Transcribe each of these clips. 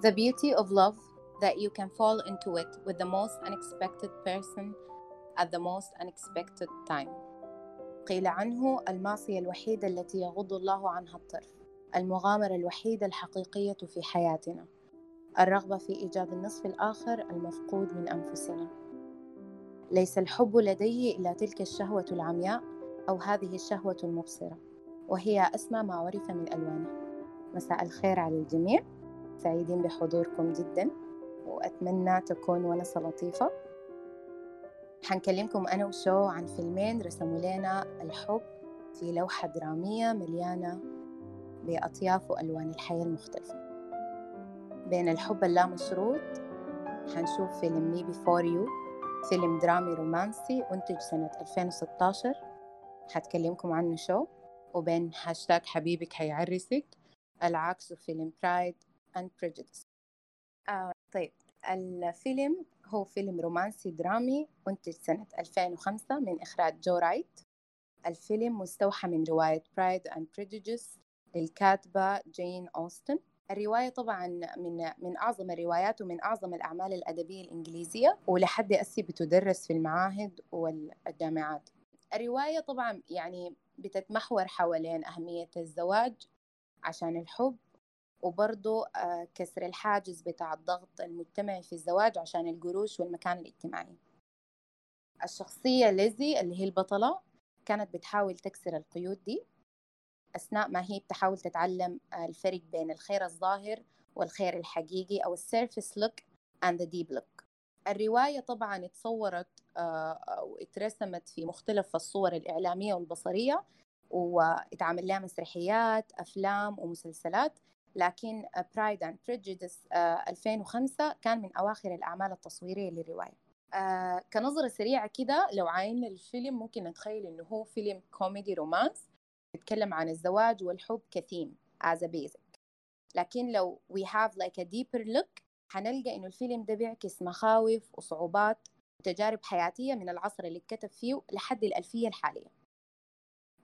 The beauty of love that you can fall into it with the most unexpected person at the most unexpected time. قيل عنه المعصية الوحيدة التي يغض الله عنها الطرف المغامرة الوحيدة الحقيقية في حياتنا. الرغبة في إيجاد النصف الآخر المفقود من أنفسنا. ليس الحب لديه إلا تلك الشهوة العمياء أو هذه الشهوة المبصرة وهي أسمى ما عرف من ألوانه. مساء الخير على الجميع. سعيدين بحضوركم جدا وأتمنى تكون ونسة لطيفة. حنكلمكم أنا وشو عن فيلمين رسموا لنا الحب في لوحة درامية مليانة بأطياف وألوان الحياة المختلفة. بين الحب اللامشروط حنشوف فيلم Me Before You فيلم درامي رومانسي أنتج سنة 2016 حتكلمكم عنه شو؟ وبين هاشتاج حبيبك هيعرسك العكس فيلم Pride and Prejudice آه طيب الفيلم هو فيلم رومانسي درامي أنتج سنة 2005 من إخراج جو رايت. الفيلم مستوحى من رواية Pride and Prejudice للكاتبة جين أوستن. الرواية طبعا من من أعظم الروايات ومن أعظم الأعمال الأدبية الإنجليزية ولحد هسي بتدرس في المعاهد والجامعات. الرواية طبعا يعني بتتمحور حوالين أهمية الزواج عشان الحب وبرضه آه، كسر الحاجز بتاع الضغط المجتمعي في الزواج عشان القروش والمكان الاجتماعي. الشخصية ليزي اللي هي البطلة كانت بتحاول تكسر القيود دي. أثناء ما هي بتحاول تتعلم الفرق بين الخير الظاهر والخير الحقيقي أو ال surface look and the deep look. الرواية طبعا اتصورت آه، أو اترسمت في مختلف الصور الإعلامية والبصرية واتعمل لها مسرحيات أفلام ومسلسلات. لكن Pride and Prejudice 2005 كان من أواخر الأعمال التصويرية للرواية. آه كنظرة سريعة كده لو عاينا الفيلم ممكن نتخيل إنه هو فيلم كوميدي romance بيتكلم عن الزواج والحب ك theme as a basic. لكن لو we have like a deeper look حنلقى إنه الفيلم ده بيعكس مخاوف وصعوبات وتجارب حياتية من العصر اللي اتكتب فيه لحد الألفية الحالية.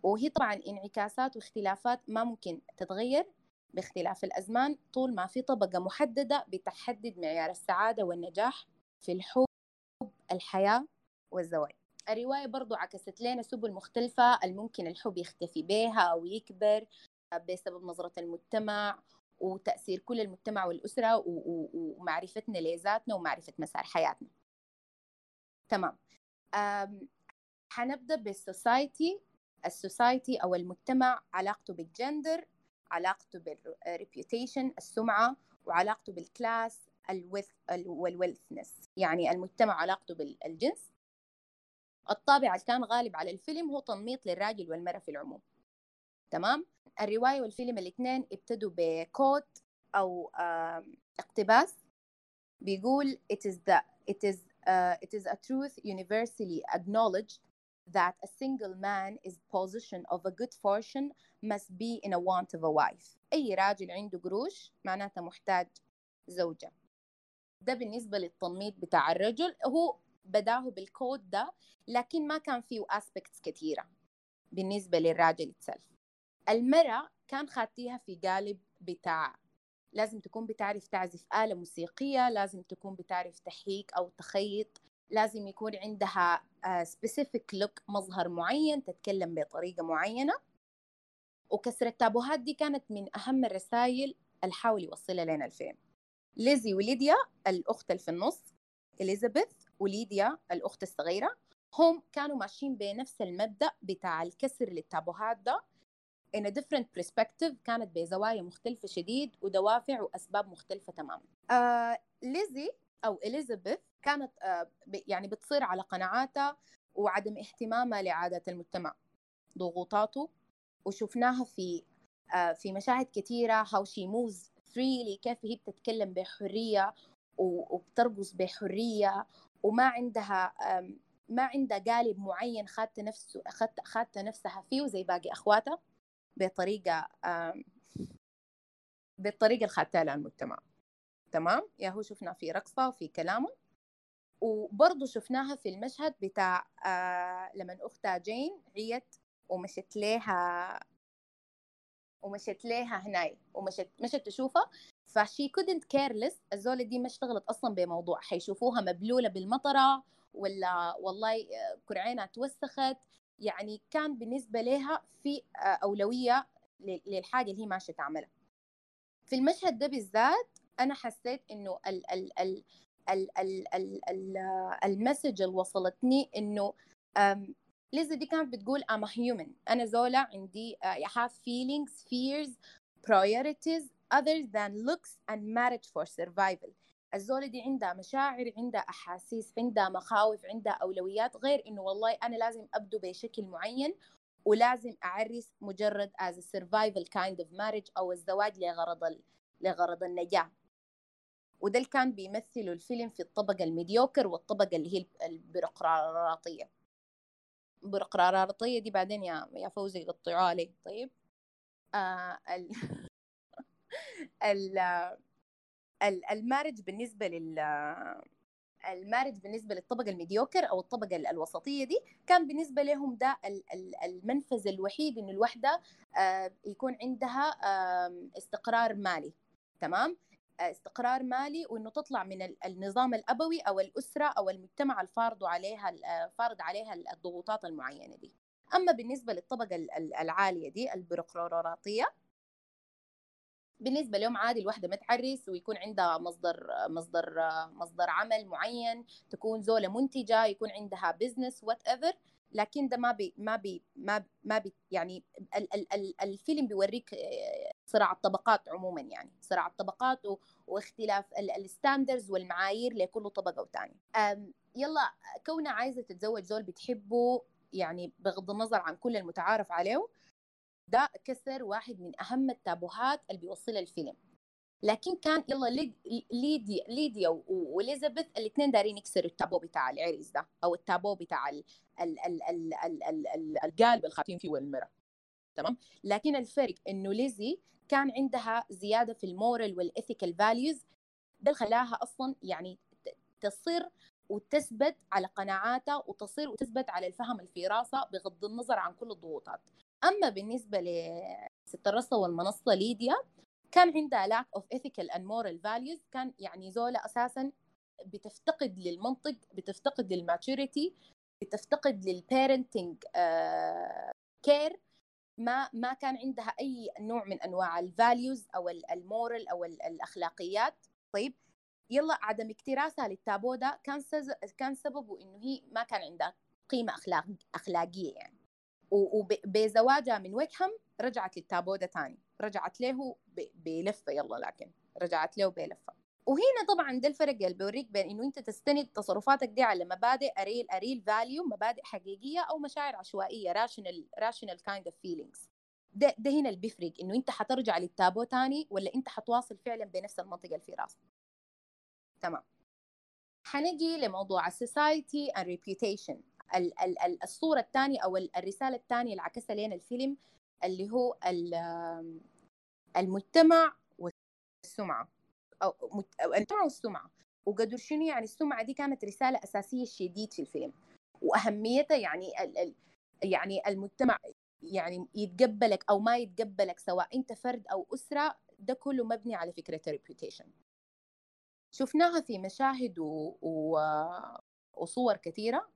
وهي طبعا انعكاسات واختلافات ما ممكن تتغير باختلاف الأزمان طول ما في طبقة محددة بتحدد معيار السعادة والنجاح في الحب الحياة والزواج. الرواية برضو عكست لنا سبل مختلفة الممكن الحب يختفي بها أو يكبر بسبب نظرة المجتمع وتأثير كل المجتمع والأسرة ومعرفتنا لذاتنا ومعرفة مسار حياتنا. تمام. حنبدأ بال society. ال society أو المجتمع علاقته بالجندر علاقته بال reputation السمعة وعلاقته بال class وال wealthness يعني المجتمع علاقته بالجنس. الطابع اللي كان غالب على الفيلم هو تنميط للراجل والمرأة في العموم. تمام؟ الرواية والفيلم الاثنين ابتدوا بكوت أو اقتباس. بيقول it is the it is uh, it is a truth universally acknowledged that a single man is position of a good fortune must be in a want of a wife. أي راجل عنده قروش معناته محتاج زوجة. ده بالنسبة للتنميط بتاع الرجل. هو بدأه بالكود ده لكن ما كان فيه aspects كثيرة بالنسبة للراجل itself. المرأة كان خاتيها في قالب بتاع لازم تكون بتعرف تعزف آلة موسيقية لازم تكون بتعرف تحيك أو تخيط. لازم يكون عندها specific look مظهر معين تتكلم بطريقة معينة. وكسر التابوهات دي كانت من أهم الرسائل اللي حاول يوصلها لنا الفيلم ليزي وليديا الأخت اللي في النص إليزابيث وليديا الأخت الصغيرة هم كانوا ماشيين بنفس المبدأ بتاع الكسر للتابوهات ده. In a different perspective كانت بزوايا مختلفة شديد ودوافع وأسباب مختلفة تماما. آه ليزي أو إليزابيث كانت آه يعني بتصير على قناعاتها وعدم اهتمامها لعادات المجتمع ضغوطاته. وشفناها في آه في مشاهد كثيرة how she moves freely كيف هي بتتكلم بحرية وبترقص بحرية. وما عندها ما عندها قالب معين خدت نفسه خدت نفسها فيه زي باقي اخواتها بطريقة بالطريقة الخاتله للمجتمع تمام؟ يا هو شفنا في رقصة وفي كلامه. وبرضه شفناها في المشهد بتاع آه لما أختها جين عيت ومشت لها ومشت ليها هناي ومشت مشت تشوفها ف she couldn't care less الزولة دي ما اشتغلت أصلا بموضوع. حيشوفوها مبلولة بالمطرة ولا والله كرعينها توسخت. يعني كان بالنسبة لها في أولوية للحاجة اللي هي ماشية تعملها. في المشهد ده بالذات أنا حسيت إنه ال ال ال ال ال ال ال المسج اللي وصلتني إنه ليزا دي كانت بتقول I'm a human. أنا زولة عندي uh, I have feelings fears priorities other than looks and marriage for survival. الزولة دي عندها مشاعر عندها أحاسيس عندها مخاوف عندها أولويات غير إنه والله أنا لازم أبدو بشكل معين ولازم أعرس مجرد as a survival kind of marriage أو الزواج لغرض لغرض النجاة. وده اللي كان بيمثله الفيلم في الطبقة الميديوكر والطبقة اللي هي البيروقراطية. البيروقراطية دي بعدين يا يا فوزي يقطعوها لي. طيب. آه ال... ال... ال marriage بالنسبة لل ال marriage بالنسبة للطبقة ال mediocre أو الطبقة الوسطية دي كان بالنسبة لهم ده المنفذ الوحيد إنه الوحدة آه، يكون عندها استقرار مالي. تمام؟ استقرار مالي وإنه تطلع من النظام الأبوي أو الأسرة أو المجتمع الفارض عليها فارض عليها الضغوطات المعينة دي. أما بالنسبة للطبقة العالية دي البيروقراطية بالنسبة لهم عادي الوحده متعرس ويكون عندها مصدر مصدر مصدر عمل معين تكون زولة منتجة يكون عندها business whatever لكن ده ما بي ما بي ما ما بي يعني ال ال ال الفيلم بيوريك صراع الطبقات عموما يعني صراع الطبقات واختلاف ال standards والمعايير لكل طبقة وثاني يلا كونها عايزة تتزوج زول بتحبه يعني بغض النظر عن كل المتعارف عليه ده كسر واحد من أهم التابوهات اللي بيوصلها الفيلم. لكن كان يلا ليديا ليديا وإليزابيث الاثنين دايرين يكسروا التابو بتاع العريس ده أو التابو بتاع القالب الخاتين فيه والمرة تمام؟ لكن الفرق إنه ليزي كان عندها زيادة في ال moral وال ethical values ده خلاها أصلا يعني تصر وتثبت على قناعاتها وتصير وتثبت على الفهم اللي في راسها بغض النظر عن كل الضغوطات. أما بالنسبة لست الرصة والمنصة ليديا كان عندها lack of ethical and moral values. كان يعني زولة أساسا بتفتقد للمنطق بتفتقد لل maturity بتفتقد لل parenting care ما ما كان عندها أي نوع من أنواع ال values أو ال moral أو الاخلاقيات طيب يلا عدم اكتراثها للتابو ده كان كان سببه إنه هي ما كان عندها قيمة أخلاق أخلاقية يعني. وبزواجها من ويكهام رجعت للتابو ده تاني. رجعت له بلفة يلا لكن رجعت له بلفة. وهنا طبعا ده الفرق اللي بيوريك بين إنه أنت تستند تصرفاتك دي على مبادئ a real a real value مبادئ حقيقية أو مشاعر عشوائية irrational irrational kind of feelings ده ده هنا اللي بيفرق إنه أنت حترجع للتابو تاني ولا أنت حتواصل فعلا بنفس المنطق اللي في راسك. تمام. حنجي لموضوع ال society and reputation الصورة الثانية أو الرسالة الثانية اللي عكسها لنا الفيلم اللي هو المجتمع والسمعة. أو المجتمع والسمعة. وقدر شنو يعني السمعة دي كانت رسالة أساسية شديد في الفيلم. وأهميتها يعني ال ال يعني المجتمع يعني يتقبلك أو ما يتقبلك سواء أنت فرد أو أسرة ده كله مبني على فكرة reputation شفناها في مشاهد و... و... وصور كثيرة.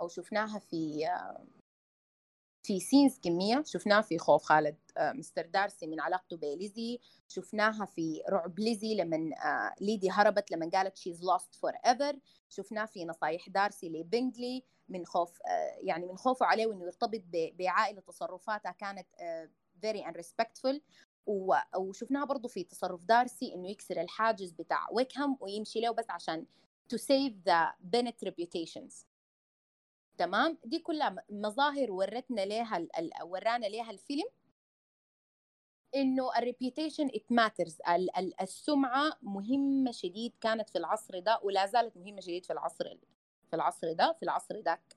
أو شفناها في في scenes كمية. شفناها في خوف خالد آه، مستر دارسي من علاقته بليزي شفناها في رعب ليزي لما آه، ليديا هربت لما قالت she's lost forever. شفناه في نصايح دارسي لبنجلي من خوف آه، يعني من خوفه عليه وإنه يرتبط بعائلة تصرفاتها كانت very unrespectful. وشفناها برضو في تصرف دارسي إنه يكسر الحاجز بتاع ويكهام ويمشي له بس عشان to save the Bennett reputations. تمام؟ دي كلها مظاهر ورتنا ليها ورانا ليها الفيلم. إنه ال reputation it matters السمعة مهمة شديد كانت في العصر ده ولا زالت مهمة شديد في العصر في العصر ده في العصر ذاك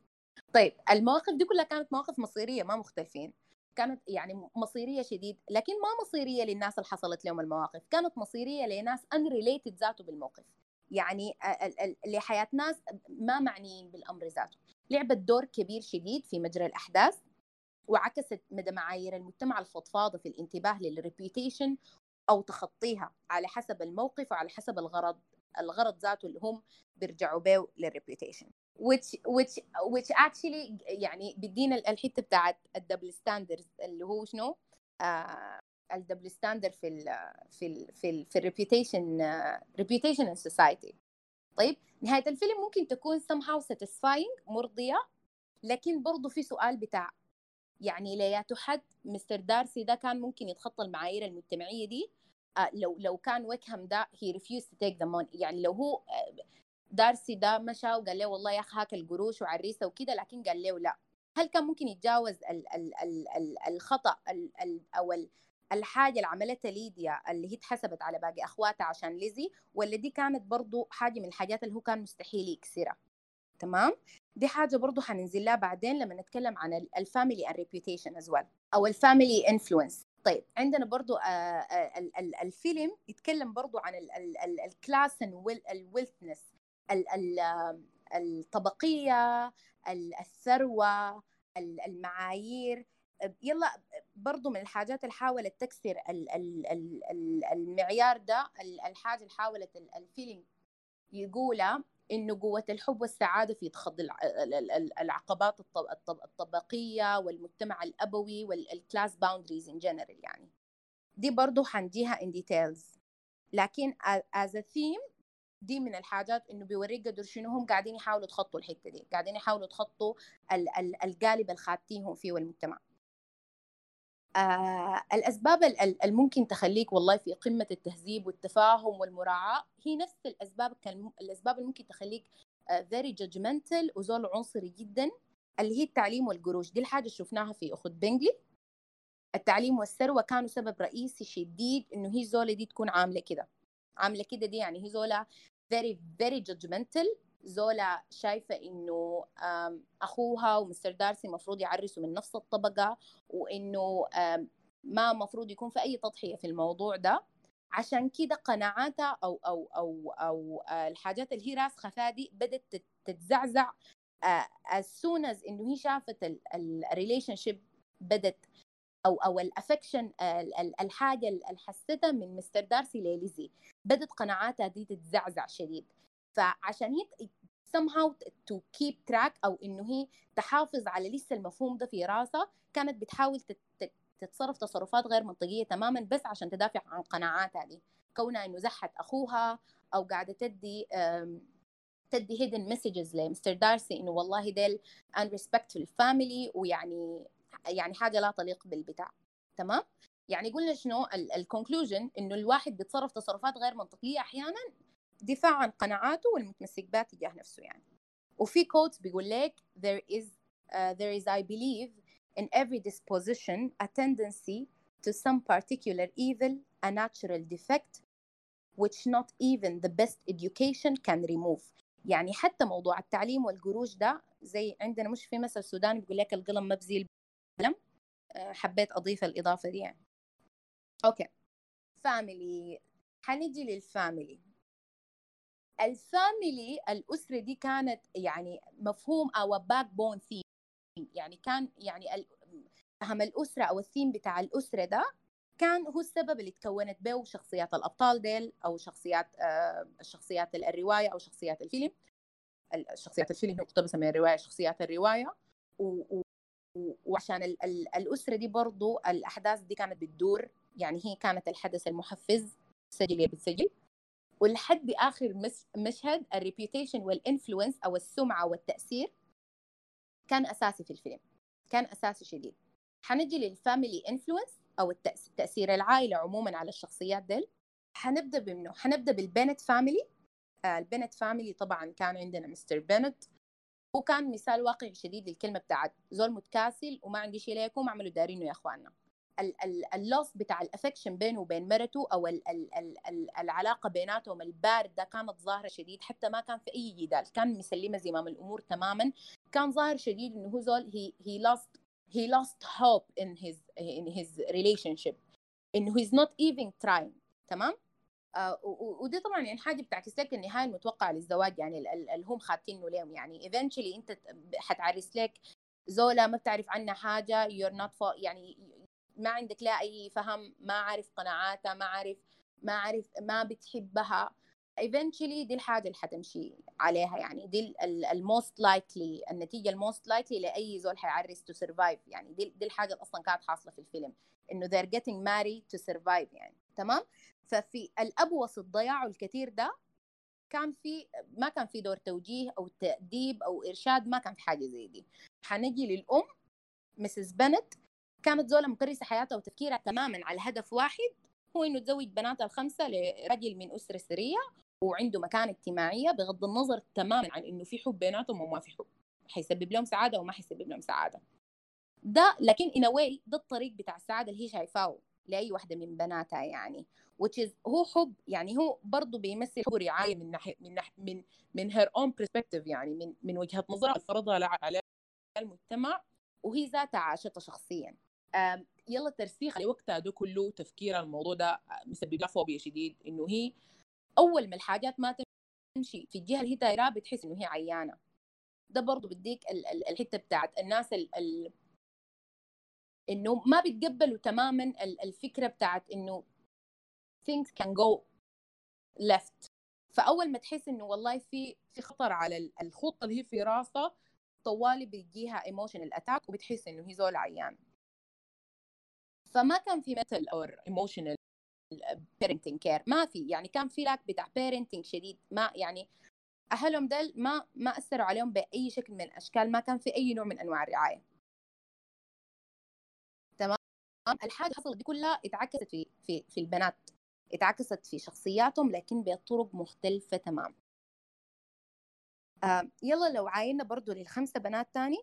طيب المواقف دي كلها كانت مواقف مصيرية ما مختلفين كانت يعني مصيرية شديد لكن ما مصيرية للناس اللي حصلت لهم المواقف. كانت مصيرية لناس unrelated ذاته بالموقف. يعني لحياة ناس ما معنيين بالأمر ذاته. لعبت دور كبير شديد في مجرى الأحداث وعكست مدى معايير المجتمع الفضفاضة في الانتباه لل reputation أو تخطيها على حسب الموقف وعلى حسب الغرض الغرض ذاته اللي هم بيرجعوا به لل reputation which which which actually يعني بيدينا الحتة بتاعت ال double standards اللي هو شنو؟ آه ال double standard في ال في ال في ال في ال reputation reputation in society طيب نهاية الفيلم ممكن تكون somehow satisfying مرضية لكن برضه في سؤال بتاع يعني لي ياتو حد مستر دارسي ده كان ممكن يتخطى المعايير المجتمعية دي؟ آه لو لو كان ويكهام ده he refuse to take the money يعني لو هو آه، دارسي ده مشى وقال له والله يا أخي هاك القروش وعريسه وكده لكن قال له لا. هل كان ممكن يتجاوز ال ال ال ال الخطأ ال ال أو ال الحاجة اللي عملتها ليديا اللي هي اتحسبت على باقي أخواتها عشان ليزي ولا دي كانت برضو حاجة من الحاجات اللي هو كان مستحيل يكسرها. تمام؟ دي حاجة برضو حننزل لها بعدين لما نتكلم عن ال family and reputation as well أو ال family influence. طيب عندنا برضو آه، آه، الفيلم يتكلم برضو عن ال class وال wealthness الطبقية الثروة المعايير. يلا برضو من الحاجات اللي حاولت تكسر المعيار ده الحاجة اللي حاولت الفيلم يقولها إنه قوة الحب والسعادة في تخطي العقبات الطبقية والمجتمع الأبوي وال class boundaries in general يعني. دي برضو حنجيها in details لكن as a theme دي من الحاجات إنه بيوريك قدر شنو هم قاعدين يحاولوا يتخطوا الحتة دي قاعدين يحاولوا يتخطوا القالب الخاتيهم فيه والمجتمع. آه الأسباب الممكن تخليك والله في قمة التهذيب والتفاهم والمراعاة هي نفس الأسباب الأسباب اللي ممكن تخليك آه very judgmental وزول عنصري جدا اللي هي التعليم والقروش. دي الحاجة شفناها في أخت بنجلي. التعليم والثروة كانوا سبب رئيسي شديد إنه هي زولة دي تكون عاملة كده. عاملة كده دي يعني هي زولة very very judgmental زولا شايفة إنه أخوها ومستر دارسي مفروض يعرسوا من نفس الطبقة وإنه ما مفروض يكون في أي تضحية في الموضوع ده. عشان كده قناعاتها أو أو أو أو الحاجات اللي هي راسخة فيها دي بدت تتزعزع. as soon as إنه هي شافت ال relationship بدت أو أو ال affection الحاجة اللي حستها من مستر دارسي لليزي بدت قناعاتها دي تتزعزع شديد. فعشان هي somehow to keep track أو إنه هي تحافظ على لسه المفهوم ده في راسها كانت بتحاول تتصرف تصرفات غير منطقية تماما بس عشان تدافع عن قناعاتها دي. كونها إنه أزاحت أخوها أو قاعدة تدي تدي hidden messages لمستر دارسي إنه والله ديل unrespectful family ويعني يعني حاجة لا تليق بالبتاع. تمام؟ يعني قلنا شنو؟ ال conclusion إنه الواحد بيتصرف تصرفات غير منطقية أحيانا دفاع عن قناعاته والمتمسك بها تجاه نفسه يعني. وفي quote بيقول لك there is uh, there is I believe in every disposition a tendency to some particular evil a natural defect which not even the best education can remove. يعني حتى موضوع التعليم والقروش ده زي عندنا مش في مثل سوداني بيقول لك القلم ما بزي القلم حبيت أضيف الإضافة دي يعني. Okay. family حنجي لل family ال family الأسرة دي كانت يعني مفهوم أو backbone theme يعني كان يعني فهم الأسرة أو الثيم بتاع الأسرة ده كان هو السبب اللي تكونت به شخصيات الأبطال ديل أو شخصيات آه شخصيات الرواية أو شخصيات الفيلم. الشخصيات الفيلم مقتبسة من الرواية شخصيات الرواية. و, و وعشان ال ال الأسرة دي برضو الأحداث دي كانت بتدور يعني هي كانت الحدث المحفز سجل بتسجل. ولحد آخر مشهد ال reputation وال influence أو السمعة والتأثير كان أساسي في الفيلم كان أساسي شديد. حنجي للفاميلي انفلونس أو تأثير العائلة عموما على الشخصيات ديل. حنبدأ بمنه حنبدأ بالبنت فاميلي آه البنت فاميلي طبعا كان عندنا مستر بنت. وكان مثال واقعي شديد للكلمة بتاعت زول متكاسل وما عندي شيء ليكم اعملوا دارينه يا إخواننا. اللوس بتاع الأفكشن بينه وبين مرته أو ال ال ال العلاقة بيناتهم البارد ده كانت ظاهرة شديد حتى ما كان في أي جدال كان مسلمة زمام الأمور تماما. كان ظاهر شديد إنه هو زول هي هي lost he lost hope in his in his إنه he's not even trying تمام؟ آه ودي طبعا يعني حاجة بتعكس لك النهايه المتوقعة للزواج يعني اللي هم خاتينه لهم يعني eventually أنت حتعرس لك زولا ما بتعرف عنها you're not for يعني ما عندك لا أي فهم ما عارف قناعاتها ما عارف ما عارف ما بتحبها. Eventually دي الحاجة اللي حتمشي عليها يعني. دي ال most likely النتيجة ال most likely لأي زول حيعرس to survive يعني. دي, دي الحاجة اللي أصلا كانت حاصلة في الفيلم إنه they're getting married to survive يعني. تمام؟ ففي الأبوص الضياع الكثير ده كان في ما كان في دور توجيه أو تأديب أو إرشاد ما كان في حاجة زي دي. حنجي للأم مسز بنت كانت زولة مكرسة حياتها وتفكيرها تماما على هدف واحد هو إنه تزوج بناتها الخمسة لرجل من أسرة سرية وعنده مكانة اجتماعية بغض النظر تماما عن إنه في حب بيناتهم وما في حب. حيسبب لهم سعادة وما حيسبب لهم سعادة. ده لكن a way ده الطريق بتاع السعادة اللي هي شايفاه لأي واحدة من بناتها يعني. Which is هو حب يعني هو برضه بيمثل حب رعاية من ناحية من ناحية من من her own perspective يعني من من وجهة نظرها فرضها على المجتمع وهي ذاتها عاشتها شخصيا. يلا ترسيخ لوقتها ده كله تفكير الموضوع ده مسبب لها فوبيا شديد إنه هي أول ما الحاجات ما تمشي في الجهة اللي هي دايراها بتحس إنه هي عيانة. ده برضه بديك الحتة بتاعت الناس ال إنه ما بيتقبلوا تماما الفكرة بتاعت إنه things can go left. فأول ما تحس إنه والله في في خطر على الخطة اللي هي في راسها طوالي بيجيها emotional attack وبتحس إنه هي زول عيان. فما كان في مثل أو emotional parenting care ما في. يعني كان في lack بتاع parenting شديد. ما يعني أهلهم ديل ما ما أثروا عليهم بأي شكل من الأشكال. ما كان في أي نوع من أنواع الرعاية. تمام؟ الحاجة حصلت دي كلها اتعكست في في في البنات. اتعكست في شخصياتهم لكن بطرق مختلفة تمام. آه يلا لو عاينا برضو للخمسة بنات تاني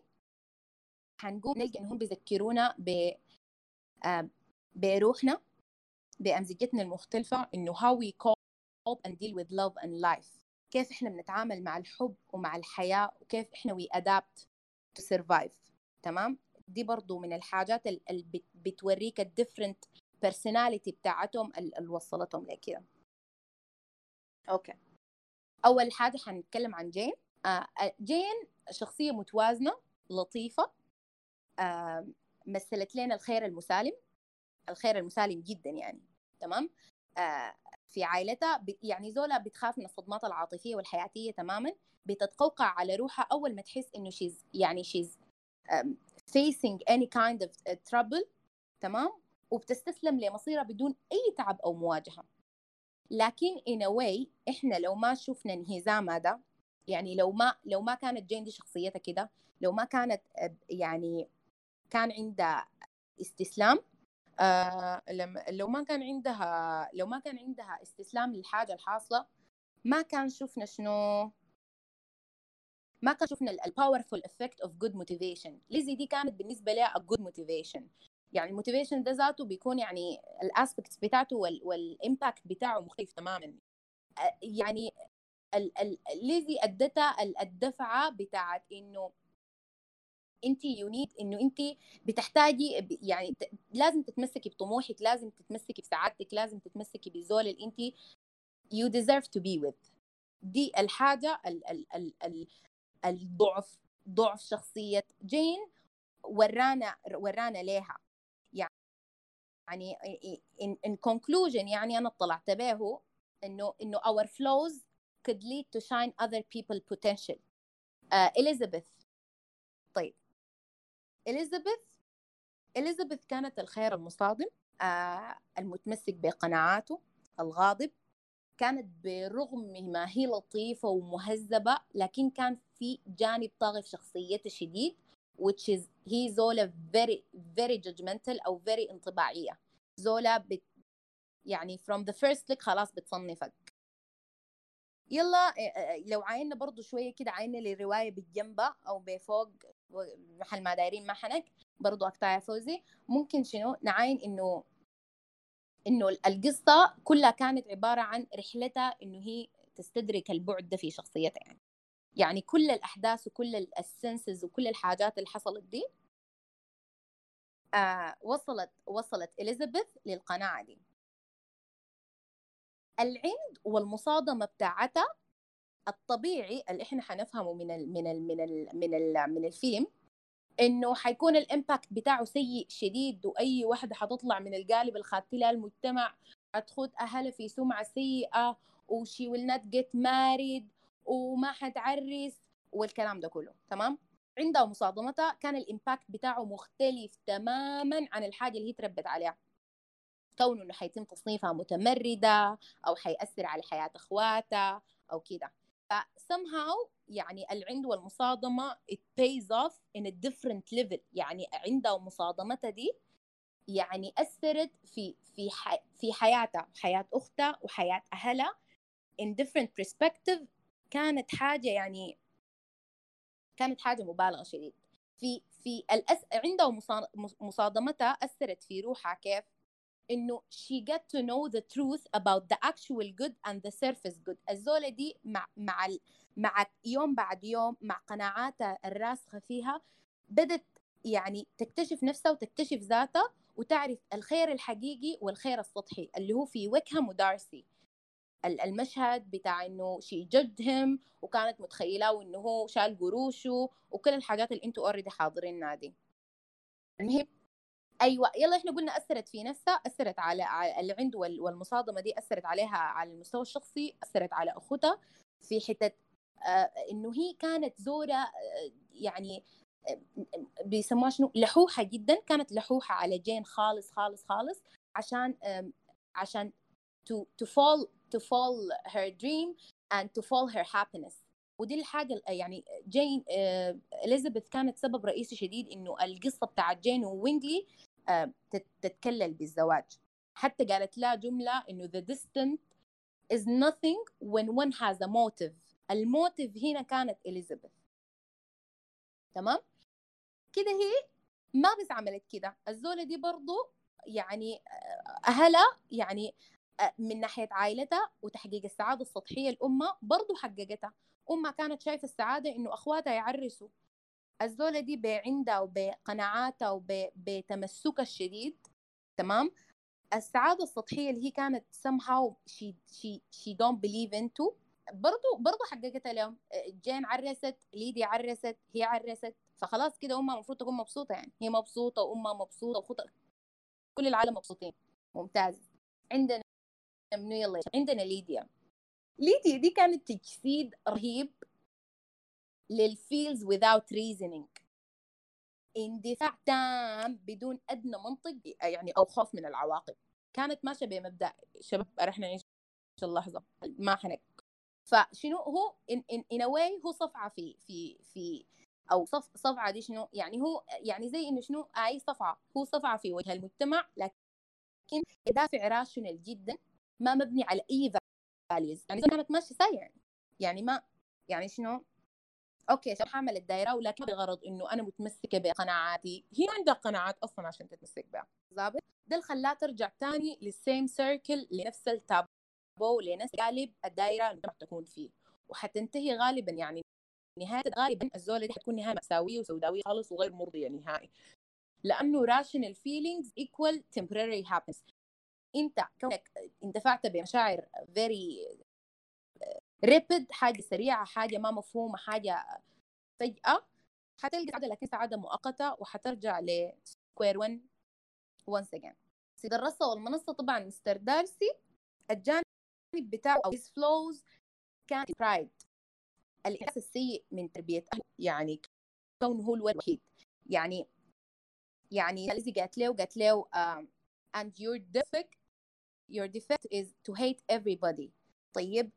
حنقوم نلقى إنهم بيذكرونا ب بروحنا بأمزجتنا المختلفة إنه how we cope and deal with love and life. كيف إحنا بنتعامل مع الحب ومع الحياة وكيف إحنا we adapt to survive. تمام؟ دي برضو من الحاجات اللي بتوريك ال different ال personality بتاعتهم اللي وصلتهم لكده Okay. أول حاجة حنتكلم عن جين. آه جين شخصية متوازنة لطيفة. آه مثلت لنا الخير المسالم. الخير المسالم جدا يعني تمام؟ آه في عائلتها يعني زولة بتخاف من الصدمات العاطفية والحياتية تماما. بتتقوقع على روحها أول ما تحس إنه she's يعني she's facing any kind of trouble تمام؟ وبتستسلم لمصيرها بدون أي تعب أو مواجهة. لكن in a way إحنا لو ما شفنا انهزام هذا يعني لو ما لو ما كانت جين دي شخصيتها كده لو ما كانت يعني كان عندها استسلام آه لو ما كان عندها لو ما كان عندها استسلام للحاجة الحاصلة ما كان شفنا شنو؟ ما كان شفنا ال powerful effect of good motivation. ليزي دي كانت بالنسبة لها a good motivation. يعني ال motivation ده ذاته بيكون يعني ال aspects بتاعته وال impact بتاعه مختلف تماما. يعني الذي أدتها الدفعة بتاعت إنه انت you need انه انت بتحتاجي يعني لازم تتمسكي بطموحك لازم تتمسكي بسعادتك لازم تتمسكي بالزول اللي انت you deserve to be with. دي الحاجة ال ال ال ال الضعف ضعف شخصية. جين ورانا ورانا ليها. يعني in, in conclusion يعني أنا طلعت به إنه إنه our flows could lead to shine other people potential. uh, Elizabeth. طيب. Elizabeth Elizabeth كانت الخير المصادم uh, المتمسك بقناعاته الغاضب. كانت برغم ما هي لطيفة ومهذبة لكن كان في جانب طاغي في شخصيتها شديد which is هي زولا very very judgmental أو very انطباعية. زولا بت يعني from the first look خلاص بتصنفك. يلا لو عاينا برضو شوية كده عاينا للرواية بالجنبة أو بفوق. محل ما دايرين محنك برضو أقطع فوزي. ممكن شنو؟ نعاين إنه إنه القصة كلها كانت عبارة عن رحلتها إنه هي تستدرك البعد ده في شخصيتها يعني. يعني كل الأحداث وكل ال senses وكل الحاجات اللي حصلت دي آه وصلت وصلت إليزابيث للقناعة دي. العند والمصادمة بتاعتها الطبيعي اللي إحنا حنفهمه من ال من ال من ال من ال من الفيلم إنه حيكون ال impact بتاعه سيء شديد وأي واحدة حتطلع من القالب الخاتيه المجتمع حتخت أهلها في سمعة سيئة و she will not get married وما حتعرس والكلام ده كله تمام؟ عندها مصادمتها كان ال impact بتاعه مختلف تماما عن الحاجة اللي هي تربت عليها. كونه إنه حيتم تصنيفها متمردة أو حيأثر على حياة اخواتها أو كده. Somehow يعني العند والمصادمة it pays off in a different level. يعني عندها ومصادمتها دي يعني أثرت في في في حياتها حياة أختها وحياة أهلها in different perspective. كانت حاجة يعني كانت حاجة مبالغة شديد. في في الأس... عندها مصادمتها أثرت في روحها كيف؟ إنه she get to know the truth about the actual good and the surface good. الزولة دي مع مع مع يوم بعد يوم مع قناعاتها الراسخة فيها بدت يعني تكتشف نفسها وتكتشف ذاتها وتعرف الخير الحقيقي والخير السطحي اللي هو في ويكهام ودارسي. المشهد بتاع إنه شي جدهم وكانت متخيلاه انه هو شال قروشه وكل الحاجات اللي إنتوا اوريدي حاضرينها دي. المهم أيوه يلا إحنا قلنا أثرت في نفسها أثرت على, على العند والمصادمة دي أثرت عليها على المستوى الشخصي أثرت على اختها في حتة آه إنه هي كانت زولة آه يعني آه بيسموها شنو؟ لحوحة جدا كانت لحوحة على جين خالص خالص خالص عشان عشان to to follow to follow her dream and to follow her happiness. ودي الحاجة يعني جين إليزابيث كانت سبب رئيسي شديد إنه القصة بتاعت جين وبينجلي تتكلل بالزواج. حتى قالت لها جملة إنه the distant is nothing when one has a motive. الموتيف هنا كانت إليزابيث. تمام؟ كده هي ما بس عملت كده. الزولة دي برضو يعني أهلها يعني من ناحية عائلتها وتحقيق السعادة السطحية الأمة برضو حققتها. أمها كانت شايفة السعادة إنه أخواتها يعرسوا. الزولة دي بعندها وبقناعاتها وبتمسكها الشديد تمام؟ السعادة السطحية اللي هي كانت somehow she, she, she don't believe into برضو برضو حققتها لهم جين عرست ليدي عرست هي عرست فخلاص كده أمها المفروض تكون مبسوطة يعني. هي مبسوطة وأمها مبسوطة وخطأ كل العالم مبسوطين. ممتاز. عندنا منو يلا عندنا ليديا. ليديا دي كانت تجسيد رهيب. لل feels without reasoning. اندفاع تام بدون ادنى منطق يعني أو خوف من العواقب. كانت ماشية بمبدا شباب رح نعيش اللحظة ما حنك. فشنو هو؟ in, in a way هو صفعة في في في أو صف صفعة دي شنو؟ يعني هو يعني زي إنه شنو؟ أي صفعة. هو صفعة في وجه المجتمع لكن دافع rational جدا ما مبني على أي values يعني كانت ماشية ساي يعني. يعني ما يعني شنو؟ أوكي شو حامل الدائره ولكن بغرض إنه أنا متمسكة بقناعاتي. هي عندها قناعات أصلا عشان تتمسك بها. ظابط. ده اللي خلاها ترجع تاني لل same circle لنفس التابو لنفس قالب الدائره اللي تكون فيه. وحتنتهي غالبا يعني نهاية غالبا الزولة دي حتكون نهاية مأساوية وسوداوية خالص وغير مرضية نهائي. لأنه rational feelings equal temporary happiness. أنت كونك اندفعت بمشاعر very rapid حاجة سريعة حاجة ما مفهومة حاجة فجأة. حتلقى سعادة لكن سعادة مؤقتة وحترجع ل square 1 once again. سيد الرصة والمنصة طبعا مستر دارسي الجانب بتاعه his flaws كان pride الإحساس السيء من تربية أهله يعني كونه هو الوحيد. يعني يعني ليزي قالت له قالت له um, and your defect your defect is to hate everybody. طيب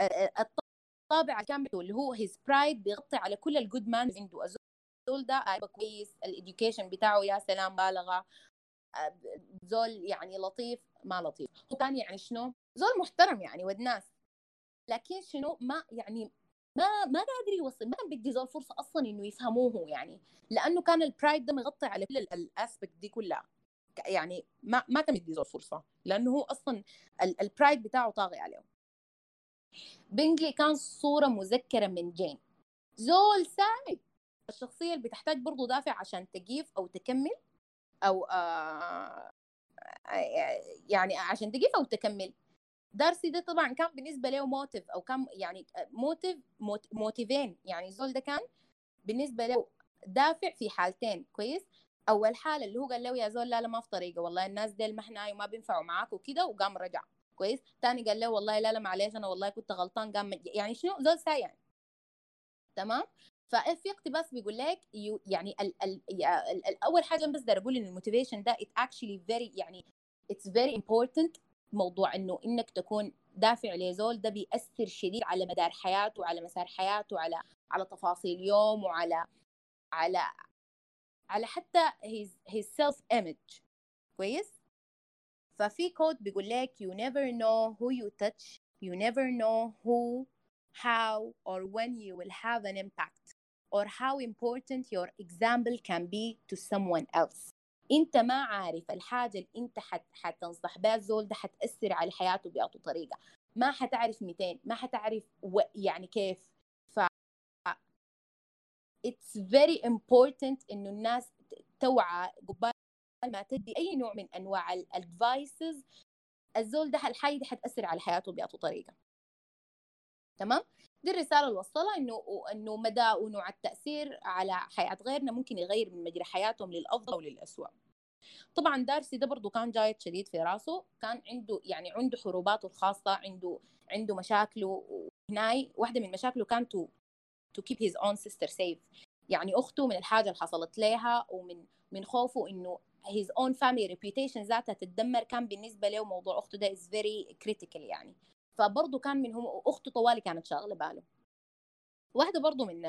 الطابع الكامل اللي هو his pride بيغطي على كل ال good manners عنده. الزول ده كويس ال education بتاعه يا سلام بالغة. زول يعني لطيف ما لطيف. هو كان يعني شنو؟ زول محترم يعني ود ناس لكن شنو؟ ما يعني ما ما قادر يوصل ما كان بدي زول فرصة أصلا إنه يفهموه يعني. لأنه كان ال pride ده مغطي على كل ال aspects دي كلها. يعني ما ما كان بدي زول فرصة. لأنه هو أصلا ال pride بتاعه طاغي عليه. بينجلي كان صورة مذكرة من جين. زول سعيد الشخصية اللي بتحتاج برضو دافع عشان تقيف أو تكمل أو آه يعني عشان تقيف أو تكمل. دارسي ده طبعا كان بالنسبة له motive أو كان يعني motive motive ين يعني زول ده كان بالنسبة له دافع في حالتين. كويس؟ أول حاله اللي هو قال له يا زول لا لا ما في طريقة. والله الناس ديل ما إحنا وما بينفعوا معاك وكده وقام رجع. كويس. تاني قال له والله لا لا معلش أنا والله كنت غلطان قام يعني شنو؟ زول ساي يعني تمام؟ ففي اقتباس بيقول لك يعني ال ال ال أول حاجة بس بدي أقول إن ال motivation ده it actually very يعني it's very important موضوع إنه إنك تكون دافع لزول ده بيأثر شديد على مدار حياته وعلى مسار حياته على على تفاصيل يوم وعلى على على حتى his his self image كويس؟ ففي كود بيقول لك you never know who you touch you never know who how or when you will have an impact or how important your example can be to someone else انت ما عارف الحاجه اللي انت حت حتنصح بها الزول ده حتاثر على حياته باي طريقه ما حتعرف 200 ما حتعرف و... يعني كيف ف it's very important انه الناس توعى قبال ما تدي أي نوع من أنواع الادفايسز الزول ده الحاجة دي حتأثر على حياته بأي طريقة. تمام؟ دي الرسالة اللي وصلها انه إنه مدى ونوع التأثير على حياة غيرنا ممكن يغير من مجرى حياتهم للأفضل وللاسوء طبعا دارسي ده برضه كان جايد شديد في راسه كان عنده يعني عنده حروباته الخاصة عنده عنده مشاكله وهناي واحدة من مشاكله كان to to keep his own sister safe يعني أخته من الحاجة اللي حصلت لها ومن من خوفه إنه his own family reputation ذاتها تتدمر كان بالنسبة له موضوع أخته ده is very critical يعني. فبرضه كان منهم أخته طوالي كانت شاغلة باله. واحدة برضه من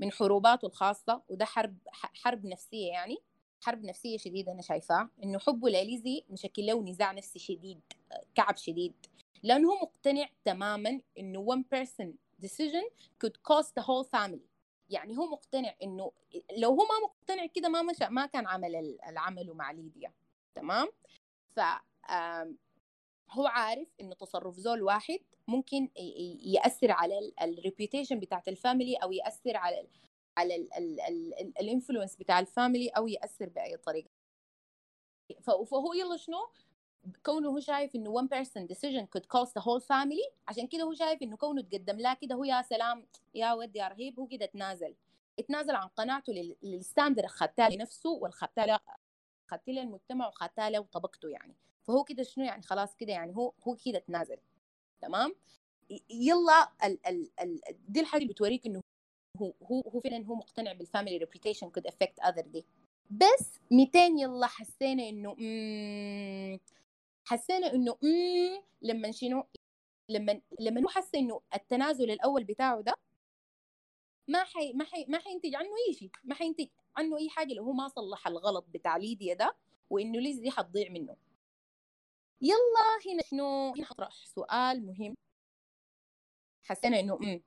من حروباته الخاصة وده حرب حرب نفسية يعني حرب نفسية شديدة أنا شايفاه إنه حبه لليزي مشكل له نزاع نفسي شديد كعب شديد. لأنه مقتنع تماما إنه one person decision could cost the whole family. يعني هو مقتنع إنه لو هو ما مقتنع كده ما مشى ما كان عمل العمل مع ليديا تمام؟ ف هو عارف إنه تصرف زول واحد ممكن يأثر على ال reputation بتاعت ال family أو يأثر على على ال influence بتاع ال family أو يأثر بأي طريقة. فهو يلا شنو؟ كونه هو شايف إنه one person decision could cost the whole family عشان كده هو شايف إنه كونه تقدم له كده هو يا سلام يا ود يا رهيب هو كده تنازل. اتنازل عن قناعته لل standard اخذتها لنفسه واخذتها اخذتها للمجتمع واخذتها له وطبقته يعني. فهو كده شنو يعني؟ خلاص كده يعني هو هو كده تنازل. تمام؟ يلا ال ال ال دي الحاجة اللي بتوريك إنه هو هو هو فعلا هو مقتنع بال family reputation could affect other دي بس 200 يلا حسينا إنه حسينا إنه لما شنو لما لما هو حس إنه التنازل الأول بتاعه ده ما حي ما حي ما حينتج عنه أي شيء ما حينتج عنه أي حاجة لو هو ما صلح الغلط بتاع ليديا ده وإنه ليز دي حتضيع منه. يلا هنا شنو؟ هنا حطرح سؤال مهم. حسينا إنه امم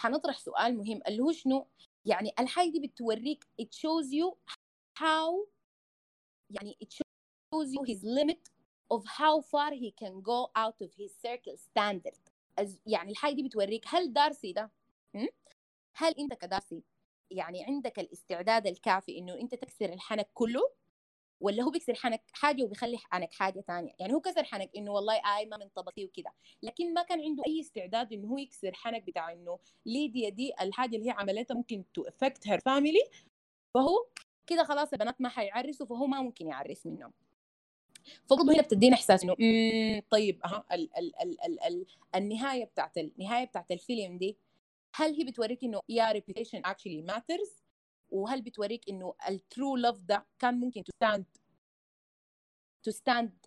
حنطرح سؤال مهم اللي هو شنو؟ يعني الحاجة دي بتوريك it shows you how يعني it shows you his limit of how far he can go out of his circle standard. يعني الحاجة دي بتوريك هل دارسي ده؟ هل أنت كدارسي يعني عندك الاستعداد الكافي إنه أنت تكسر الحنك كله؟ ولا هو بيكسر حنك حاجة وبيخلي حنك حاجة ثانية يعني هو كسر حنك إنه والله آي ما من طبقتي وكده لكن ما كان عنده أي استعداد إنه هو يكسر حنك بتاع إنه ليديا دي الحاجة اللي هي عملتها ممكن to affect her family فهو كده خلاص البنات ما حيعرسوا فهو ما ممكن يعرس منهم. فبرضه هنا بتدينا إحساس إنه طيب أها. ال ال ال ال ال النهاية بتاعت النهاية بتاعت الفيلم دي هل هي بتوريك إنه your reputation actually matters وهل بتوريك إنه ال true love ده كان ممكن to stand to stand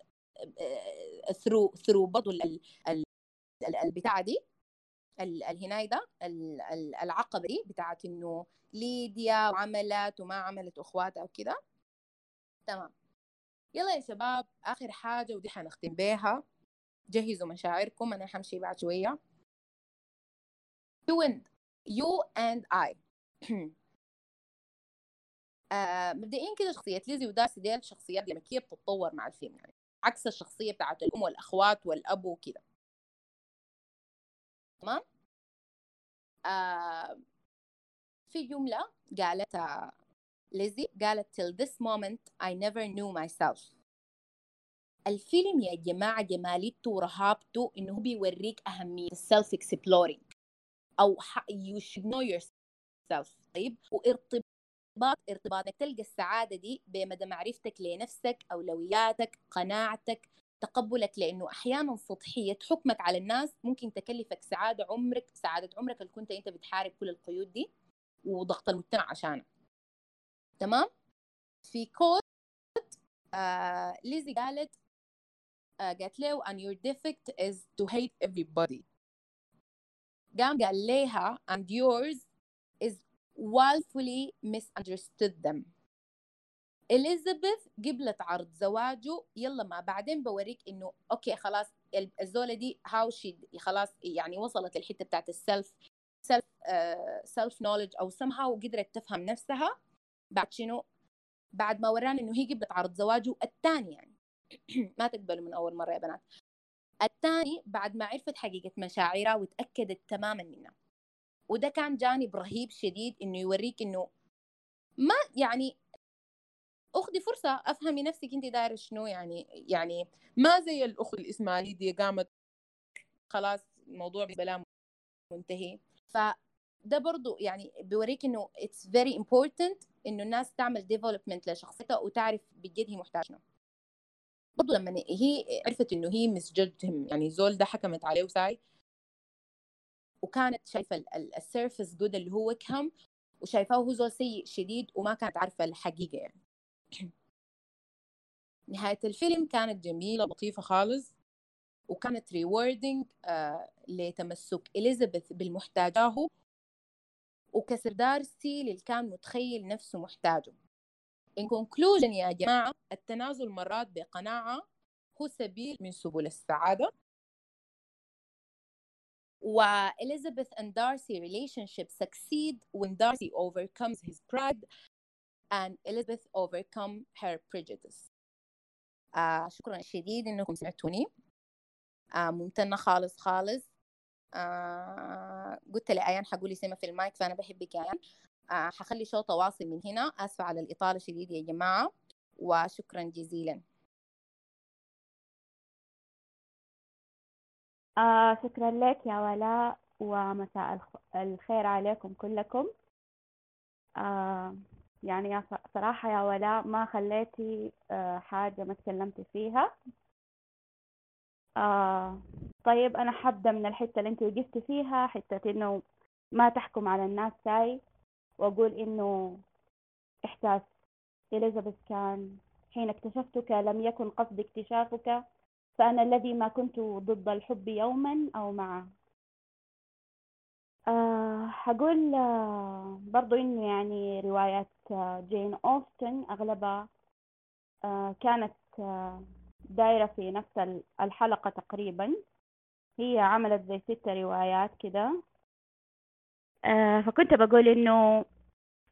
through through برضه البتاعه دي الهناية ده العقبة دي بتاعت إنه ليديا وعملت وما عملت أخواتها وكده. تمام. يلا يا شباب آخر حاجة ودي حنختم بيها. جهزوا مشاعركم أنا حمشي بعد شوية. You and you and I. آه مبدئيا كده شخصية ليزي ودارسي ديل شخصيات لما كيف بتتطور مع الفيلم يعني عكس الشخصية بتاعت الأم والأخوات والأب وكده. تمام؟ آه في جملة قالتها ليزي قالت till this moment I never knew myself. الفيلم يا جماعة جماليته ورهابته إنه بيوريك أهمية ال self exploring أو you should know yourself. طيب؟ وارتباط ارتباطك تلقى السعادة دي بمدى معرفتك لنفسك أولوياتك قناعتك تقبلك. لأنه أحيانا سطحية حكمك على الناس ممكن تكلفك سعادة عمرك سعادة عمرك اللي كنت أنت بتحارب كل القيود دي وضغط المجتمع عشانها. تمام؟ في كود آه ليزي قالت آه قالت له and your defect is to hate everybody. قام قال لها and yours is willfully misunderstood them. اليزابيث قبلت عرض زواجه يلا ما بعدين بوريك إنه أوكي خلاص الزولة دي how she خلاص يعني وصلت الحته بتاعت ال self self self knowledge أو how قدرت تفهم نفسها. بعد شنو؟ بعد ما ورانا إنه هي قبلت عرض زواجه الثاني يعني. ما تقبلوا من أول مرة يا بنات. الثاني بعد ما عرفت حقيقة مشاعرها وتأكدت تماما منها. وده كان جانب رهيب شديد إنه يوريك إنه ما يعني أخذي فرصة أفهمي نفسك أنت دايرة شنو يعني يعني ما زي الأخت الإسماعيلية قامت خلاص الموضوع بلا منتهي. فده برضو يعني بيوريك إنه it's very important إنه الناس تعمل development لشخصيتها وتعرف بجد هي محتاجه شنو برضو لما هي عرفت إنه هي misjudged him يعني زول ده حكمت عليه وساي وكانت شايفة ال surface good اللي هو ويكهام وشايفاه هو زول سيء شديد وما كانت عارفة الحقيقة يعني. نهاية الفيلم كانت جميلة لطيفة خالص وكانت rewarding آه لتمسك إليزابيث بالمحتاجاه. وكسر دارسي للي كان متخيل نفسه محتاجه. In conclusion يا جماعة التنازل مرات بقناعة هو سبيل من سبل السعادة. وإليزابيث and Darcy relationship succeed when Darcy overcomes his pride and Elizabeth overcome her prejudice. آه شكرا شديد إنكم سمعتوني. آه ممتنة خالص خالص. آه قلت لأيان حقولي سمة في المايك فأنا بحبك يا أيان آه حخلي شوط واصل من هنا آسفة على الإطالة شديد يا جماعة وشكرا جزيلا. آه شكرا لك يا ولاء ومساء الخير عليكم كلكم. آه يعني يا صراحة يا ولاء ما خليتي آه، حاجة ما تكلمتي فيها. آه طيب أنا حابة من الحتة اللي أنت وقفتي فيها حتة إنه ما تحكم على الناس ساي وأقول إنه إحساس. إليزابيث كان حين اكتشفتك لم يكن قصد اكتشافك فأنا الذي ما كنت ضد الحب يوما أو معه. آه حقول آه برضو إنه يعني روايات آه جين أوستن أغلبها آه كانت آه دايرة في نفس الحلقة تقريبا. هي عملت زي ست روايات كده. آه فكنت بقول إنه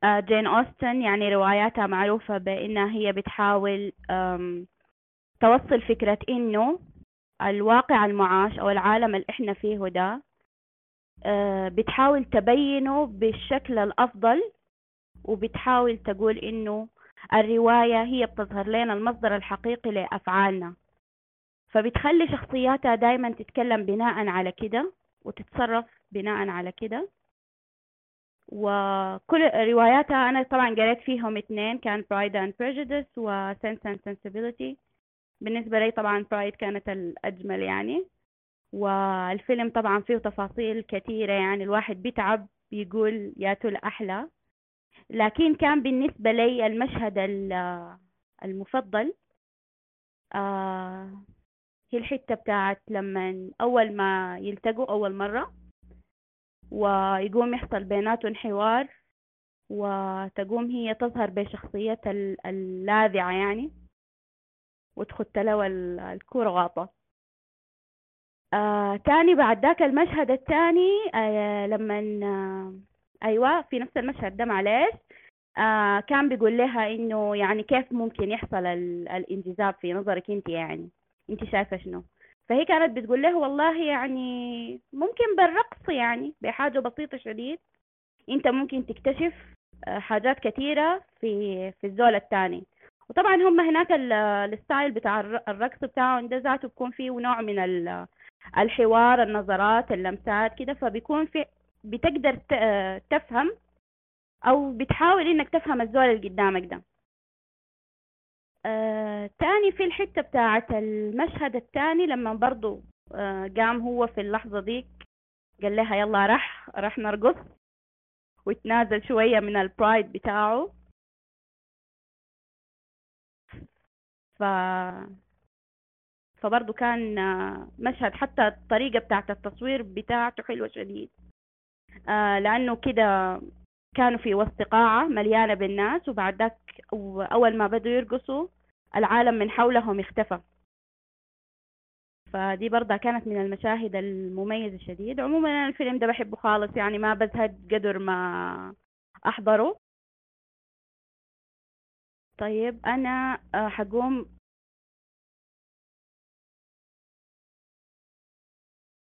آه جين أوستن يعني رواياتها معروفة بإنها هي بتحاول توصل فكرة إنه الواقع المعاش أو العالم اللي إحنا فيه ده آه، بتحاول تبينه بالشكل الأفضل وبتحاول تقول إنه الرواية هي بتظهر لنا المصدر الحقيقي لأفعالنا. فبتخلي شخصياتها دايما تتكلم بناء على كده وتتصرف بناء على كده. وكل رواياتها أنا طبعا قريت فيهم اثنين كان Pride and Prejudice و Sense and Sensibility. بالنسبة لي طبعا Pride كانت الأجمل يعني. والفيلم طبعا فيه تفاصيل كثيرة يعني الواحد بيتعب بيقول يا تل أحلى لكن كان بالنسبة لي المشهد المفضل آه هي الحتة بتاعت لما أول ما يلتقوا أول مرة ويقوم يحصل بيناتهم حوار وتقوم هي تظهر بشخصيتها اللاذعة يعني وتخت له الكورة غاطة آه تاني بعد ذاك المشهد الثاني آه لما آه أيوه في نفس المشهد ده معلش آه كان بيقول لها إنه يعني كيف ممكن يحصل الانجذاب في نظرك أنت يعني. انت شايفة شنو؟ فهي كانت بتقول له والله يعني ممكن بالرقص يعني بحاجة بسيطة شديد انت ممكن تكتشف آه، حاجات كثيرة في في الزول الثاني وطبعا هم هناك الستايل بتاع الرقص بتاعهم ده ذاته بيكون فيه نوع من الحوار النظرات اللمسات كده فبيكون في بتقدر تفهم أو بتحاول إنك تفهم الزول اللي قدامك ده. آه، تاني في الحتة بتاعة المشهد التاني لما برضو آه، قام هو في اللحظة ديك قال لها يلا راح راح نرقص وتنازل شوية من البرايد بتاعه. ف فبرضه كان آه، مشهد حتى الطريقة بتاعت التصوير بتاعته حلوة شديد. لأنه كده كانوا في وسط قاعة مليانة بالناس وبعد ذاك أول ما بدوا يرقصوا العالم من حولهم اختفى. فدي برضه كانت من المشاهد المميزة شديد عموما أنا الفيلم ده بحبه خالص يعني ما بزهد قدر ما أحضره. طيب أنا آه، حقوم.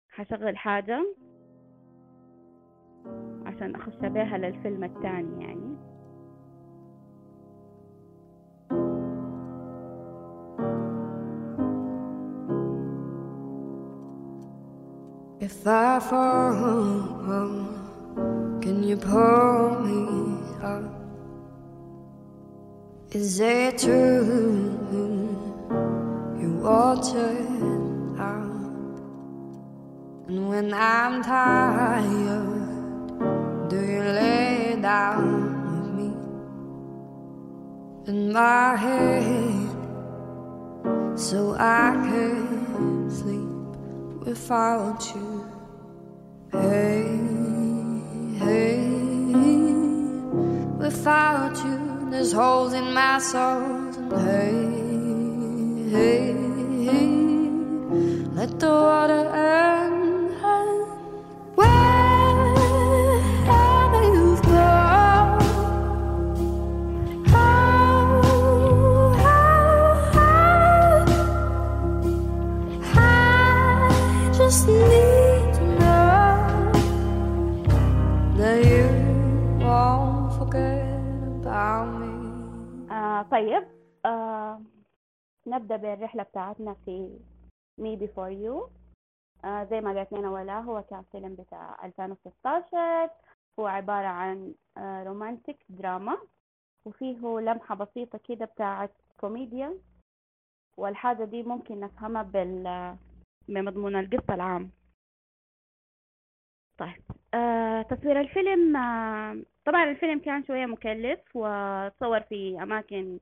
حشغل حاجة. عشان أخش بيها للفيلم الثاني يعني If I fall, can you pull me up? Is it true you watered out? And when I'm tired, lay down with me in my head so I can sleep without you? Hey, hey, without you, there's holes in my soul. And hey, hey, hey, let the water end. طيب آه نبدأ بالرحلة بتاعتنا في Me Before You. آه زي ما قلت لنا ولا هو كان فيلم بتاع 2016 هو عبارة عن آه رومانتك دراما وفيه لمحة بسيطة كده بتاعت كوميديا والحاجة دي ممكن نفهمها بال بمضمون القصة العام. طيب. آه تصوير الفيلم آه طبعا الفيلم كان شوية مكلف وتصور في أماكن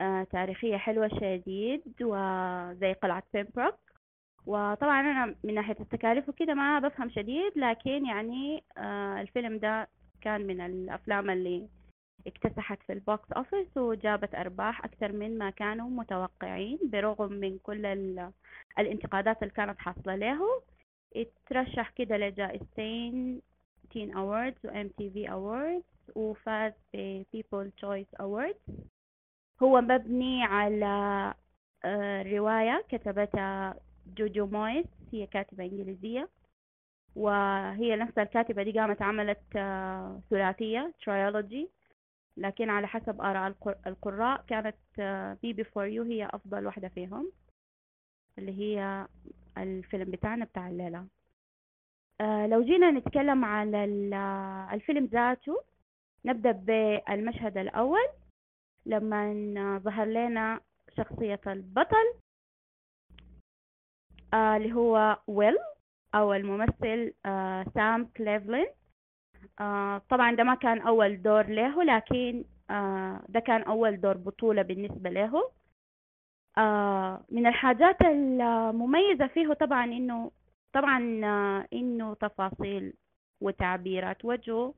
آه تاريخية حلوة شديد وزي قلعة بيمبروك وطبعا أنا من ناحية التكاليف وكده ما بفهم شديد لكن يعني الفيلم ده كان من الأفلام اللي اكتسحت في ال box office وجابت أرباح أكثر من ما كانوا متوقعين برغم من كل ال- الانتقادات اللي كانت حاصلة له. اترشح كده لجائزتين Teen Awards و MTV Awards وفاز ب People Choice هو مبني على آه، رواية كتبتها جوجو مويس هي كاتبة إنجليزية. وهي نفس الكاتبة دي قامت عملت آه، ثلاثية trilogy لكن على حسب آراء القر- القراء كانت Me Before You هي أفضل واحدة فيهم اللي هي الفيلم بتاعنا بتاع الليلة. لو جينا نتكلم على آه، الفيلم ذاته نبدأ بالمشهد الأول. لما ظهر لنا شخصية البطل آه، اللي هو ويل أو الممثل آه، سام كليفلين. آه، طبعا ده ما كان أول دور له لكن آه، ده كان أول دور بطولة بالنسبة له. آه، من الحاجات المميزة فيه طبعا إنه طبعا آه، إنه تفاصيل وتعبيرات. وجهه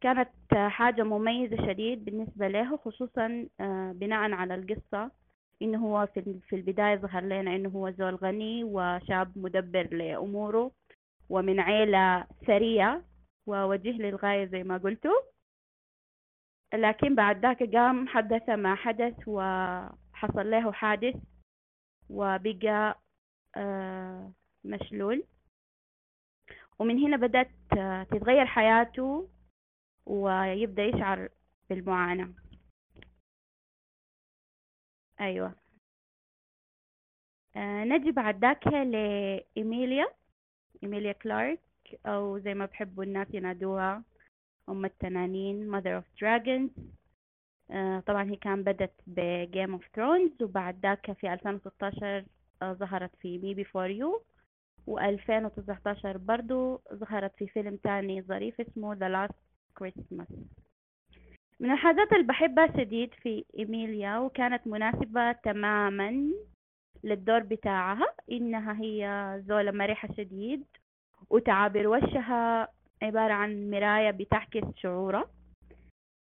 كانت حاجة مميزة شديد بالنسبة له خصوصا آه، بناء على القصة إنه هو في البداية ظهر لنا إنه هو زول غني وشاب مدبر لأموره ومن عيلة ثرية ووجيه للغاية زي ما قلتوا لكن بعد ذاك قام حدث ما حدث وحصل له حادث وبقى آه، مشلول. ومن هنا بدأت تتغير حياته ويبدأ يشعر بالمعاناة. أيوة. آه، نجي بعد ذاك لإيميليا. إيميليا كلارك أو زي ما بحبوا الناس ينادوها أم التنانين Mother of Dragons. آه، طبعا هي كان بدت ب Game of Thrones وبعد ذاك في 2016 آه، ظهرت في Me Before You و2019 برضو ظهرت في فيلم تاني ظريف اسمه The Last Christmas. من الحاجات اللي بحبها شديد في إيميليا وكانت مناسبة تماما للدور بتاعها إنها هي زولة مرحة شديد وتعابير وشها عبارة عن مراية بتعكس شعورها.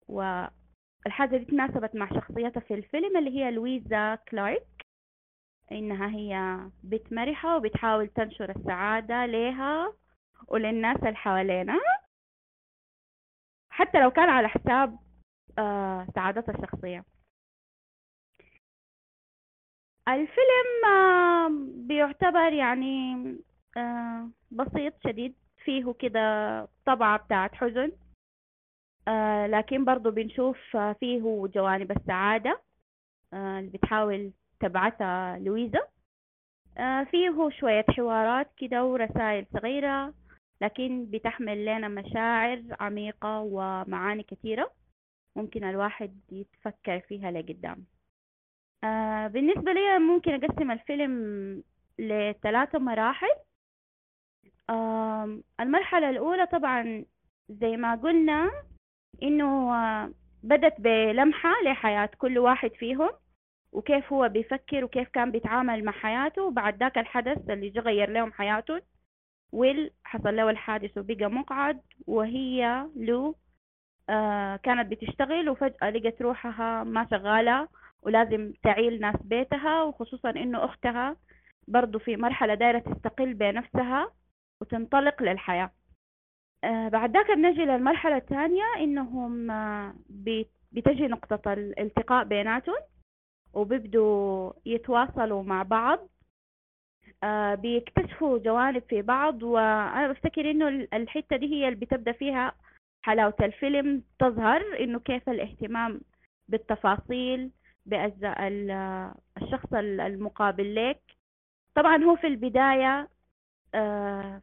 والحاجة دي تناسبت مع شخصيتها في الفيلم اللي هي لويزا كلارك إنها هي بنت مرحة وبتحاول تنشر السعادة ليها وللناس اللي حوالينا. حتى لو كان على حساب آه سعادتها الشخصية. الفيلم بيعتبر يعني آه بسيط شديد فيه كده طبعة بتاعت حزن. آه لكن برضو بنشوف فيه جوانب السعادة اللي بتحاول تبعثها لويزا. آه فيه شوية حوارات كده ورسائل صغيرة لكن بتحمل لنا مشاعر عميقة ومعاني كثيرة ممكن الواحد يتفكر فيها لقدام. آه بالنسبة لي ممكن أقسم الفيلم لثلاثة مراحل. المرحلة الأولى طبعا زي ما قلنا إنه آه بدت بلمحة لحياة كل واحد فيهم. وكيف هو بيفكر وكيف كان بيتعامل مع حياته. وبعد ذاك الحدث اللي جا غير لهم حياتهم ويل حصل له الحادث وبقى مقعد وهي لو آه كانت بتشتغل وفجأة لقت روحها ما شغالة ولازم تعيل ناس بيتها وخصوصا إنه أختها برضو في مرحلة دايرة تستقل بنفسها وتنطلق للحياة. آه بعد ذاك بنجي للمرحلة الثانية إنهم آه بتجي نقطة الالتقاء بيناتهم. وبيبدوا يتواصلوا مع بعض آه بيكتشفوا جوانب في بعض. وأنا بفتكر إنه الحتة دي هي اللي بتبدأ فيها حلاوة الفيلم. تظهر إنه كيف الاهتمام بالتفاصيل بأجزاء الشخص المقابل لك. طبعا هو في البداية آه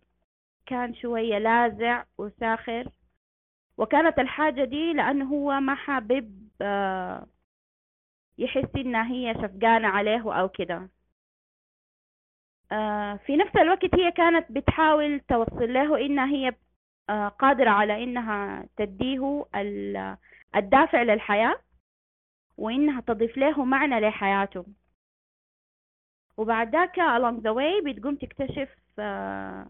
كان شوية لاذع وساخر. وكانت الحاجة دي لأنه هو ما حابب آه يحس إنها هي شفقانة عليه أو كده. آه في نفس الوقت هي كانت بتحاول توصل له إنها هي آه قادرة على إنها تديه الدافع للحياة وإنها تضيف له معنى لحياته. وبعد ذاك along the way بتقوم تكتشف آه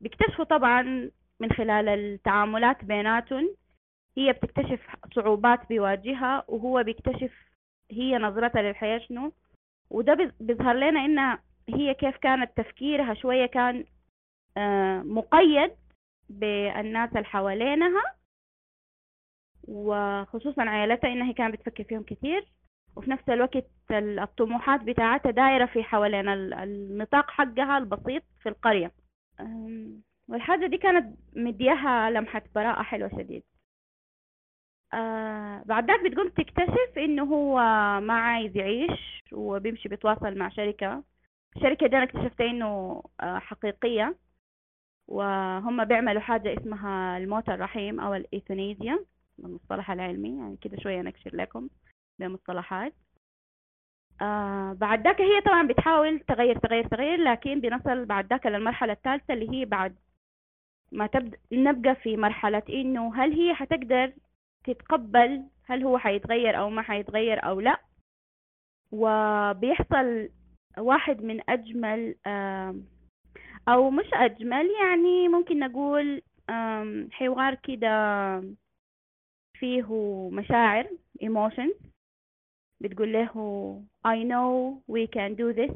بيكتشفوا طبعا من خلال التعاملات بيناتهم هي بتكتشف صعوبات بيواجهها وهو بيكتشف هي نظرتها للحياة شنو؟ وده بيظهر لنا إنها هي كيف كانت تفكيرها شوية كان آه مقيد بالناس اللي حوالينها وخصوصا عائلتها إنها كانت بتفكر فيهم كثير وفي نفس الوقت الطموحات بتاعتها دايرة في حوالين النطاق حقها البسيط في القرية. والحاجة دي كانت مديها لمحة براءة حلوة شديد. آه بتقوم تكتشف إنه هو ما عايز يعيش وبيمشي بيتواصل مع شركة. الشركة دي أنا اكتشفت إنه آه حقيقية. وهم بيعملوا حاجة اسمها الموت الرحيم أو الايثونيزيا المصطلح العلمي يعني كده شوية نكشر لكم بمصطلحات. آه بعد ذاك هي طبعا بتحاول تغير تغير تغير لكن بنصل بعد ذاك للمرحلة الثالثة اللي هي بعد ما تبدأ نبقى في مرحلة إنه هل هي حتقدر تتقبل هل هو حيتغير أو ما حيتغير أو لا. وبيحصل واحد من أجمل أو مش أجمل يعني ممكن نقول حوار كده فيه مشاعر emotions. بتقول له I know we can do this.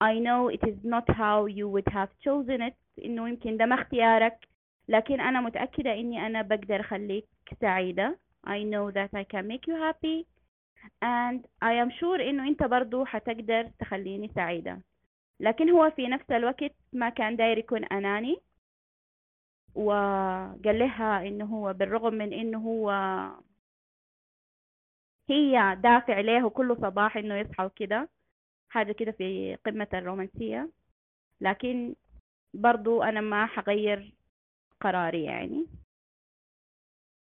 I know it is not how you would have chosen it. إنه يمكن ده ما اختيارك. لكن أنا متأكدة إني أنا بقدر أخليك سعيدة. I know that I can make you happy. And I am sure إنه أنت برضو حتقدر تخليني سعيدة. لكن هو في نفس الوقت ما كان داير يكون أناني. وقال لها إنه هو بالرغم من إنه هو هي دافع له كل صباح إنه يصحى وكده. حاجة كده في قمة الرومانسية. لكن برضو أنا ما حغير قراري يعني.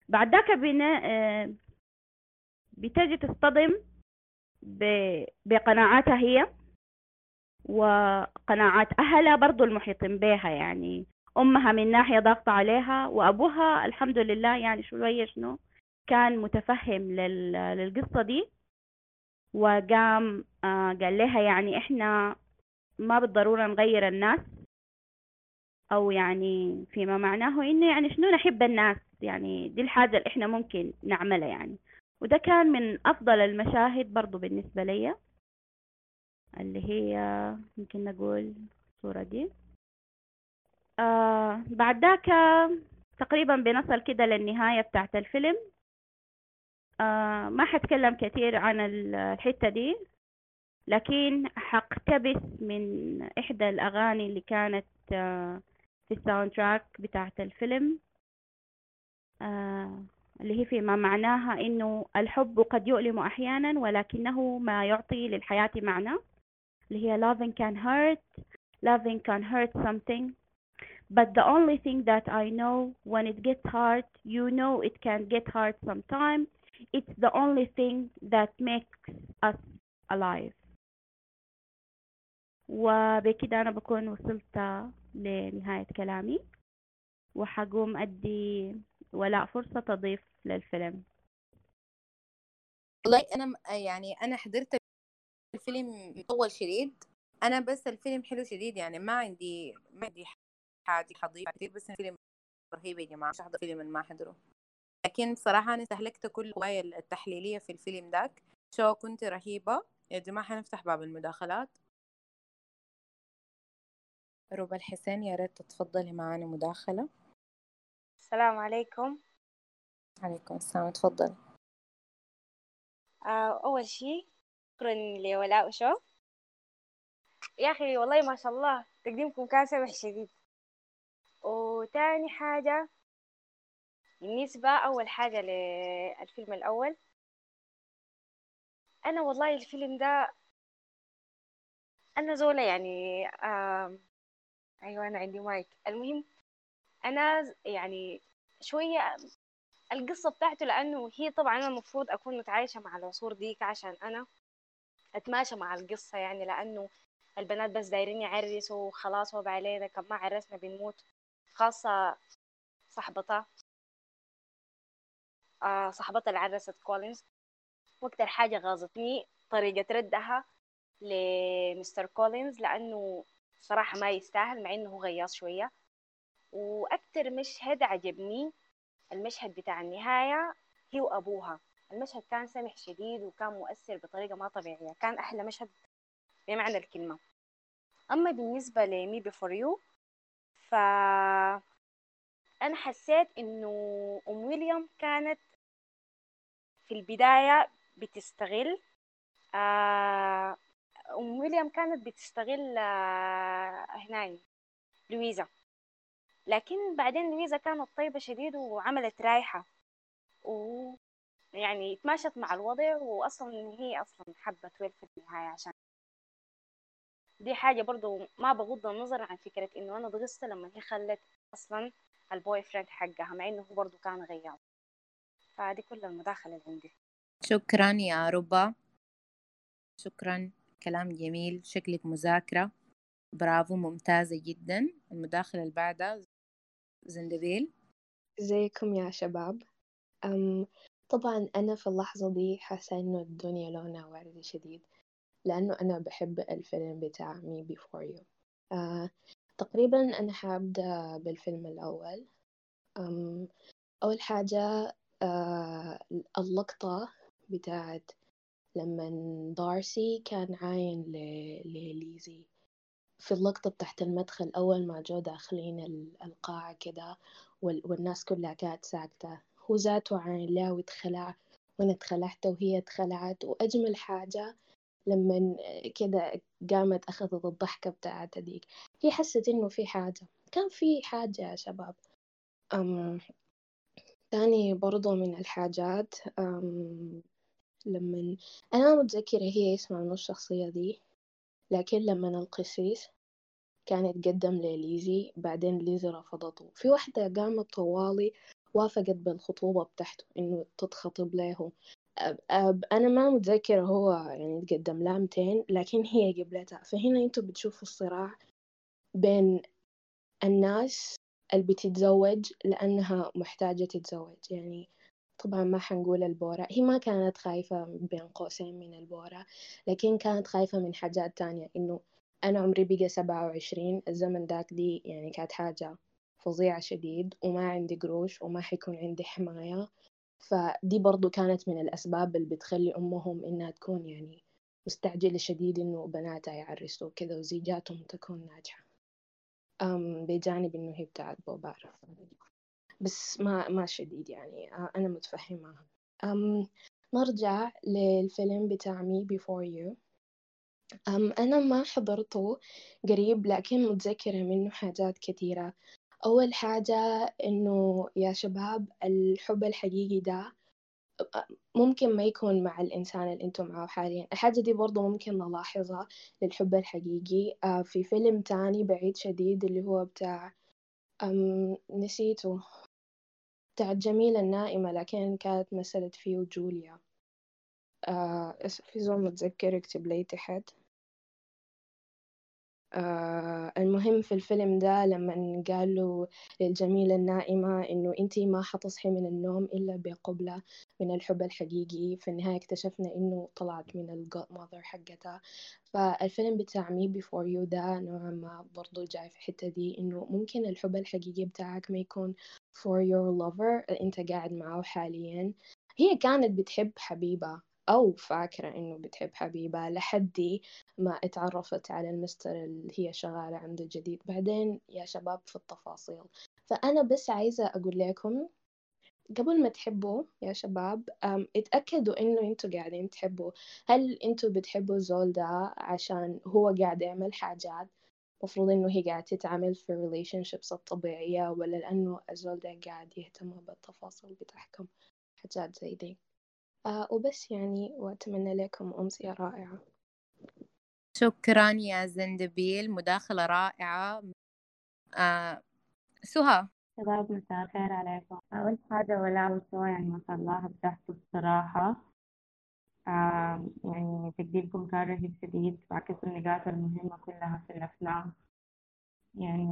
بعد ذاك آه، بتجي تصطدم بقناعاتها هي وقناعات أهلها برضو المحيطين بها يعني. أمها من ناحية ضاغطة عليها وأبوها الحمد لله يعني شوية شنو كان متفهم للقصة دي وقام آه، قال لها يعني إحنا ما بالضرورة نغير الناس أو يعني فيما معناه إنه يعني شنو نحب الناس. يعني دي الحاجة اللي إحنا ممكن نعملها يعني. وده كان من أفضل المشاهد برضو بالنسبة لي اللي هي ممكن نقول الصورة دي. آه بعد ذاك تقريبا بنصل كده للنهاية بتاعت الفيلم. آه ما حتكلم كثير عن الحتة دي لكن حقتبس من إحدى الأغاني اللي كانت آه في الساوند تراك بتاعت الفيلم. اللي هي فيما معناها إنه الحب قد يؤلم أحيانا ولكنه ما يعطي للحياة معنى اللي هي loving can hurt loving can hurt something but the only thing that I know when it gets hard you know it can get hard sometime it's the only thing that makes us alive وبكده أنا بكون وصلت لنهاية كلامي وحقوم أدي ولاء فرصة تضيف للفيلم. والله أنا يعني أنا حضرت الفيلم مطول شديد. أنا بس الفيلم حلو شديد يعني ما عندي ما عندي حاجة حضيف كثير بس الفيلم رهيب يا جماعة مش أحضر فيلم ما أحضره. لكن بصراحة أنا استهلكت كل القوايا التحليلية في الفيلم ذاك. شو كنت رهيبة. يا جماعة حنفتح باب المداخلات. ربى الحسين يا ريت تتفضلي معانا مداخلة. السلام عليكم. عليكم السلام تفضلي آه أول شيء شكرا لولاء وشو. يا أخي والله ما شاء الله تقديمكم كان سمح شديد. وتاني حاجة بالنسبة أول حاجة للفيلم الأول. أنا والله الفيلم ده أنا زولة يعني آه أيوة أنا عندي مايك. المهم أنا يعني شوية القصة بتاعته لأنه هي طبعا أنا المفروض أكون متعايشة مع العصور ديك عشان أنا أتماشى مع القصة يعني لأنه البنات بس دايرين يعرسوا وخلاص هو علينا كم ما عرسنا بنموت. خاصة صاحبتها آه صاحبتها اللي عرست كولينز. وأكتر حاجة غاظتني طريقة ردها لمستر كولينز لأنه صراحة ما يستاهل مع إنه هو غياص شوية. وأكتر مشهد عجبني المشهد بتاع النهاية هي وأبوها. المشهد كان سمح شديد وكان مؤثر بطريقة ما طبيعية. كان أحلى مشهد بمعنى الكلمة. أما بالنسبة لمي بفور يو ف أنا حسيت إنه أم ويليام كانت في البداية بتستغل آه أم ويليام كانت بتستغل آه هنا لويزا. لكن بعدين لويزا كانت طيبة شديد وعملت رايحة و يعني تماشت مع الوضع وأصلا هي أصلا حبت ويل في النهاية عشان دي حاجة برضو ما بغض النظر عن فكرة إنه أنا ضغطت لما هي خلت أصلا ال boyfriend حقها مع إنه هو برضو كان غياب. فدي كل المداخلة اللي عندي. شكرا يا ربا. شكرا كلام جميل شكلك مذاكرة. برافو ممتازة جدا. المداخلة اللي بعدها زندبيل. إزيكم يا شباب؟ أم طبعا أنا في اللحظة دي حاسة إنه الدنيا لونها وردي شديد لأنه أنا بحب الفيلم بتاع Me Before You. آه تقريبا أنا حابدأ بالفيلم الأول. أم أول حاجة آه اللقطة بتاعت لما دارسي كان عاين لليزي. في اللقطة تحت المدخل أول ما جو داخلين القاعة كده والناس كلها كانت ساكتة. هو ذاته عاين لا واتخلع وأنا اتخلعت وهي اتخلعت. وأجمل حاجة لما كده قامت أخذت الضحكة بتاعتها ديك هي حست إنه في حاجة. كان في حاجة يا شباب. أم تاني برضو من الحاجات أم لما أنا متذكرة هي اسمها من الشخصية دي؟ لكن لما القسيس كان يتقدم لليزي بعدين ليزي رفضته. في واحدة قامت طوالي وافقت بالخطوبة بتاعته إنه تتخطب له أب أب أنا ما متذكرة هو يعني قدم لها 200 لكن هي قبلتها. فهنا أنتوا بتشوفوا الصراع بين الناس اللي بتتزوج لأنها محتاجة تتزوج. يعني طبعا ما حنقول البورة. هي ما كانت خايفة بين قوسين من البورة لكن كانت خايفة من حاجات تانية إنه أنا عمري بقى سبعة وعشرين الزمن داك دي يعني كانت حاجة فظيعة شديد وما عندي قروش وما حيكون عندي حماية. فدي برضو كانت من الأسباب اللي بتخلي أمهم إنها تكون يعني مستعجلة شديد إنه بناتها يعرسوا كذا وزيجاتهم تكون ناجحة. أم بجانب إنه هي بتاعت بو بس ما ما شديد يعني آه، أنا متفهمة. أم نرجع للفيلم بتاع Me Before You أم أنا ما حضرته قريب لكن متذكرة منه حاجات كثيرة. أول حاجة إنه يا شباب الحب الحقيقي ده ممكن ما يكون مع الإنسان اللي أنتم معاه حاليا. الحاجة دي برضو ممكن نلاحظها للحب الحقيقي. آه، في فيلم تاني بعيد شديد اللي هو بتاع أم نسيته. بتاع الجميلة النائمة لكن كانت مثلت فيه جوليا. آه في زول متذكر اكتب لي تحت. آه المهم في الفيلم ده لما قالوا للجميلة النائمة إنه أنتي ما حتصحي من النوم إلا بقبلة من الحب الحقيقي في النهاية اكتشفنا إنه طلعت من ال godmother حقتها. فالفيلم بتاع Me Before You ده نوعا ما برضو جاي في الحتة دي إنه ممكن الحب الحقيقي بتاعك ما يكون for your lover أنت قاعد معه حاليا. هي كانت بتحب حبيبة. أو فاكرة إنه بتحب حبيبة لحد ما اتعرفت على المستر اللي هي شغالة عنده جديد بعدين يا شباب في التفاصيل. فأنا بس عايزة أقول لكم قبل ما تحبوا يا شباب اتأكدوا إنه أنتوا قاعدين تحبوا هل أنتوا بتحبوا الزول ده عشان هو قاعد يعمل حاجات؟ مفروض إنه هي قاعدة تتعامل في relationships الطبيعية ولا لأنه الزول ده قاعد يهتم بالتفاصيل بتاعكم حاجات زي دي. آه وبس يعني وأتمنى لكم أمسية رائعة شكرا يا زندبيل مداخلة رائعة. آه سهى. شباب مساء الخير عليكم. أول حاجة ولا مستوى يعني ما شاء الله ابدعتوا بصراحة. آه يعني تقديمكم كان رهيب شديد وعكسوا النقاط المهمة كلها في الأفلام. يعني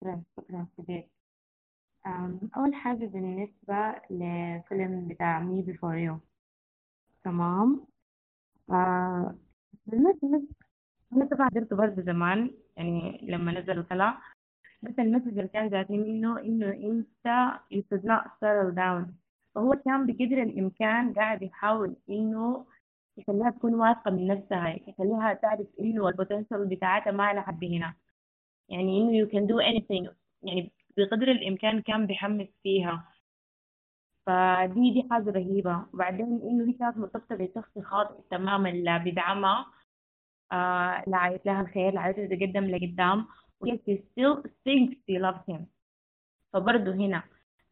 شكرا شكرا شديد. أول حاجة بالنسبة لفيلم بتاع مي بيفور يو تمام؟ آه ال message أنا طبعا حضرته برضه زمان يعني لما نزل وطلع. بس ال message اللي كان جاتني منه إنه أنت you should not settle down. فهو كان بقدر الإمكان قاعد يحاول إنه يخليها تكون واثقة من نفسها يخليها تعرف إنه ال potential بتاعتها ما لحد هنا. يعني إنه you can do anything. يعني بقدر الإمكان كان بيحمس فيها. فدي دي حاجة رهيبة. وبعدين إنه هي كانت مرتبطة بشخص خاطئ تماما لا بدعمها. آه لا عايز لها الخير لا عايز تتقدم لقدام وهي she still thinks she loves him. فبرضه هنا.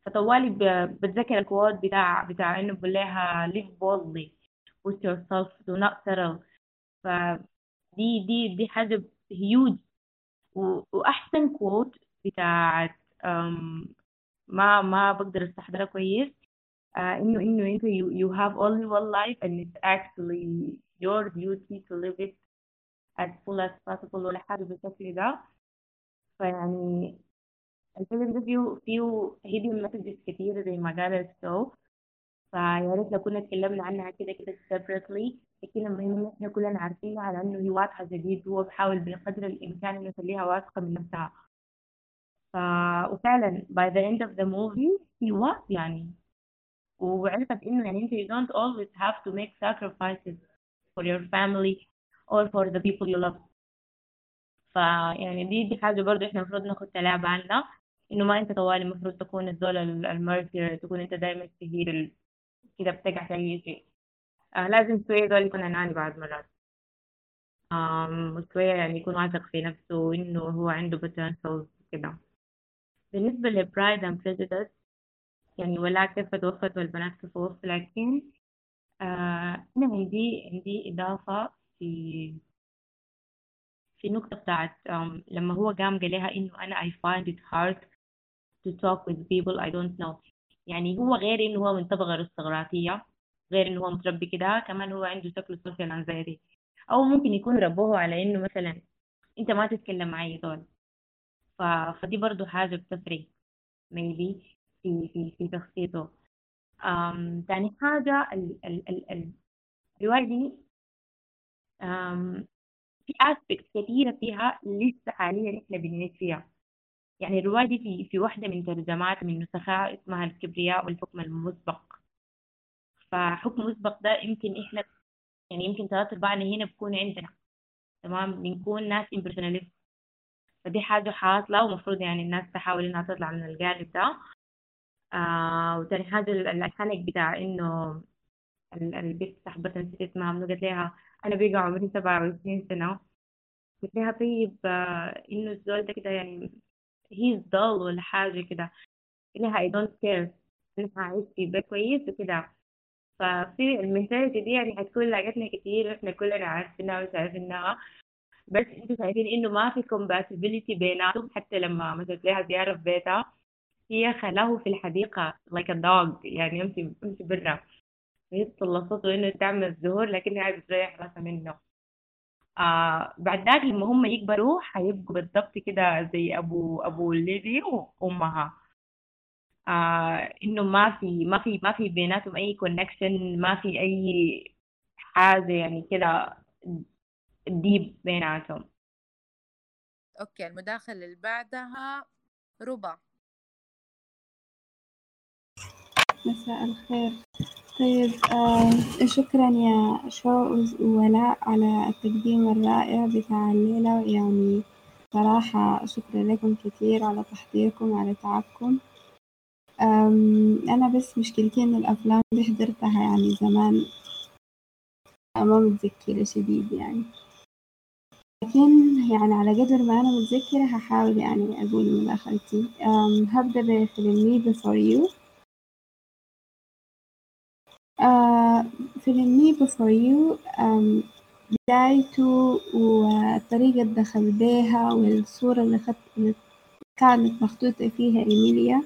فطوالي بتذكر الكواد بتاع بتاع إنه بقول لها live boldly push yourself. Do not settle. فدي دي دي حاجة هيوج وأحسن كوت بتاعت ما ما بقدر استحضرها كويس. آه إنه إنه أنت you, have only one life and it's actually your duty to live it as full as possible ولا حاجة بالشكل ده. فيعني الفيلم ده فيه فيه hidden messages كتيرة زي ما قالت سو فيا ريت لو كنا اتكلمنا عنها كده كده separately. لكن المهم ان إحنا كلنا عارفينها على انه هي واضحة جديد هو بحاول بقدر الإمكان إنه يخليها واثقة من نفسها. ف... وفعلا by the end of the movie he was يعني وعرفت إنه يعني أنت you don't always have to make sacrifices for your family or for the people you love. فيعني دي دي حاجة برضو إحنا المفروض ناخد عليها بالنا إنه ما أنت طوالي المفروض تكون الدولة المرتي تكون أنت دايما تهير ال... كده بتقع في أي شيء. آه لازم شوية دول يكون أناني بعض مرات. آم وشوية يعني يكون واثق في نفسه إنه هو عنده potential كده. بالنسبة لبرايد اند بريجيدس يعني ولا كيف توفت والبنات كيف وفوا لكن آه أنا عندي عندي إضافة في في نقطة بتاعت لما هو قام قال لها إنه أنا I find it hard to talk with people I don't know. يعني هو غير إنه هو من طبقة أرستقراطية غير إنه هو متربي كده كمان هو عنده شكل social anxiety. أو ممكن يكون ربوه على إنه مثلا أنت ما تتكلم مع أي فدي برضو حاجة بتفرق maybe في في في um, تاني حاجة ال ال ال ال الرواية دي في aspects كثيرة فيها لسه حاليا إحنا بنعيش فيها. يعني الرواية دي في في واحدة من ترجمات من نسخها اسمها الكبرياء والحكم المسبق. فحكم مسبق ده يمكن إحنا يعني يمكن ثلاثة أرباعنا هنا بكون عندنا. تمام؟ بنكون ناس impersonalist فدي حاجة حاصلة ومفروض يعني الناس تحاول إنها تطلع من الجانب ده. آه وتاني حاجة الحنك بتاع إنه البنت صاحبتها نسيت اسمها منو قالت لها أنا بقى عمري سبعة وعشرين سنة. قلت لها طيب آه إنه الزول ده كده يعني he's dull ولا حاجة كده. قلت لها I don't care. أنا هعيش في بيت كويس وكده. ففي المنتاليتي دي يعني هتكون لاقتنا كتير وإحنا كلنا عارفينها وشايفينها بس أنتوا شايفين انه ما في compatibility بيناتهم حتى لما مثلت لها زيارة في بيتها هي خلاه في الحديقة like dog يعني يمشي يمشي برا. هي طلصته إنه تعمل الزهور لكن هي بتريح راسها منه. آه بعد ذاك لما هم يكبروا حيبقوا بالضبط كده زي أبو أبو ليدي وأمها. آه إنه ما في ما في ما في بيناتهم أي connection ما في أي حاجة يعني كده deep بيناتهم. okay المداخلة اللي بعدها ربا مساء الخير. طيب آه شكرا يا شو ولاء على التقديم الرائع بتاع الليلة. يعني صراحة شكرا لكم كثير على تحضيركم على تعبكم. أنا بس مشكلتي إن الأفلام دي حضرتها يعني زمان ما متذكرة شديد يعني. لكن يعني على قدر ما أنا متذكرة هحاول يعني أقول مداخلتي هبدأ بفيلم مي Before You. فيلم مي Before You بدايته وطريقة دخل بيها والصورة اللي, خط... كانت مخطوطة فيها إيميليا.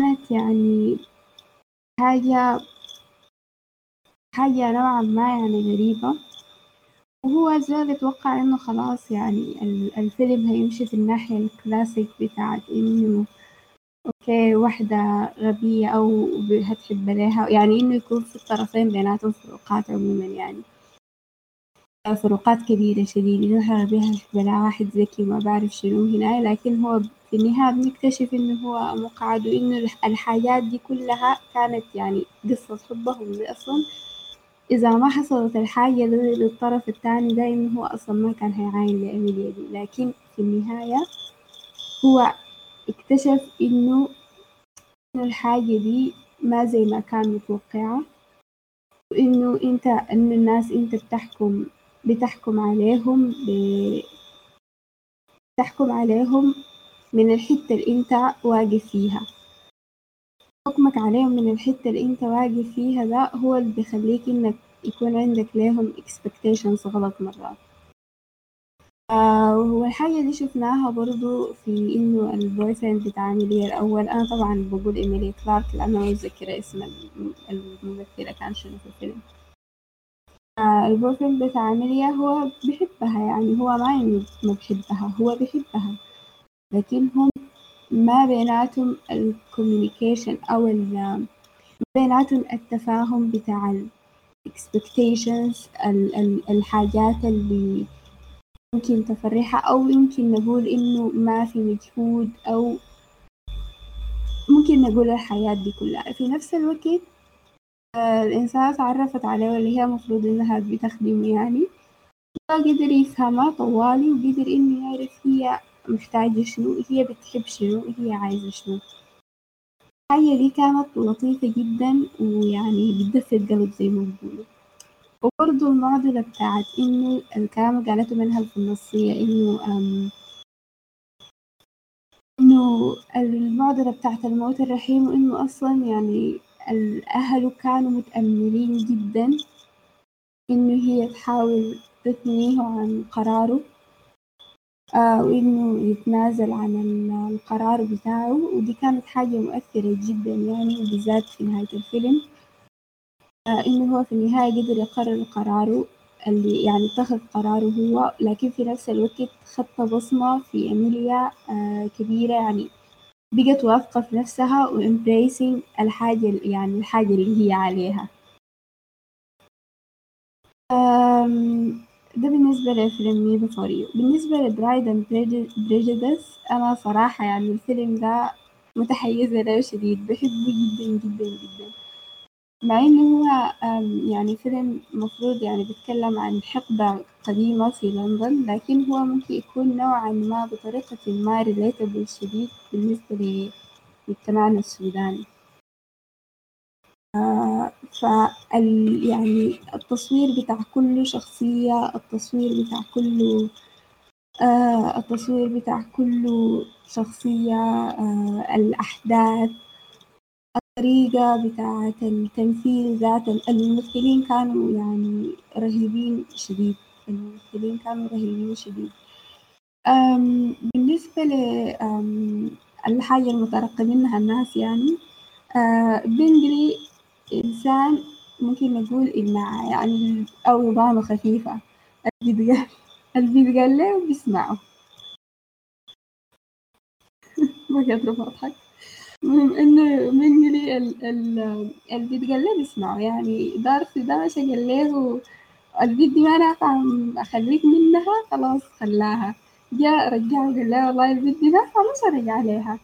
كانت يعني حاجة حاجة نوعا ما يعني غريبة. وهو زال يتوقع إنه خلاص يعني الفيلم هيمشي في الناحية الكلاسيك بتاعت إنه أوكي واحدة غبية أو هتحب عليها يعني إنه يكون في الطرفين بيناتهم فروقات عموما يعني. فروقات كبيرة شديدة إنها غبية هتحب على واحد ذكي وما بعرف شنو هنا لكن هو في النهاية بنكتشف إنه هو مقعد وإنه الحاجات دي كلها كانت يعني قصة حبهم أصلا إذا ما حصلت الحاجة للطرف التاني إنه هو أصلا ما كان هيعاين لإيميليا دي لكن في النهاية هو اكتشف إنه الحاجة دي ما زي ما كان متوقعة وإنه أنت إنه الناس أنت بتحكم بتحكم عليهم. بتحكم عليهم من الحتة اللي أنت واقف فيها حكمك عليهم من الحتة اللي أنت واقف فيها ده هو اللي بيخليك إنك يكون عندك ليهم expectations غلط مرات. آه والحاجة دي شفناها برضو في إنه ال boyfriend بتاع إيميليا الأول. أنا طبعا بقول إيميليا كلارك لأنه ما متذكرة اسم الممثلة كان شنو في الفيلم. آه ال boyfriend بتاع إيميليا هو بيحبها يعني هو ما إنه ما بيحبها هو بيحبها. لكن هم ما بيناتهم ال communication أو ال بيناتهم التفاهم بتاع ال expectations ال ال الحاجات اللي ممكن تفرحها أو يمكن نقول إنه ما في مجهود أو ممكن نقول الحياة دي كلها. في نفس الوقت آه الإنسان تعرفت عليه واللي هي مفروض إنها بتخدم يعني. قدر يفهمها طوالي وقدر إنه يعرف هي محتاجة شنو هي بتحب شنو هي عايزة شنو. الحاجة دي كانت لطيفة جدا ويعني بتدفي القلب زي ما بيقولوا. وبرضه المعضلة بتاعت إنه الكلام اللي قالته منها في النصية إنه إنه المعضلة بتاعت الموت الرحيم وإنه أصلا يعني الأهل كانوا متأملين جدا إنه هي تحاول تثنيه عن قراره. وإنه يتنازل عن ال- القرار بتاعه ودي كانت حاجة مؤثرة جدا يعني وبالذات في نهاية الفيلم. آه إنه هو في النهاية قدر يقرر قراره اللي يعني اتخذ قراره هو لكن في نفس الوقت خط بصمة في إيميليا آه كبيرة يعني بقت واثقة في نفسها و embracing الحاجة يعني الحاجة اللي هي عليها. ده بالنسبة لفيلم Me Before بالنسبة ل Pride and Prejudice أنا صراحة يعني الفيلم ده متحيزة له شديد. بحبه جدا جدا جدا. مع إنه هو يعني فيلم مفروض يعني بيتكلم عن حقبة قديمة في لندن لكن هو ممكن يكون نوعا ما بطريقة ما relatable شديد بالنسبة لمجتمعنا السوداني. فال يعني التصوير بتاع كل شخصية التصوير بتاع كل آه التصوير بتاع كل شخصية آه الأحداث الطريقة بتاعة التمثيل ذات الممثلين كانوا يعني رهيبين شديد الممثلين كانوا رهيبين شديد. بالنسبة ل أم، الحاجة المترقب منها الناس يعني آه إنسان ممكن نقول إنها يعني أو نظامه خفيفة. اللي بيتقال اللي بيتقال له بيسمعه. ما قادرة أضحك. المهم إنه بنجلي ال ال اللي بيتقال له بيسمعه. يعني دارسي ده مشى قال له البنت دي ما نافعة أخليك منها خلاص خلاها. جاء رجعه قال له والله البنت دي نافعة مش هرجع عليها.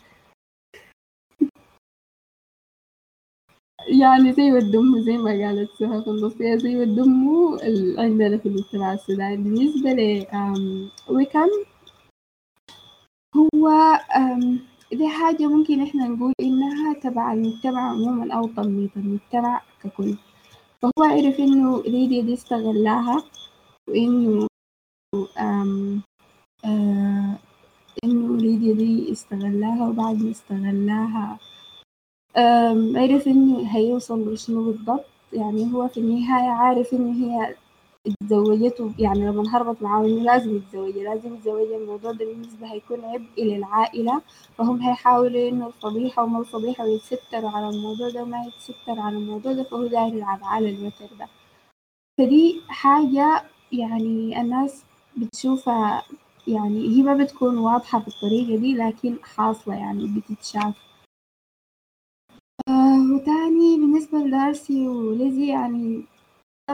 يعني زي ودمه زي ما قالت سهى في النص هي زي ودمه ال- عندنا في المجتمع السوداني. بالنسبة ل ويكم هو دي حاجة ممكن إحنا نقول إنها تبع المجتمع عموما أو تنميط المجتمع ككل. فهو عرف إنه ليديا دي استغلاها وإنه آم، آه، إنه ليديا دي استغلاها وبعد ما استغلاها عرف إنه هيوصل لشنو بالضبط. يعني هو في النهاية عارف إنه هي اتزوجته يعني لما هربت معاه إنه لازم يتزوجها لازم يتزوجها الموضوع ده بالنسبة هيكون عبء للعائلة فهم هيحاولوا إنه الفضيحة وما الفضيحة ويتستروا على الموضوع ده وما يتستر على الموضوع ده فهو داير يلعب على الوتر ده. فدي حاجة يعني الناس بتشوفها يعني هي ما بتكون واضحة بالطريقة دي لكن حاصلة يعني بتتشاف. وتاني بالنسبة لدارسي وليزي يعني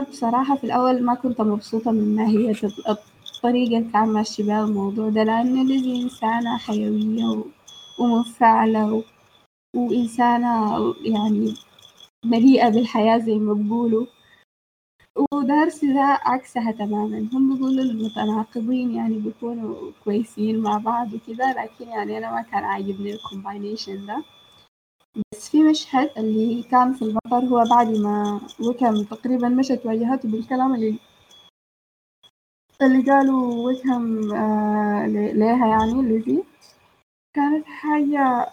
بصراحة في الأول ما كنت مبسوطة من ناحية الط- الطريقة اللي كان ماشي بيها الموضوع ده لأنه ليزي إنسانة حيوية ومنفعلة وإنسانة يعني مليئة بالحياة زي ما بيقولوا. ودارسي ده عكسها تماما. هم بيقولوا المتناقضين يعني بيكونوا كويسين مع بعض وكده لكن يعني أنا ما كان عاجبني الكومباينيشن ده. بس في مشهد اللي كان في المطار هو بعد ما وكم تقريبا مشت واجهته بالكلام اللي اللي قالوا وكم آه ليها يعني ليزي. كانت حاجة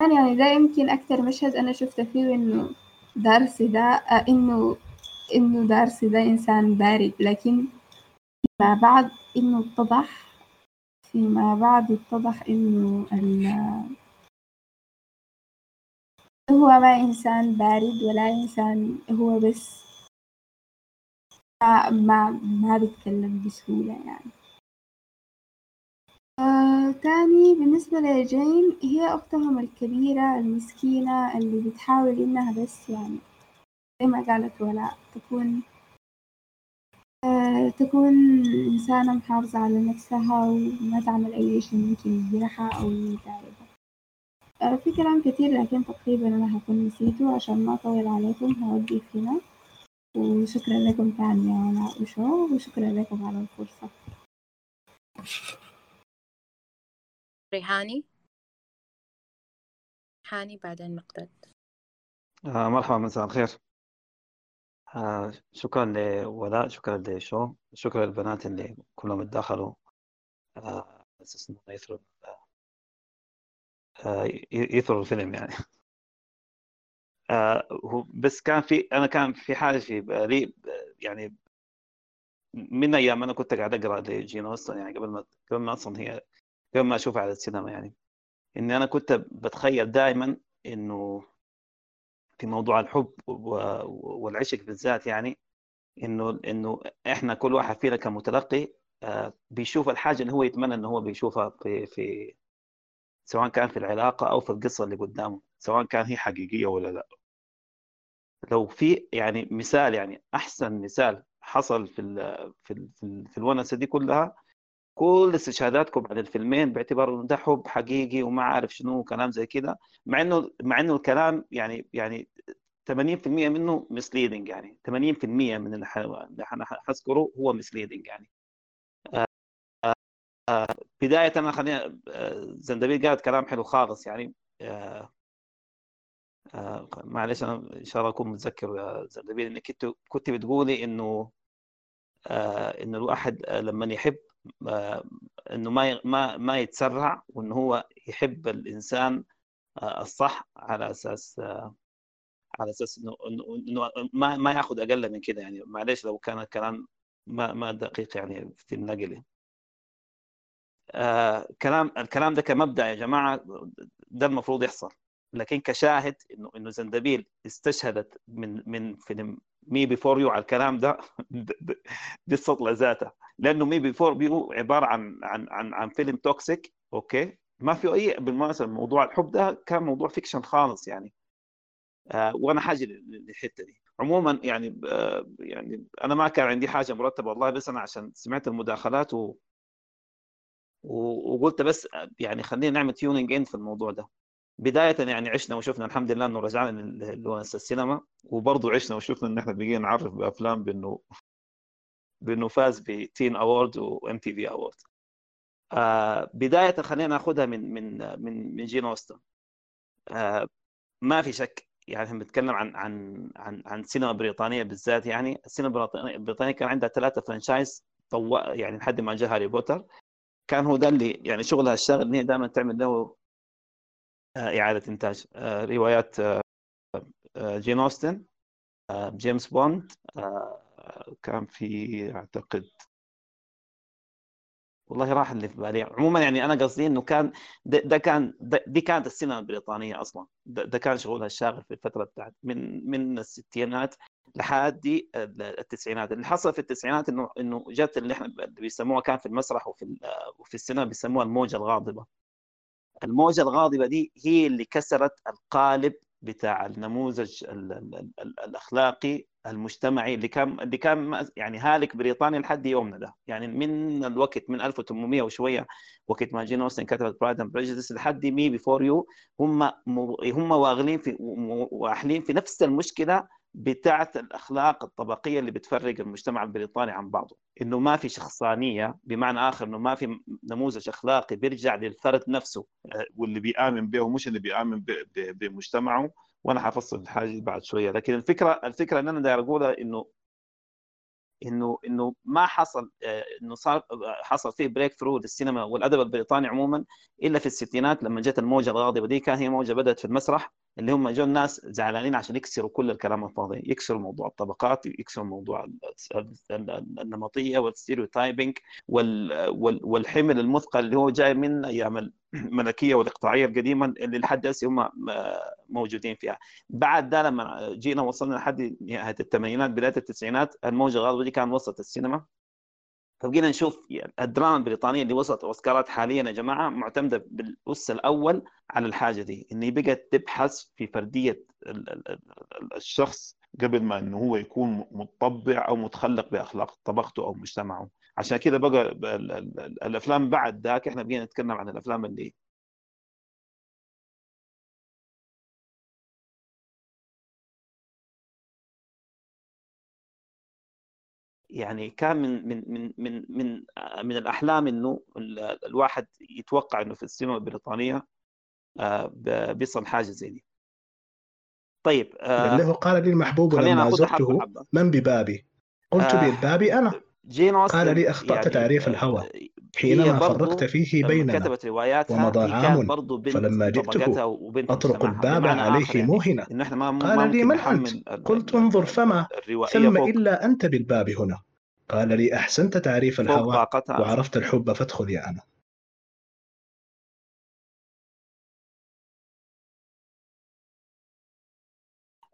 كان يعني ده يمكن أكتر مشهد أنا شفته فيه إنه دارسي ده آه إنه إنه دارسي ده إنسان بارد. لكن فيما بعد إنه اتضح فيما بعد اتضح إنه هو ما إنسان بارد ولا إنسان هو بس ما ما, ما بيتكلم بسهولة يعني. آه تاني بالنسبة لجين هي أختهم الكبيرة المسكينة اللي بتحاول إنها بس يعني زي ما قالت ولاء تكون آه تكون إنسانة محافظة على نفسها وما تعمل أي شيء ممكن يجرحها أو يتعبها آه في كلام كتير لكن تقريبا أنا هكون نسيته عشان ما أطول عليكم. هوقف هنا وشكرا لكم تاني يا ولاء وشو وشكرا لكم على الفرصة. ريهاني هاني. بعدين مقداد آه مرحبا مساء الخير. آه شكرا لولاء شكرا لشو شكرا للبنات اللي كلهم اتدخلوا. آه يثروا آه ي- يثروا الفيلم يعني. آه بس كان في أنا كان في حاجة في بالي يعني من أيام أنا كنت قاعد أقرأ لجين اوستن يعني قبل ما قبل ما أصلا هي قبل ما أشوفها على السينما يعني. إني أنا كنت بتخيل دائما إنه في موضوع الحب والعشق بالذات يعني إنه إنه إحنا كل واحد فينا كمتلقي آه، بيشوف الحاجة اللي هو يتمنى إنه هو بيشوفها في في سواء كان في العلاقة أو في القصة اللي قدامه سواء كان هي حقيقية ولا لا. لو في يعني مثال يعني أحسن مثال حصل في ال في ال في, ال في الونسة دي كلها كل استشهاداتكم عن الفيلمين باعتبار إنه ده حب حقيقي وما عارف شنو وكلام زي كده مع إنه مع إنه الكلام يعني يعني 80% منه مسليدنج يعني 80% من اللي ح- اللي أنا حذكره هو مسليدنج يعني. بداية انا خلينا آه، زندبيل قالت كلام حلو خالص يعني. آه، آه، معلش أنا إن شاء الله أكون متذكر يا زندبيل إنك كنت كنت بتقولي إنه آه، إنه الواحد آه، لما يحب آه، إنه ما ما ما يتسرع وإنه هو يحب الإنسان آه، الصح على أساس آه، على أساس إنه إنه ما ما ياخذ أقل من كده يعني. معلش لو كان الكلام ما ما دقيق يعني في النقل. آه كلام الكلام ده كمبدأ يا جماعة ده المفروض يحصل. لكن كشاهد إنه إنه زندبيل استشهدت من من فيلم Me Before You على الكلام ده دي السطله ذاتها. لأنه Me Before You عبارة عن عن عن عن فيلم toxic okay؟ ما في أي بالمناسبة موضوع الحب ده كان موضوع fiction خالص يعني. آه وأنا حاجة لل- للحتة دي. عموما يعني آه يعني أنا ما كان عندي حاجة مرتبة والله بس أنا عشان سمعت المداخلات و- وقلت بس يعني خلينا نعمل tuning in في الموضوع ده. بداية يعني عشنا وشفنا الحمد لله إنه رجعنا لونسة السينما وبرضه عشنا وشفنا إن إحنا بقينا نعرف بأفلام بإنه بإنه فاز ب Teen Award و MTV Award بداية خلينا ناخذها من من من من جين أوستن. آه ما في شك يعني إحنا بنتكلم عن عن عن عن سينما بريطانية بالذات يعني. السينما البريطانية كان عندها ثلاثة franchise طو يعني لحد ما جاء هاري بوتر. كان هو ده اللي يعني شغلها الشاغل إن هي دائما تعمل له آه، إعادة إنتاج آه، روايات آه، جين أوستن آه، جيمس بوند كان في أعتقد والله راح اللي في بالي. عموما يعني أنا قصدي إنه كان ده, كان دي كانت السينما البريطانية أصلا. ده, كان شغلها الشاغل في الفترة بتاعت من من الستينات لحد التسعينات. اللي حصل في التسعينات إنه إنه جت اللي إحنا بيسموها كان في المسرح وفي وفي السينما بيسموها الموجة الغاضبة. الموجة الغاضبة دي هي اللي كسرت القالب بتاع النموذج ال ال ال الأخلاقي المجتمعي اللي كان اللي كان يعني هالك بريطانيا لحد يومنا ده. يعني من الوقت من 1800 وشوية وقت ما جين أوستن كتبت Pride and Prejudice لحد Me Before You هم هم واغلين في وأحلين في نفس المشكلة بتاعت الأخلاق الطبقية اللي بتفرق المجتمع البريطاني عن بعضه. إنه ما في شخصانية بمعنى آخر إنه ما في نموذج أخلاقي بيرجع للفرد نفسه واللي بيآمن به ومش اللي بيآمن بمجتمعه. وأنا حفصل الحاجة بعد شوية. لكن الفكرة الفكرة اللي أنا داير أقولها إنه إنه إنه ما حصل آه، إنه صار حصل فيه بريك ثرو للسينما والأدب البريطاني عموما إلا في الستينات لما جت الموجة الغاضبة دي. كان هي موجة بدأت في المسرح اللي هم جو الناس زعلانين عشان يكسروا كل الكلام الفاضي يكسروا موضوع الطبقات يكسروا موضوع ال- ال- ال- النمطية وال stereotyping وال- وال- والحمل المثقل اللي هو جاي من أيام الملكيه والاقطاعية القديمة اللي لحد هسه هم آه، موجودين فيها. بعد ده لما جينا وصلنا لحد نهاية الثمانينات بداية التسعينات الموجة الغاضبه دي كان وسط السينما. فبقينا نشوف الدراما البريطانية اللي وصلت أوسكارات حاليا يا جماعة معتمدة بالأس الأول على الحاجة دي إن بقت تبحث في فردية ال- ال- ال- الشخص قبل ما إنه هو يكون مطبع أو متخلق بأخلاق طبقته أو مجتمعه. عشان كده بقى ال- ال- ال- الأفلام بعد ذاك إحنا بقينا نتكلم عن الأفلام اللي يعني كان من من من من من من الأحلام إنه ال- الواحد يتوقع إنه في السينما البريطانية آه، بيصل حاجة زي دي. طيب آه، له قال لي المحبوب لما زرته. من ببابي قلت آه، بالباب أنا جين قال اوستن لي أخطأت يعني تعريف آه، الهوى. حينما فرقت فيه بيننا. كتبت رواياتها ومضى عام. فلما جئته أطرق الباب عليه يعني ما قال لي من أنت؟ قلت انظر فما. ثم إلا أنت بالباب هنا. قال لي أحسنت تعريف الهوى وعرفت الحب فادخل يا أنا.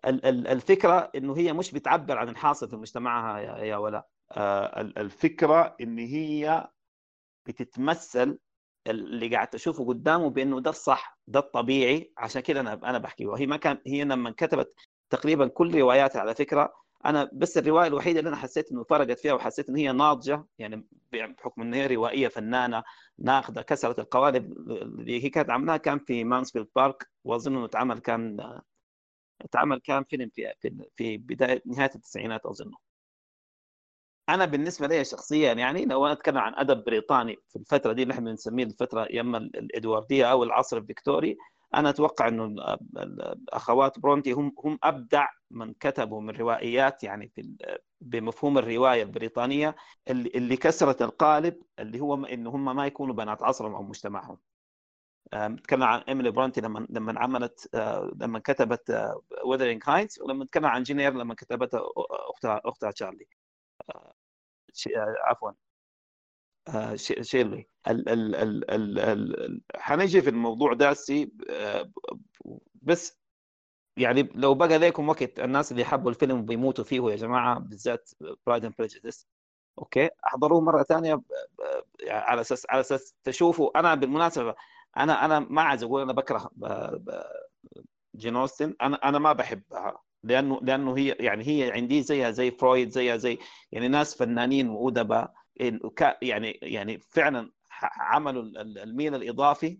ال- ال- الفكرة إنه هي مش بتعبر عن الحاصل في مجتمعها يا يا ولا. ال- الفكرة إن هي بتتمثل اللي قاعد تشوفه قدامه بإنه ده الصح ده الطبيعي. عشان كده أنا أنا بحكي. وهي ما كان هي لما كتبت تقريبا كل رواياتها على فكرة أنا بس الرواية الوحيدة اللي أنا حسيت إنه فرقت فيها وحسيت إن هي ناضجة يعني بحكم إن هي روائية فنانة ناخذه كسرت القوالب اللي هي كانت عاملاها كان في Mansfield Park وأظن إنه اتعمل كان اتعمل كان فيلم في في في بداية نهاية التسعينات اظنه أنا بالنسبة لي شخصيا يعني لو أنا أتكلم عن أدب بريطاني في الفترة دي اللي إحنا بنسميه الفترة يا إما الإدواردية أو العصر الفيكتوري أنا أتوقع إنه ال- ال- الأخوات برونتي هم هم أبدع من كتبوا من روائيات يعني في بمفهوم الرواية البريطانية اللي اللي كسرت القالب اللي هو انه هم ما يكونوا بنات عصرهم أو مجتمعهم. آه، نتكلم عن إيميلي برونتي لما لما عملت آه، لما كتبت Wuthering Heights ولما نتكلم عن Jane Eyre لما كتبت اختها أختها تشارلي. آه، عفوا. آه، شيرلي. حنجي في الموضوع ده آه، بس يعني لو بقى لكم وقت الناس اللي حبوا الفيلم بيموتوا فيه يا جماعة بالذات Pride and Prejudice okay؟ أحضروه مرة ثانية ب- على أساس على أساس تشوفوا. أنا بالمناسبة أنا أنا ما عايز أقول أنا بكره ب- جين أوستن. أنا أنا ما بحبها. لأنه لأنه هي يعني هي عندي زيها زي فرويد زيها زي يعني ناس فنانين وأدباء يعني يعني فعلا عملوا ال- ال- الميل الإضافي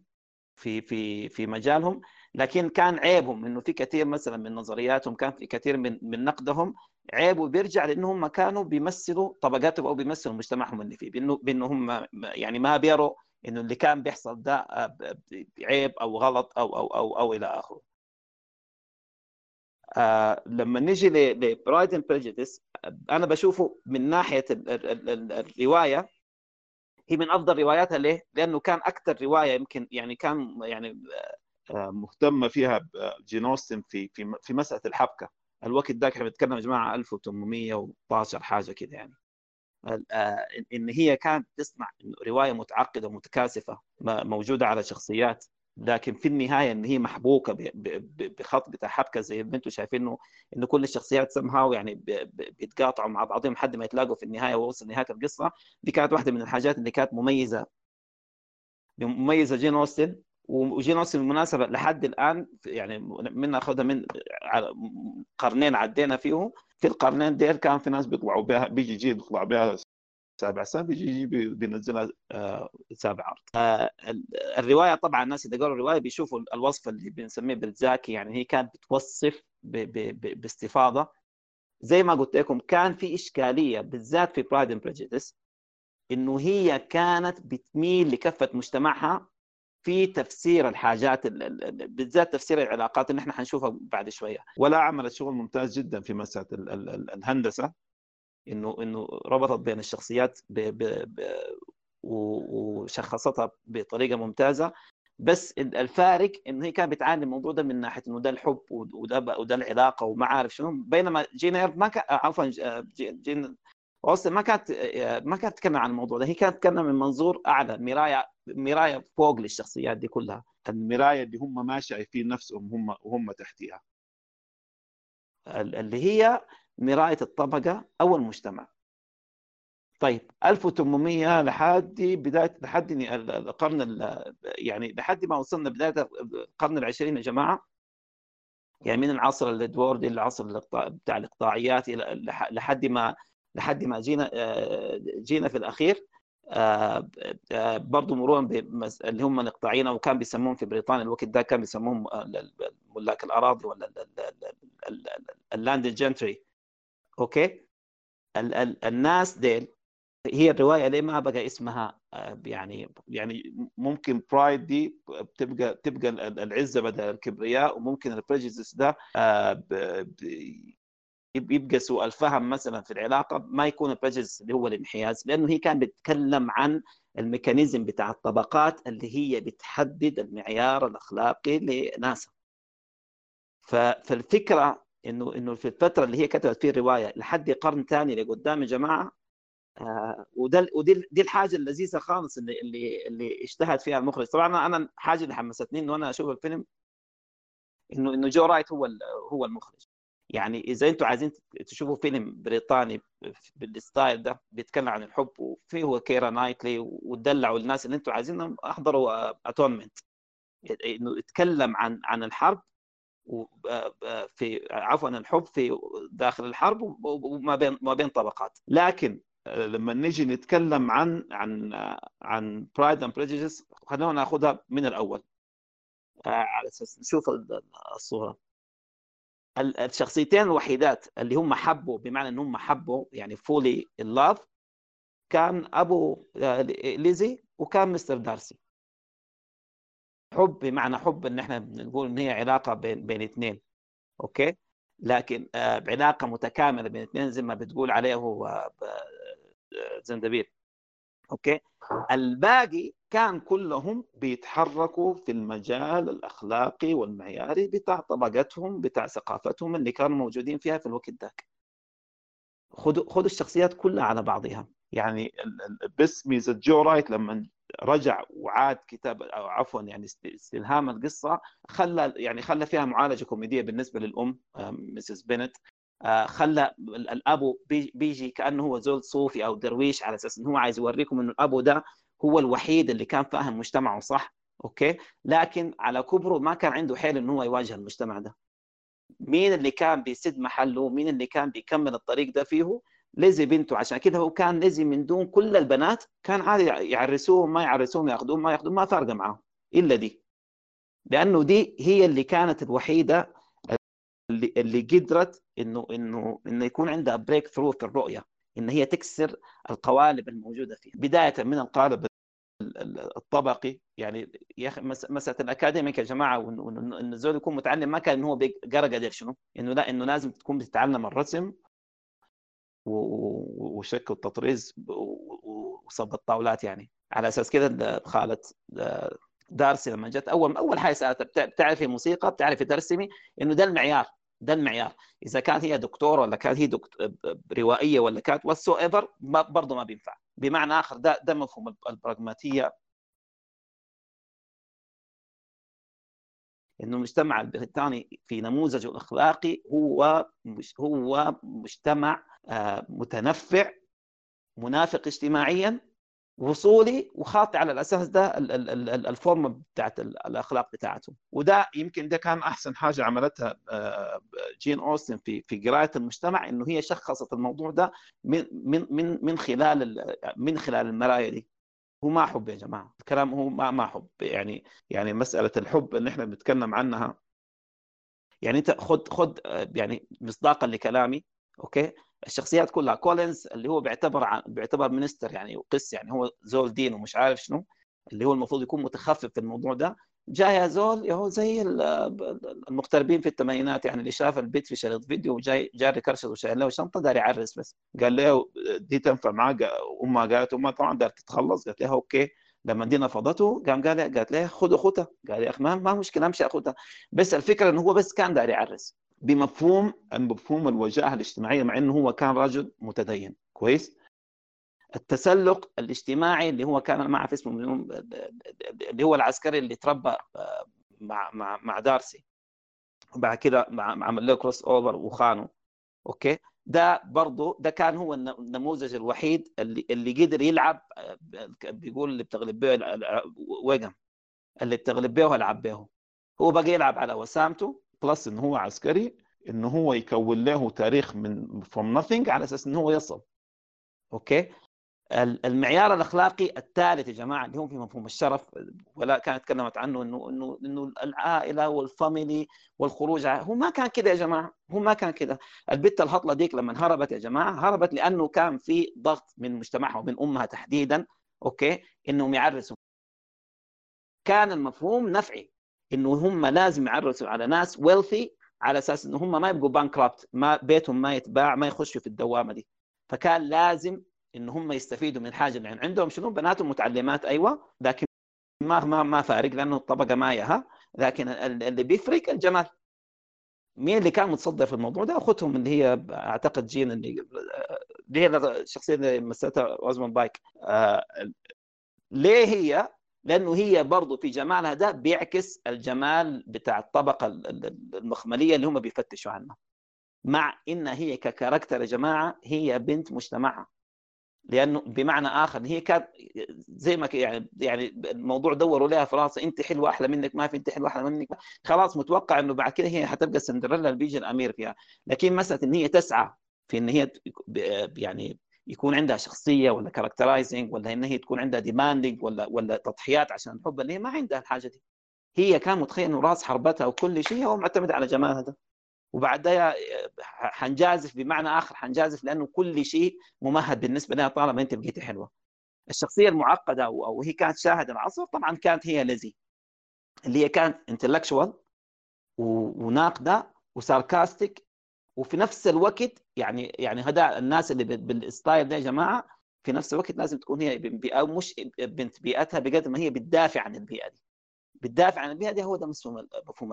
في في في مجالهم لكن كان عيبهم إنه في كثير مثلا من نظرياتهم كان في كثير من من نقدهم عيبه بيرجع لأنهم كانوا بيمثلوا طبقاتهم أو بيمثلوا مجتمعهم اللي فيه بأنه بأنه هم يعني ما بيروا إنه اللي كان بيحصل ده عيب أو غلط أو أو أو أو إلى آخره. آه لما نيجي ل Pride and Prejudice أنا بشوفه من ناحية ال ال ال ال الرواية هي من أفضل رواياتها ليه؟ لأنه كان أكثر رواية يمكن يعني كان يعني آه، مهتمه فيها جين أوستن في في في مسألة الحبكة. الوقت ده إحنا بنتكلم يا جماعة 1812 حاجة كده يعني. آه، إن هي كانت تصنع رواية متعقدة ومتكاثفه م- موجودة على شخصيات. لكن في النهاية إن هي محبوكة بخط بتاع حبكه زي ما أنتم شايفينه انه كل الشخصيات سمهاو يعني بيتقاطعوا مع بعضهم لحد ما يتلاقوا في النهاية ووصل نهاية القصة. دي كانت واحدة من الحاجات اللي كانت مميزة. مميزة جين أوستن. وجين أوستن بالمناسبة لحد الآن يعني من أخذها من قرنين عدينا فيه في القرنين ديل كان في ناس بيطلعوا بها بيجي جيل بيطلع بها سابع سنه بيجي يجي بي- بينزلها آه، سابع عرض. آه، ال- الرواية طبعا الناس اللي قروا الرواية بيشوفوا الوصف اللي بنسميه بلزاكي يعني هي كانت بتوصف باستفاضة. زي ما قلت لكم كان في إشكالية بالذات في Pride and Prejudice إنه هي كانت بتميل لكفه مجتمعها في تفسير الحاجات ال- ال- ال- بالذات تفسير العلاقات اللي إحنا حنشوفها بعد شوية. ولا عملت شغل ممتاز جدا في مسألة ال- ال- ال- الهندسة. إنه إنه ربطت بين الشخصيات ب ب ب وشخصتها بطريقة ممتازة. بس ال- الفارق إنه هي كانت بتعاني الموضوع ده من ناحية إنه ده الحب وده وده العلاقة وما عارف شنو. بينما جين ايرف ما كان عفوا جين أوستن ما كانت ما كانت تتكلم عن الموضوع ده. هي كانت تتكلم من منظور أعلى مراية مراية فوق للشخصيات دي كلها. المراية اللي هم ما شايفين نفسهم هم وهم تحتها ال- اللي هي مرايه الطبقه أو المجتمع طيب 1800 لحد بدايه لحد ال- القرن ال- يعني لحد ما وصلنا بدايه القرن العشرين يا جماعة يعني من العصر الادواردي للعصر بتاع الاقطاعيات لحد ما لحد ما جينا آه، جينا في الاخير آه، آه، برضه مرورا اللي هم الاقطاعيين أو كان بيسموهم في بريطانيا الوقت ده كان بيسموهم آه، ملاك الاراضي ولا ال- ال- ال- ال- ال- ال landed gentry okay؟ ال- ال- الناس ديل هي الرواية ليه ما بقى اسمها آه، يعني يعني ممكن pride دي بتبقى تبقى ال- العزة بدل الكبرياء وممكن ال prejudice ده آه، يبقى سوء الفهم مثلا في العلاقة ما يكون ال prejudice اللي هو الانحياز لأنه هي كانت بتتكلم عن ال mechanism بتاع الطبقات اللي هي بتحدد المعيار الأخلاقي لناسها فالفكرة إنه إنه في الفترة اللي هي كتبت فيه الرواية لحد قرن ثاني لقدام يا جماعة آه وده ودي دي الحاجة اللذيذة خالص اللي اللي اللي اجتهد فيها المخرج. طبعا أنا الحاجة اللي حمستني إنه أنا أشوف الفيلم إنه إنه جو رايت هو هو المخرج. يعني إذا أنتم عايزين تشوفوا فيلم بريطاني بال style ده بيتكلم عن الحب وفيه كيرا نايتلي وتدلعوا الناس اللي أنتم عايزينهم أحضروا Atonement. إنه يتكلم عن عن الحرب في عفوا الحب في داخل الحرب وما بين ما بين طبقات. لكن لما نيجي نتكلم عن عن عن Pride and Prejudice خلونا ناخذها من الأول. آه، على أساس نشوف ال- الصورة. ال- الشخصيتين الوحيدات اللي هم حبوا بمعنى ان هم حبوا يعني fully love كان أبو آه، ليزي وكان مستر دارسي. حب بمعنى حب إن إحنا بنقول إن هي علاقة بين بين اثنين. okay؟ لكن آه، علاقه متكاملة بين اثنين زي ما بتقول عليه هو آه، زندبيل. okay؟ الباقي كان كلهم بيتحركوا في المجال الأخلاقي والمعياري بتاع طبقتهم بتاع ثقافتهم اللي كانوا موجودين فيها في الوقت ذاك. خذوا خذوا الشخصيات كلها على بعضها يعني بس ميزه جو رايت لما رجع وعاد كتاب أو عفوا يعني است- استلهام القصة خلى يعني خلى فيها معالجة كوميدية بالنسبة للأم آه، Mrs. Bennet آه، خلى ال- الابو بي- بيجي كأنه هو زول صوفي أو درويش على أساس إنه هو عايز يوريكم إنه الابو ده هو الوحيد اللي كان فاهم مجتمعه صح okay؟ لكن على كبره ما كان عنده حيل إنه هو يواجه المجتمع ده. مين اللي كان بيسد محله؟ مين اللي كان بيكمل الطريق ده فيه؟ ليزي بنته عشان كده هو كان ليزي من دون كل البنات كان عادي يعرسوهم ما يعرسوهم ياخذوهم ما ياخذوهم ما فارقة معاهم إلا دي. لأنه دي هي اللي كانت الوحيدة اللي اللي قدرت انه انه إنه يكون عندها breakthrough في الرؤية إن هي تكسر القوالب الموجودة فيها. بداية من القالب ال- ال- الطبقي يعني يا أخي مس- مسألة ال academic يا جماعة إنه الزول يكون متعلم ما كان إنه هو قرأ قدر شنو؟ إنه لا إنه لازم تكون بتتعلم الرسم وشك التطريز و- و- وصب الطاولات يعني. على أساس كده خالة دارسي لما جت أول أول حاجة سألتها بتع- بتعرفي موسيقى؟ بتعرفي ترسمي إنه ده المعيار ده المعيار. إذا كانت هي دكتوره ولا كانت هي دكت... روائية ولا كانت واتسو ايفر برضه ما بينفع. بمعنى آخر ده ده مفهوم الب- البراغماتية إنه المجتمع البريطاني في نموذجه الأخلاقي هو هو مجتمع آه، متنفع منافق اجتماعيا وصولي وخاطئ على الأساس ده ال- ال- ال- ال- ال form بتاعت ال- الأخلاق بتاعته. وده يمكن ده كان أحسن حاجة عملتها آه، جين أوستن في في قراءه المجتمع إنه هي شخصت الموضوع ده من من من خلال ال- من خلال المرايه دي. هو ما حب يا جماعة الكلام هو ما ما حب. يعني يعني مسألة الحب اللي إحنا بنتكلم عنها. يعني أنت خد خد يعني مصداقا لكلامي okay؟ الشخصيات كلها كولينز اللي هو بيعتبر عن- بيعتبر minister يعني وقس يعني هو زول دين ومش عارف شنو اللي هو المفروض يكون متخفف في الموضوع ده. جاء يا زول هو زي ال- المغتربين في الثمانينات يعني اللي شاف البيت في شريط فيديو وجاي جاري كرشد وشايل له شنطة داري يعرس بس. قال له دي تنفع معاه أمها قالت أمها طبعا دار تتخلص. قالت لها okay. لما دي نفضته قام قال قالت له خذ أخوتها. قال يا أخي ما ما مشكلة امشي أخوتها. بس الفكرة إنه هو بس كان داري يعرس بمفهوم مفهوم الوجاهة الاجتماعية مع إنه هو كان رجل متدين. كويس؟ التسلق الاجتماعي اللي هو كان ما اعرف اسمه اللي هو العسكري اللي تربى آه، مع مع مع دارسي. وبعد كده عمل له crossover وخانه. أوكي؟ ده برضه ده كان هو الن- النموذج الوحيد اللي اللي قدر يلعب آه، بيقول اللي بتغلب به ويجم اللي بتغلب به العب به هو بقى يلعب على وسامته بلس انه هو عسكري انه هو يكون له تاريخ من فروم nothing على أساس انه هو يصل. أوكي؟ المعيار الأخلاقي الثالث يا جماعة اللي هو في مفهوم الشرف ولا كانت تكلمت عنه إنه إنه إنه العائلة والفاميلي والخروج هو ما كان كده يا جماعة هو ما كان كده. البت الهطلة ديك لما هربت يا جماعة هربت لأنه كان في ضغط من مجتمعها ومن أمها تحديدا okay؟ إنهم يعرسوا. كان المفهوم نفعي إنه هم لازم يعرسوا على ناس wealthy على أساس إنه هم ما يبقوا bankrupt ما بيتهم ما يتباع ما يخشوا في الدوامة دي. فكان لازم إن هم يستفيدوا من الحاجة اللي عندهم شنو؟ بناتهم متعلمات أيوه. لكن ما ما ما فارق لأنه الطبقة ما يها. لكن ال- اللي بيفرق الجمال. مين اللي كان متصدر في الموضوع ده؟ أخوتهم اللي هي أعتقد جين اللي دي هي الشخصية اللي مثلتها أوزمان بايك. آه ليه هي؟ لأنه هي برضه في جمالها ده بيعكس الجمال بتاع الطبقة المخملية اللي هم بيفتشوا عنها. مع انها هي ككاركتر يا جماعة هي بنت مجتمعها. لأنه بمعنى آخر هي كانت زي ما يعني يعني الموضوع دوروا لها في راسها أنت حلوة أحلى منك ما في أنت حلوة أحلى منك خلاص متوقع إنه بعد كده هي حتبقى سندريلا اللي بيجي الامير فيها لكن مسألة إن هي تسعى في إن هي يعني يكون عندها شخصية ولا characterizing ولا إن هي تكون عندها demanding ولا ولا تضحيات عشان الحب اللي هي ما عندها الحاجة دي. هي كان متخيل إنه راس حربتها وكل شيء هو معتمد على جمالها ده. وبعدها حنجازف بمعنى آخر حنجازف لأنه كل شيء ممهد بالنسبة لها طالما أنت بقيتي حلوة. الشخصية المعقدة أو هي كانت شاهد العصر طبعا كانت هي ليزي اللي هي كانت intellectual وناقدة و sarcastic وفي نفس الوقت يعني يعني هذا الناس اللي بال style ده يا جماعة في نفس الوقت لازم تكون هي بيئة مش بنت بيئتها بقدر ما هي بتدافع عن البيئة دي. بتدافع عن البيئة دي هو ده مفهوم مفهوم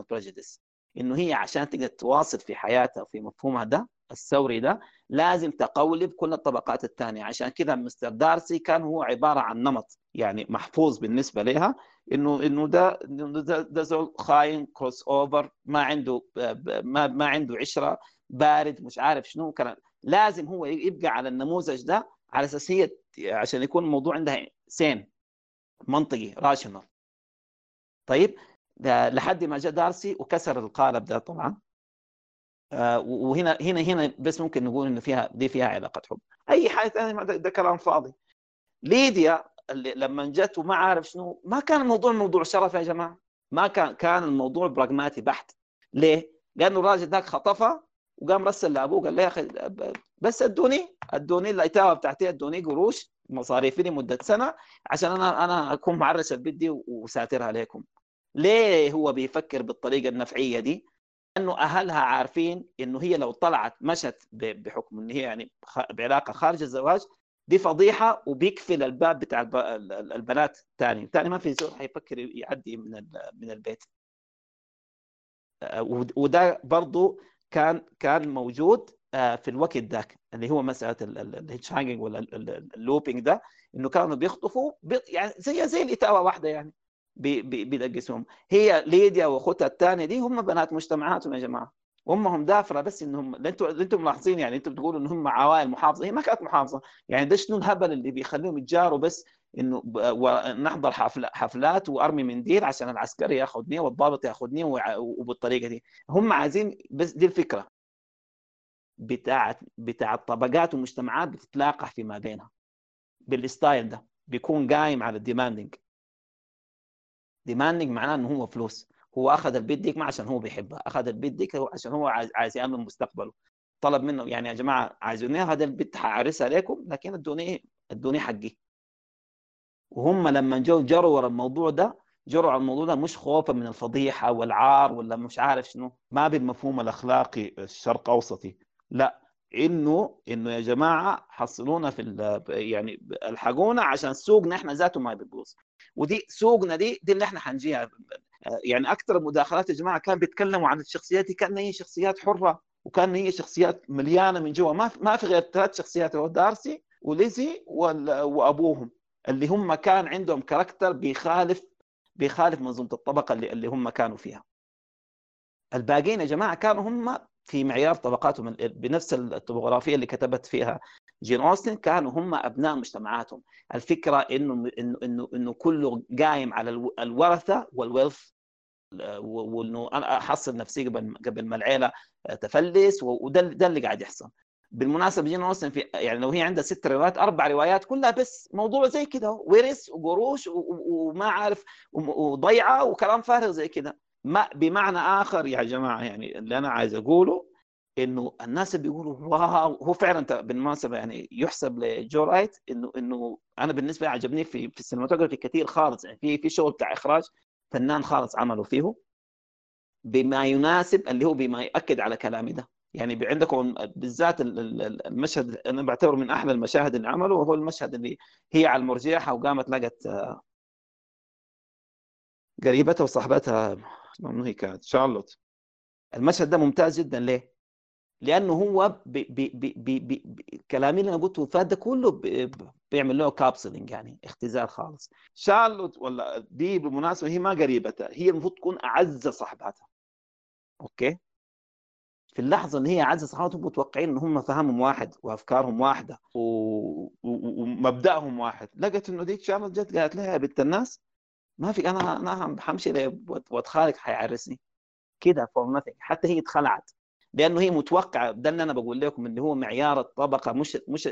إنه هي عشان تقدر تواصل في حياتها في مفهومها ده الثوري ده لازم تقولب كل الطبقات الثانية. عشان كذا مستر دارسي كان هو عبارة عن نمط يعني محفوظ بالنسبة لها إنه إنه ده ده, ده زول خاين crossover ما عنده ما, ما عنده عشرة بارد مش عارف شنو. كلام لازم هو يبقى على النموذج ده على أساس هي عشان يكون الموضوع عندها sane منطقي rational طيب لحد ما جاء دارسي وكسر القالب ده طبعا. آه وهنا هنا هنا بس ممكن نقول إنه فيها دي فيها علاقة حب. أي حاجة ثانية ده, كلام فاضي. ليديا اللي لما جت وما عارف شنو ما كان الموضوع موضوع شرف يا جماعة. ما كان كان الموضوع براغماتي بحت. ليه؟ لأنه الراجل ذاك خطفها وقام رسل لأبوه قال له يا أخي بس أدوني أدوني الايتاوه بتاعتي أدوني قروش مصاريفي لمدة سنة عشان أنا أنا أكون معرس البيت دي وساترها عليكم. ليه هو بيفكر بالطريقة النفعية دي؟ انه أهلها عارفين إنه هي لو طلعت مشت بحكم إن هي يعني بعلاقة خارج الزواج دي فضيحة وبيقفل الباب بتاع البنات ثاني ثاني ما في زول حيفكر يعدي من من البيت. وده برضه كان كان موجود في الوقت ذاك اللي هو مسألة ال head hunting ولا ال eloping ده إنه كانوا بيخطفوا يعني زي زي الإتاوة واحدة يعني. بيدقسهم هي ليديا وأخوتها الثانية دي هم بنات مجتمعاتهم يا جماعة. أمهم دافرة بس انهم أنتم أنتم ملاحظين يعني أنتم بتقولوا إن هم عوائل محافظة. هي ما كانت محافظة. يعني ده شنو الهبل اللي بيخليهم يتجاروا بس إنه نحضر حفل حفلات وأرمي منديل عشان العسكري ياخذني والضابط ياخذني وبالطريقة دي. هم عايزين بس دي الفكرة. بتاعت بتاع الطبقات والمجتمعات بتتلاقح فيما بينها. بال style ده. بيكون قايم على ال demanding demanding معناه إنه هو فلوس. هو أخذ البيت ديك ما عشان هو بيحبها أخذ البيت ديك عشان هو عايز, عايز يامن مستقبله. طلب منه يعني يا جماعة عايزوني هذا البيت حعرسها عليكم لكن ادوني ادوني حقي. وهم لما جو جروا ورا الموضوع ده جروا على الموضوع ده مش خوفا من الفضيحة والعار ولا مش عارف شنو ما بالمفهوم الأخلاقي الشرق أوسطي. لا إنه إنه يا جماعة حصلونا في يعني ألحقونا عشان سوقنا إحنا ذاته ما بيبوظ. ودي سوقنا دي دي اللي إحنا حنجيها. يعني أكثر المداخلات يا جماعة كان بيتكلموا عن الشخصيات دي كان هي شخصيات حرة وكان هي شخصيات مليانة من جوا. ما ما في غير ثلاث شخصيات هو دارسي وليزي وأبوهم اللي هم كان عندهم كاركتر بيخالف بيخالف منظومة الطبقة اللي, اللي هم كانوا فيها. الباقيين يا جماعة كانوا هم في معيار طبقاتهم بنفس الطبوغرافية اللي كتبت فيها جين أوستن كانوا هم أبناء مجتمعاتهم. الفكرة إنه إنه إنه إنه كله قايم على الورثة وال wealth وإنه أنا احصل نفسي قبل قبل ما العيلة تفلس وده ده اللي قاعد يحصل. بالمناسبة جين أوستن في يعني لو هي عندها ست روايات أربع روايات كلها بس موضوع زي كده ورث وقروش وما عارف وضيعة وكلام فارغ زي كده. ما بمعنى آخر يا جماعة يعني اللي أنا عايز أقوله إنه الناس بيقولوا wow هو فعلا بالمناسبة يعني يحسب لجو رايت انه إنه أنا بالنسبة لي عجبني في في ال cinematography كثير خالص يعني في في شغل بتاع إخراج فنان خالص عملوا فيه بما يناسب اللي هو بما ياكد على كلامي ده. يعني عندكم بالذات المشهد أنا بعتبره من أحلى المشاهد اللي عمله وهو المشهد اللي هي على المرجيحة وقامت لقت قريبتها وصاحبتها منو هي كانت شارلوت المشهد ده ممتاز جدا ليه؟ لأنه هو بي بي بي بي بي كلامي اللي أنا قلته فات ده كله بي بيعمل له capsuling يعني اختزال خالص. شارلوت ولا دي بالمناسبة هي ما قريبتها هي المفروض تكون اعز صاحباتها. أوكي. في اللحظة اللي هي اعز صحابتهم متوقعين إن هم فهمهم واحد وأفكارهم واحدة و... و... ومبدأهم واحد. لقت إنه ديك شارلوت جت قالت لها يا بنت الناس ما في أنا أنا حمشي واتخالك حيعرسني. كده for nothing حتى هي اتخلعت. لأنه هي متوقعة ده اللي أنا بقول لكم اللي هو معيار الطبقة مش مش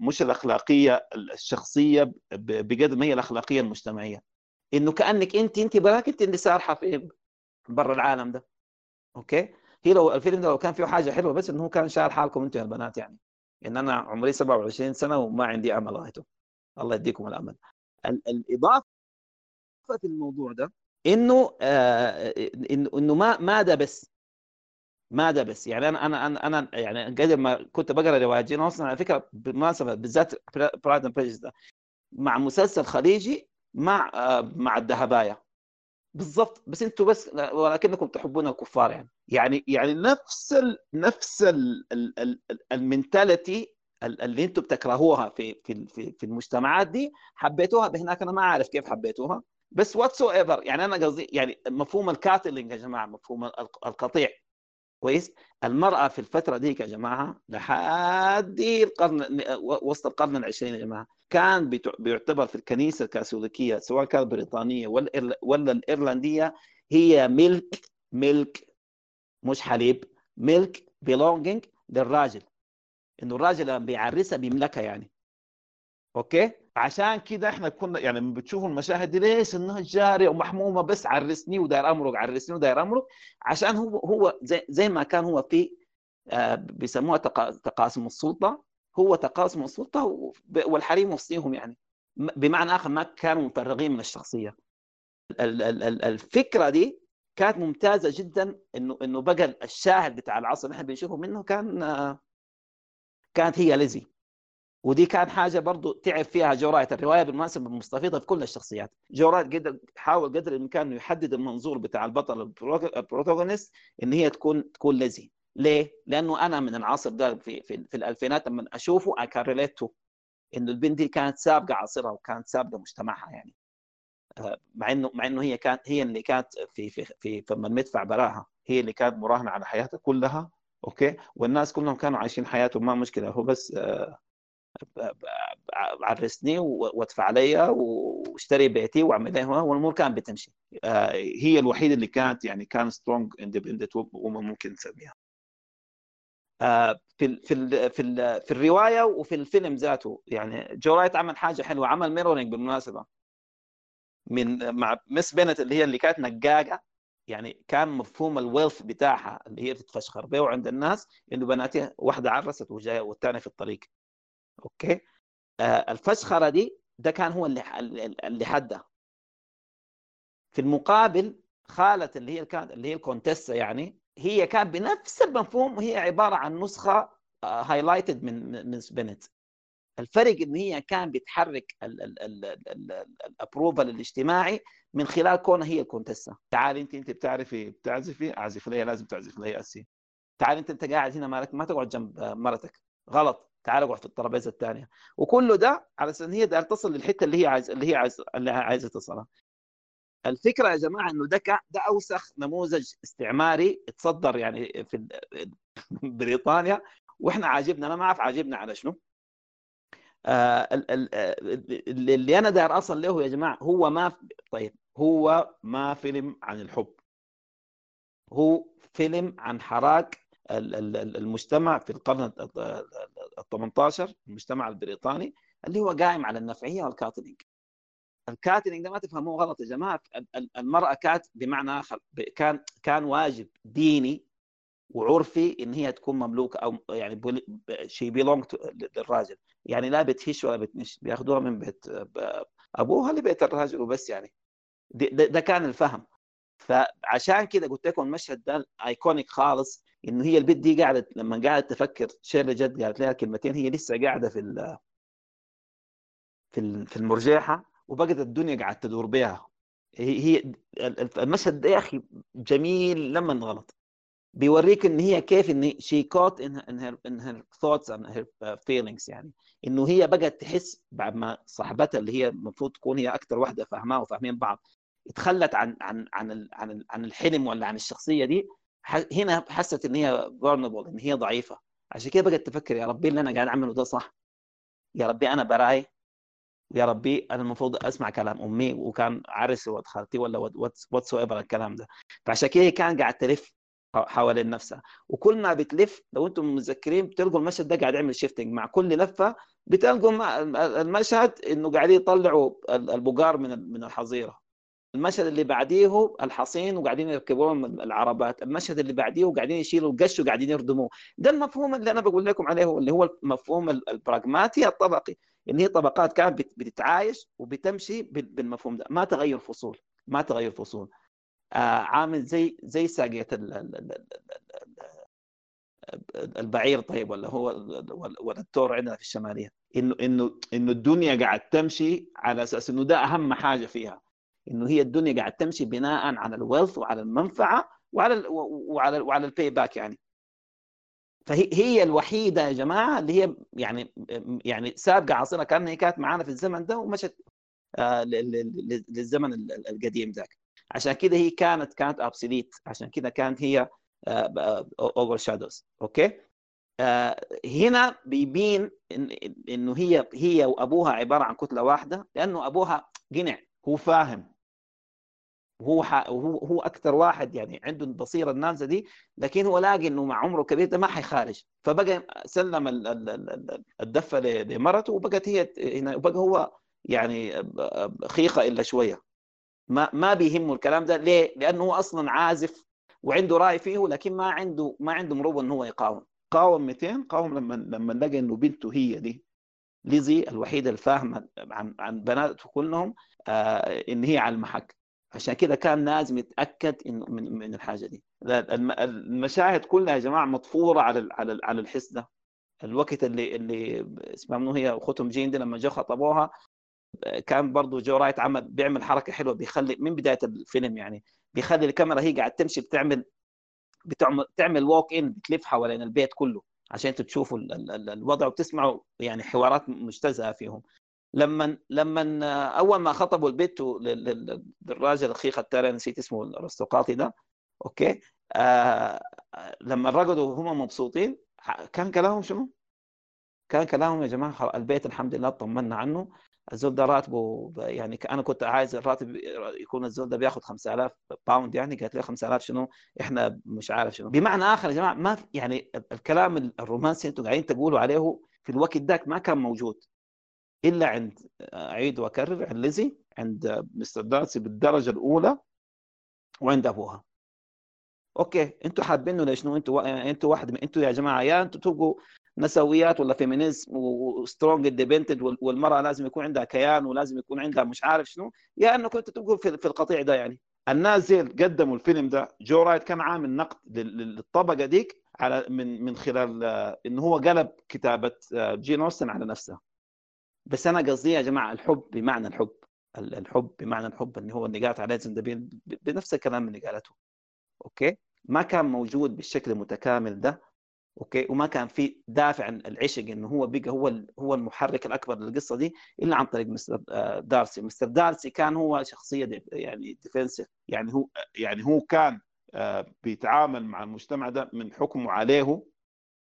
مش الأخلاقية الشخصية بقدر ما هي الأخلاقية المجتمعية. إنه كأنك أنت أنت براك انت اللي سارحه في برا العالم ده. أوكي؟ هي لو الفيلم ده لو كان فيه حاجة حلوة بس إنه هو كان شال حالكم أنتم يا البنات يعني. إن أنا عمري 27 سنة وما عندي أمل غايته الله يديكم الأمل. الاضافه في الموضوع ده إنه آه إنه ما ما ده بس ما ده بس. يعني أنا أنا أنا, يعني قبل ما كنت بقرأ روايات جين اوستن على فكرة بالمناسبة بالذات Pride and ده مع مسلسل خليجي مع آه مع الذهباية. بالضبط. بس أنتم بس ولكنكم تحبون الكفار يعني. يعني يعني نفس ال نفس ال mentality اللي أنتم بتكرهوها في في في, المجتمعات دي حبيتوها بهناك أنا ما أعرف كيف حبيتوها. بس whatever يعني أنا قصدي يعني مفهوم ال cattling يا جماعة مفهوم القطيع. كويس؟ المرأة في الفترة ديك يا جماعة لحد القرن وسط القرن العشرين يا جماعة كان بيعتبر في الكنيسة الكاثوليكية سواء كانت بريطانية ولا, الإيرلندية هي ملك ملك مش حليب ملك belonging للراجل. إنه الراجل لما بيعرسها بيملكها يعني. أوكي؟ عشان كده إحنا كنا يعني لما بتشوفوا المشاهد دي ليش إنها جارية ومحمومة بس عرسني وداير امرق عرسني وداير امرق عشان هو هو زي, زي ما كان هو في آه بيسموها تقاسم السلطة. هو تقاسم السلطة والحريم وصيهم يعني. بمعنى آخر ما كانوا مفرغين من الشخصية. الفكرة دي كانت ممتازة جدا إنه إنه بقى الشاهد بتاع العصر اللي إحنا بنشوفه منه كان آه كانت هي ليزي. ودي كان حاجة برضو تعب فيها جو رايت الرواية بالمناسبة مستفيضة في كل الشخصيات. جو رايت قدر حاول قدر الإمكان إنه يحدد المنظور بتاع البطل ال protagonist إن هي تكون تكون ليزي ليه؟ لأنه أنا من العصر ده في في, في الألفينات لما أشوفه I can relate to إنه البنت دي كانت سابقة عصرها وكانت سابقة مجتمعها يعني. مع انه مع إنه هي كانت هي اللي كانت في في في لما المدفع براها هي اللي كانت مراهنة على حياتها كلها. أوكي؟ والناس كلهم كانوا عايشين حياتهم ما مشكلة. هو بس عرسني وادفع عليا واشتري بيتي واعمل لها والأمور كانت بتمشي. هي الوحيدة اللي كانت يعني كان strong independent woman ممكن نسميها في ال في ال في ال في الرواية وفي الفيلم ذاته. يعني جو رايت عمل حاجة حلوة عمل mirroring بالمناسبة. من مع مسز بينيت اللي هي اللي كانت نقاقه يعني كان مفهوم ال wealth بتاعها اللي هي بتتفشخر به عند الناس إنه بناتها واحدة عرست وجاية والثانيه في الطريق. أوكي؟ آه الفشخرة دي ده كان هو اللي اللي حدها. في المقابل خالة اللي هي كانت اللي هي الكونتيسا يعني هي كان بنفس المفهوم هي عبارة عن نسخة highlighted من من بينيت الفرق إن هي كان بتحرك ال approval الاجتماعي من خلال كونها هي الكونتيسا تعالي أنت أنت بتعرفي بتعزفي أعزف لي لازم تعزف لي أسي. تعالي أنت أنت قاعد هنا مالك ما تقعد جنب مرتك. غلط. تعال اقعد في الترابيزة الثانية. وكله ده على أساس إن هي داير تصل للحتة اللي هي عايز اللي هي عايز اللي عايزة تصلها. الفكرة يا جماعة إنه ده ده أوسخ نموذج استعماري تصدر يعني في بريطانيا. وإحنا عاجبنا أنا ما أعرف عاجبنا على شنو. آه اللي أنا داير أصل له يا جماعة هو ما طيب هو ما فيلم عن الحب. هو فيلم عن حراك المجتمع في القرن ال 18 المجتمع البريطاني اللي هو قائم على النفعية وال cattling ال cattling ده ما تفهموه غلط يا جماعة المرأة كانت بمعنى آخر كان كان واجب ديني وعرفي إن هي تكون مملوكة أو يعني شي belong للراجل يعني لا بتهش ولا بتنش بياخذوها من بيت أبوها لبيت الراجل وبس يعني. ده, كان الفهم. فعشان كده قلت لكم المشهد ده iconic خالص إنه هي البنت دي قاعدة لما قاعدة تفكر شارلوت جات قالت لها كلمتين هي لسه قاعدة في في في المرجحه وبقت الدنيا قاعدة تدور بها هي المشهد ده يا أخي جميل لما غلط بيوريك إن هي كيف إن شي كوت ان in her thoughts and her uh, feelings يعني. إنه هي بقت تحس بعد ما صاحبتها اللي هي المفروض تكون هي أكثر واحدة فاهماه وفاهمين بعض تخلت عن عن عن عن عن الحلم ولا عن الشخصية دي هنا حست إن هي vulnerable إن هي ضعيفة. عشان كده بقت تفكر يا ربي اللي أنا قاعد أعمله ده صح؟ يا ربي أنا براي يا ربي أنا المفروض أسمع كلام أمي وكان عرس ولد خالتي ولا whatever الكلام ده. فعشان كده كان قاعد تلف حوالين نفسها. وكل ما بتلف لو أنتم متذكرين بتلقوا المشهد ده قاعد يعمل shifting مع كل لفة بتلقوا المشهد إنه قاعدين يطلعوا ال- البقار من من الحظيرة. المشهد اللي بعديه الحصين وقاعدين يركبون العربات. المشهد اللي بعديه قاعدين يشيلوا القش وقاعدين يردموه. ده المفهوم اللي أنا بقول لكم عليه اللي هو المفهوم ال- البراغماتي الطبقي. إن هي طبقات كانت بت- بتتعايش وبتمشي بال- بالمفهوم ده. ما تغير فصول. ما تغير فصول. عامل زي زي ال- البعير طيب ولا هو ولا- التور عندنا في الشمالية. إنه إنه إنه الدنيا قاعد تمشي على أساس إنه ده أهم حاجة فيها. إنه هي الدنيا قاعد تمشي بناء على ال wealth وعلى المنفعة وعلى ال وعلى ال وعلى ال payback يعني. فهي هي الوحيدة يا جماعة اللي هي يعني يعني سابقة عصرها كأنها هي كانت معانا في الزمن ده ومشت آه، للزمن ال- ال- القديم ذاك. عشان كده هي كانت كانت obsolete عشان كده كانت هي overshadows okay؟ آه، هنا بيبين إنه هي هي وأبوها عبارة عن كتلة واحدة لأنه أبوها قنع هو فاهم. وهو ح... وهو هو أكثر واحد يعني عنده البصيرة النازلة دي لكن هو لاقي إنه مع عمره كبير ده ما حيخارج فبقى سلم ال- ال- ال- ال- الدفة لمرته وبقت هي هنا وبقى هو يعني خيخة إلا شوية. ما ما بيهمه الكلام ده. ليه؟ لأنه هو أصلا عازف وعنده رأي فيه لكن ما عنده ما عنده مروة انه هو يقاوم. قاوم 200 قاوم لما لما لقى إنه بنته هي دي ليزي الوحيدة الفاهمة عن عن بناته كلهم آه إن هي على المحك. عشان كده كان لازم يتأكد انه من من الحاجة دي. المشاهد كلها يا جماعة مضفورة على على على الحس ده. الوقت اللي اللي اسمها منو هي؟ اختهم جين دي لما جو خطبوها كان برضو جو رايت عمل بيعمل حركة حلوة بيخلي من بداية الفيلم يعني بيخلي الكاميرا هي قاعد تمشي بتعمل بتعمل تعمل walk in بتلف حوالين البيت كله عشان أنتوا تشوفوا ال- ال- ال- الوضع وتسمعوا يعني حوارات مجتزأة فيهم. لما لما أول ما خطبوا البيت لل- لل- للراجل الخيخ التاني نسيت اسمه الارستقراطي ده okay؟ آه لما رقدوا وهم مبسوطين كان كلامهم شنو؟ كان كلامهم يا جماعة البيت الحمد لله طمنا عنه. الزول ده راتبه يعني أنا كنت عايز الراتب يكون الزول ده بياخذ 5000 pound يعني قالت لي 5000 شنو؟ إحنا مش عارف شنو. بمعنى آخر يا جماعة ما يعني ال- الكلام الرومانسي أنتم قاعدين تقولوا عليه في الوقت ذاك ما كان موجود إلا عند أعيد وأكرر عند ليزي عند مستر دارسي بالدرجة الأولى وعند أبوها. okay أنتوا حابينه ليش شنو؟ أنتوا أنتوا واحد أنتوا يا جماعة يا أنتوا تبقوا نسويات ولا feminism و strong independent والمرأة لازم يكون عندها كيان ولازم يكون عندها مش عارف شنو. يا انكم أنتوا تبقوا في, القطيع ده يعني. الناس زي قدموا الفيلم ده. جو رايت كان عامل نقد لل- لل- للطبقة ديك على من من خلال آه، إنه هو قلب كتابة آه، جين أوستن على نفسه. بس أنا قصدي يا جماعة الحب بمعنى الحب. ال- الحب بمعنى الحب اللي هو اللي قالت عليه زندبيل بنفس الكلام اللي قالته. okay؟ ما كان موجود بالشكل المتكامل ده. okay؟ وما كان في دافع العشق إنه هو بقى هو هو المحرك الأكبر للقصة دي إلا عن طريق مستر آه، دارسي. مستر دارسي كان هو شخصية دي يعني defensive يعني هو يعني هو كان آه، بيتعامل مع المجتمع ده من حكمه عليه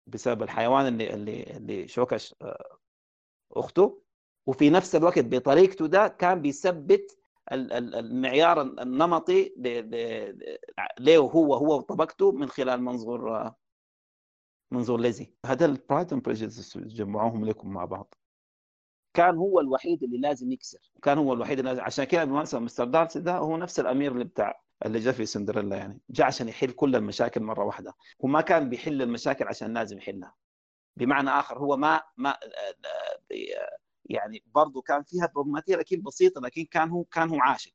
بسبب الحيوان اللي اللي اللي شوكش آه، أخته. وفي نفس الوقت بطريقته ده كان بيثبت ال- ال- المعيار النمطي ل- ل- له هو هو وطبقته من خلال منظور منظور ليزي هذا ال pride and prejudice جمعوهم لكم مع بعض. كان هو الوحيد اللي لازم يكسر. كان هو الوحيد اللي لازم عشان كده بالمناسبه مستر دارسي ده هو نفس الأمير اللي بتاع اللي جاء في سندريلا يعني جاء عشان يحل كل المشاكل مرة واحدة. هو ما كان بيحل المشاكل عشان لازم يحلها. بمعنى آخر هو ما ما يعني برضه كان فيها problematic لكن بسيطة لكن كان هو كان هو عاشق.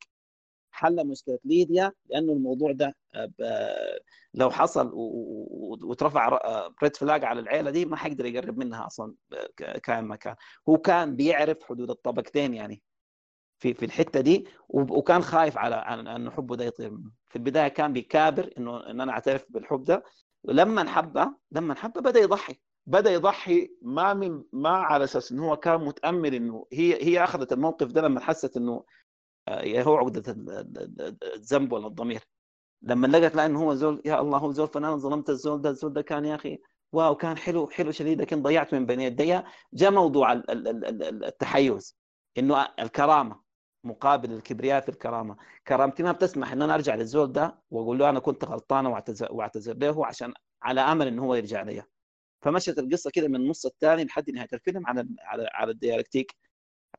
حل مشكلة ليديا لأنه الموضوع ده ب- لو حصل و- و- وترفع red flag على العيلة دي ما حيقدر يقرب منها أصلا ك- كان ما كان. هو كان بيعرف حدود الطبقتين يعني في في الحتة دي وكان خايف على إنه حبه ده يطير منه. في البداية كان بيكابر إنه إن أنا أعترف بالحب ده. لما حبه لما حبه بدأ يضحي. بدأ يضحي ما من ما على أساس إنه هو كان متأمل إنه هي هي أخذت الموقف ده لما حست إنه آه، هو عقدة ال- ال- ال- الذنب ولا الضمير. لما لقت لا إنه هو زول يا الله هو زول فنان ظلمت الزول ده الزول ده كان يا أخي واو كان حلو حلو شديد لكن ضيعت من بين يدي جاء موضوع ال- ال- ال- ال- التحيز إنه الكرامة مقابل الكبرياء في الكرامة. كرامتي ما بتسمح إن أنا أرجع للزول ده وأقول له أنا كنت غلطانه واعتذر واعتذر له عشان على أمل إنه هو يرجع لي. فمشت القصة كده من النص الثاني لحد نهاية الفيلم على على على الديالكتيك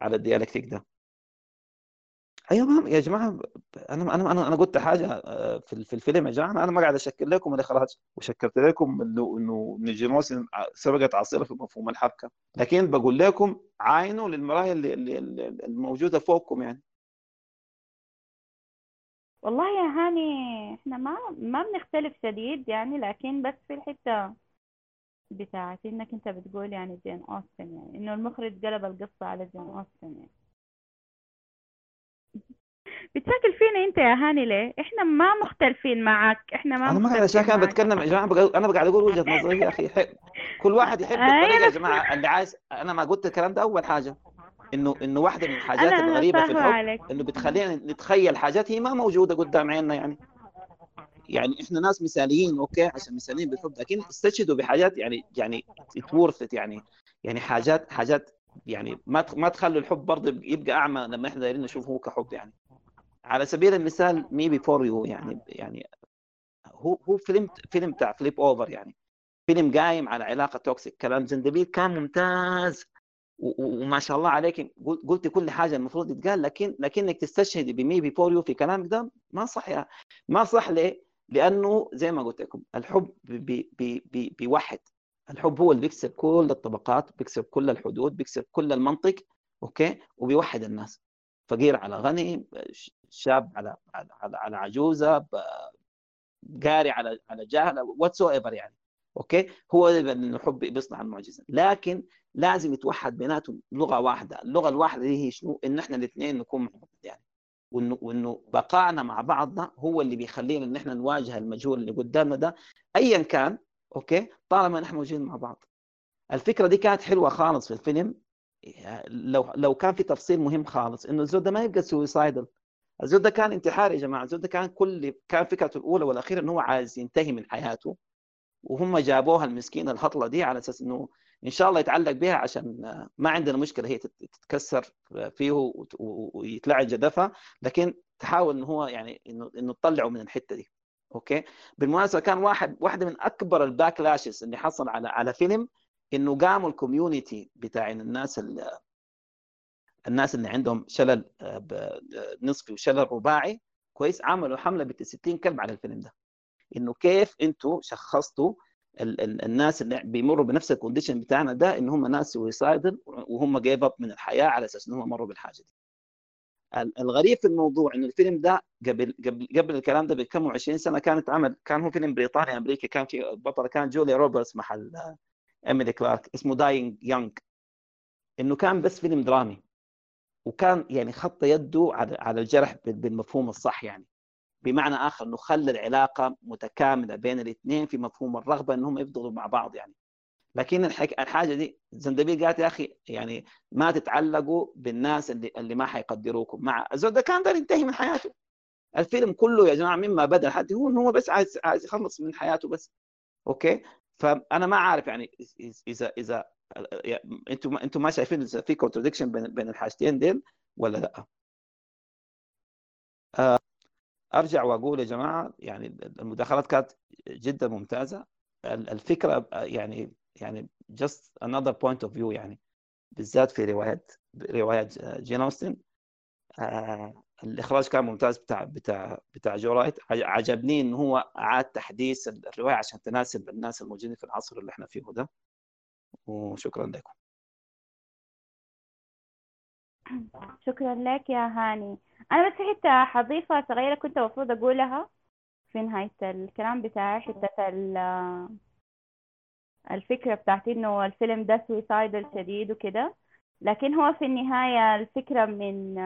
على الديالكتيك ده. أيوه ما يا جماعة أنا أنا أنا أنا قلت حاجة آه، في في الفيلم يا جماعة أنا ما قاعد اشكر لكم الاخراج وشكرت لكم إنه إنه ان جين اوستن سبقت عصرها في مفهوم الحبكه لكن بقول لكم عاينوا للمرايه اللي, الموجودة فوقكم يعني. والله يا هاني إحنا ما ما بنختلف شديد يعني لكن بس في الحتة بتاعت إنك أنت بتقول يعني جين أوستن يعني إنه المخرج قلب القصة على جين أوستن يعني. بتشاكل فينا انت يا هاني ليه؟ إحنا ما مختلفين معك إحنا ما أنا ما أنا معك. بتكلم يا جماعة بقى- أنا قاعد أقول وجهة نظري يا أخي حق. كل واحد يحب اي الطريقة يا جماعة. اللي عايز أنا ما قلت الكلام ده أول حاجة إنه إنه واحدة من الحاجات الغريبة في الحب عليك. إنه بتخلينا نتخيل حاجات هي ما موجودة قدام عيننا يعني. يعني إحنا ناس مثاليين okay عشان مثاليين بالحب لكن استشهدوا بحاجات يعني يعني اتورثت يعني. يعني حاجات حاجات يعني ما ما تخلوا الحب برضه يبقى أعمى لما إحنا دايرين نشوف هو كحب يعني. على سبيل المثال Me Before You يعني يعني هو هو فيلم فيلم بتاع flip over يعني فيلم قايم على علاقة toxic كلام زندبيل كان ممتاز وما شاء الله عليك قل- قلت كل حاجة المفروض يتقال لكن لكنك تستشهدي ب Me Before You في كلامك ده ما صح يا ما صح ليه؟ لأنه زي ما قلت لكم الحب بي بي بي بيوحد الحب هو اللي بيكسر كل الطبقات بيكسر كل الحدود بيكسر كل المنطق okay وبيوحد الناس فقير على غني شاب على على على, عجوزة قاري على على جاهل whatever يعني. okay هو الحب بيصنع المعجزة. لكن لازم يتوحد بيناتهم لغة واحدة. اللغة الواحدة دي هي شنو؟ إن إحنا الاثنين نكون مع بعض يعني. وإنه وإنه بقائنا مع بعضنا هو اللي بيخلينا إن إحنا نواجه المجهول اللي قدامنا ده. ايا كان okay طالما نحن موجودين مع بعض. الفكرة دي كانت حلوة خالص في الفيلم. لو لو كان في تفصيل مهم خالص إنه الزول ده ما يبقى suicidal الزول ده كان انتحاري يا جماعة. الزول ده كان كل كان فكرته الأولى والأخيرة إنه هو عايز ينتهي من حياته وهم جابوها المسكينة الهطلة دي على أساس إنه إن شاء الله يتعلق بها عشان ما عندنا مشكلة هي تت- تتكسر فيه ويتلعب جدفها. لكن تحاول إنه هو يعني إنه إنه تطلعه من الحتة دي. okay؟ بالمناسبة كان واحد واحدة من أكبر ال backlashes اللي حصل على على فيلم إنه قاموا ال community بتاع الناس ال- الناس اللي عندهم شلل آه، نصفي وشلل رباعي كويس عملوا حملة ب 60 كلب على الفيلم ده. إنه كيف أنتم شخصتوا ال- ال- الناس اللي بيمروا بنفس ال condition بتاعنا ده إن هم ناس suicidal وهم give up من الحياة على أساس إن هم مروا بالحاجة دي. ال- الغريب في الموضوع إنه الفيلم ده قبل قبل قبل الكلام ده بكم 20 سنة كانت عمل كان هو فيلم بريطاني أمريكي كان في البطله كان جوليا روبرتس محل إيميلي كلارك اسمه Dying Young إنه كان بس فيلم درامي. وكان يعني خط يده على الجرح بال- بالمفهوم الصح يعني. بمعنى آخر انه خلى العلاقة متكاملة بين الاثنين في مفهوم الرغبة إنهم يفضلوا مع بعض يعني. لكن. الحاجة دي زندبيل قالت يا أخي يعني ما تتعلقوا بالناس اللي اللي ما حيقدروكم. مع الزول ده كان داير ينتهي من حياته. الفيلم كله يا جماعة مما بدأ لحد هو هو بس عايز عايز يخلص من حياته بس. أوكي؟ فأنا ما عارف يعني اذا إذا أنتم أنتم ما شايفين إذا في contradiction بين بين الحاجتين ديل ولا لا؟ آه، أرجع وأقول يا جماعة يعني المداخلات كانت جدا ممتازة. ال- الفكرة يعني يعني just another point of view يعني بالذات في روايات روايات جين اوستن آه الإخراج كان ممتاز بتاع بتاع بتاع جو رايت عج- عجبني إن هو أعاد تحديث الرواية عشان تناسب الناس الموجودين في العصر اللي إحنا فيه ده. وشكرا لكم. شكرا لك يا هاني. أنا بس حتة حضيفة صغيرة كنت المفروض أقولها في نهاية الكلام بتاعي حتة ال- الفكرة بتاعت إنه الفيلم ده سويسايدل شديد وكده. لكن هو في النهاية الفكرة من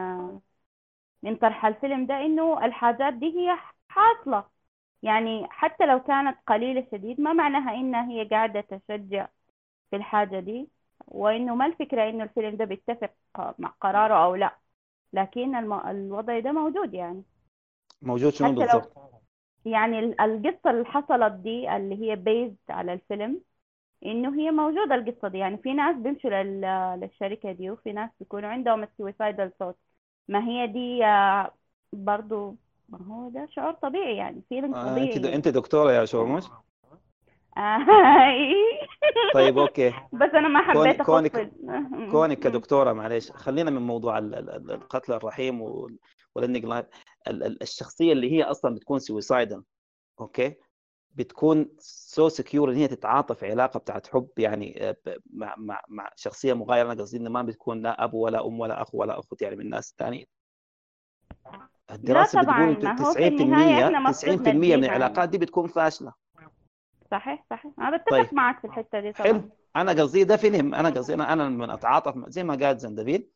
من طرح الفيلم ده إنه الحاجات دي هي حاصلة. يعني حتى لو كانت قليلة شديد ما معناها إنها هي قاعدة تشجع في الحاجة دي وإنه ما الفكرة إنه الفيلم ده بيتفق مع قراره أو لا لكن الم... الوضع ده موجود يعني. موجود شنو بالضبط؟ يعني ال- القصة اللي حصلت دي اللي هي بيزد على الفيلم إنه هي موجودة القصة دي. يعني في ناس بيمشوا لل... للشركة دي وفي ناس بيكونوا عندهم السويسايدال ثوت ما هي دي آه، برضو ما هو ده شعور طبيعي يعني فيلم آه طبيعي. انت. أنت دكتورة يا شورموش آه، طيب أوكي. بس أنا ما حبيت كونك أفصل كونك كدكتورة معلش خلينا من موضوع ال- ال- ال- القتل الرحيم وال- والانجلايف ال- ال- الشخصية اللي هي أصلا بتكون سويسايدال أوكي؟ بتكون سو سكيور إن هي تتعاطف في علاقة بتاعت حب يعني آه، مع مع مع شخصية مغايرة. أنا قصدي انه ما بتكون لا أب ولا أم ولا أخ ولا أخت يعني من الناس الثانيين الدراسة طبعاً، بتقول ما هو في النهاية إحنا 90% مفروض 90% من العلاقات دي بتكون فاشلة. صحيح صحيح. أنا بتفق طيب. معك في الحتة دي طبعا. حلو. أنا قصدي ده فيلم أنا قصدي أنا أنا من أتعاطف زي ما قال زندبيل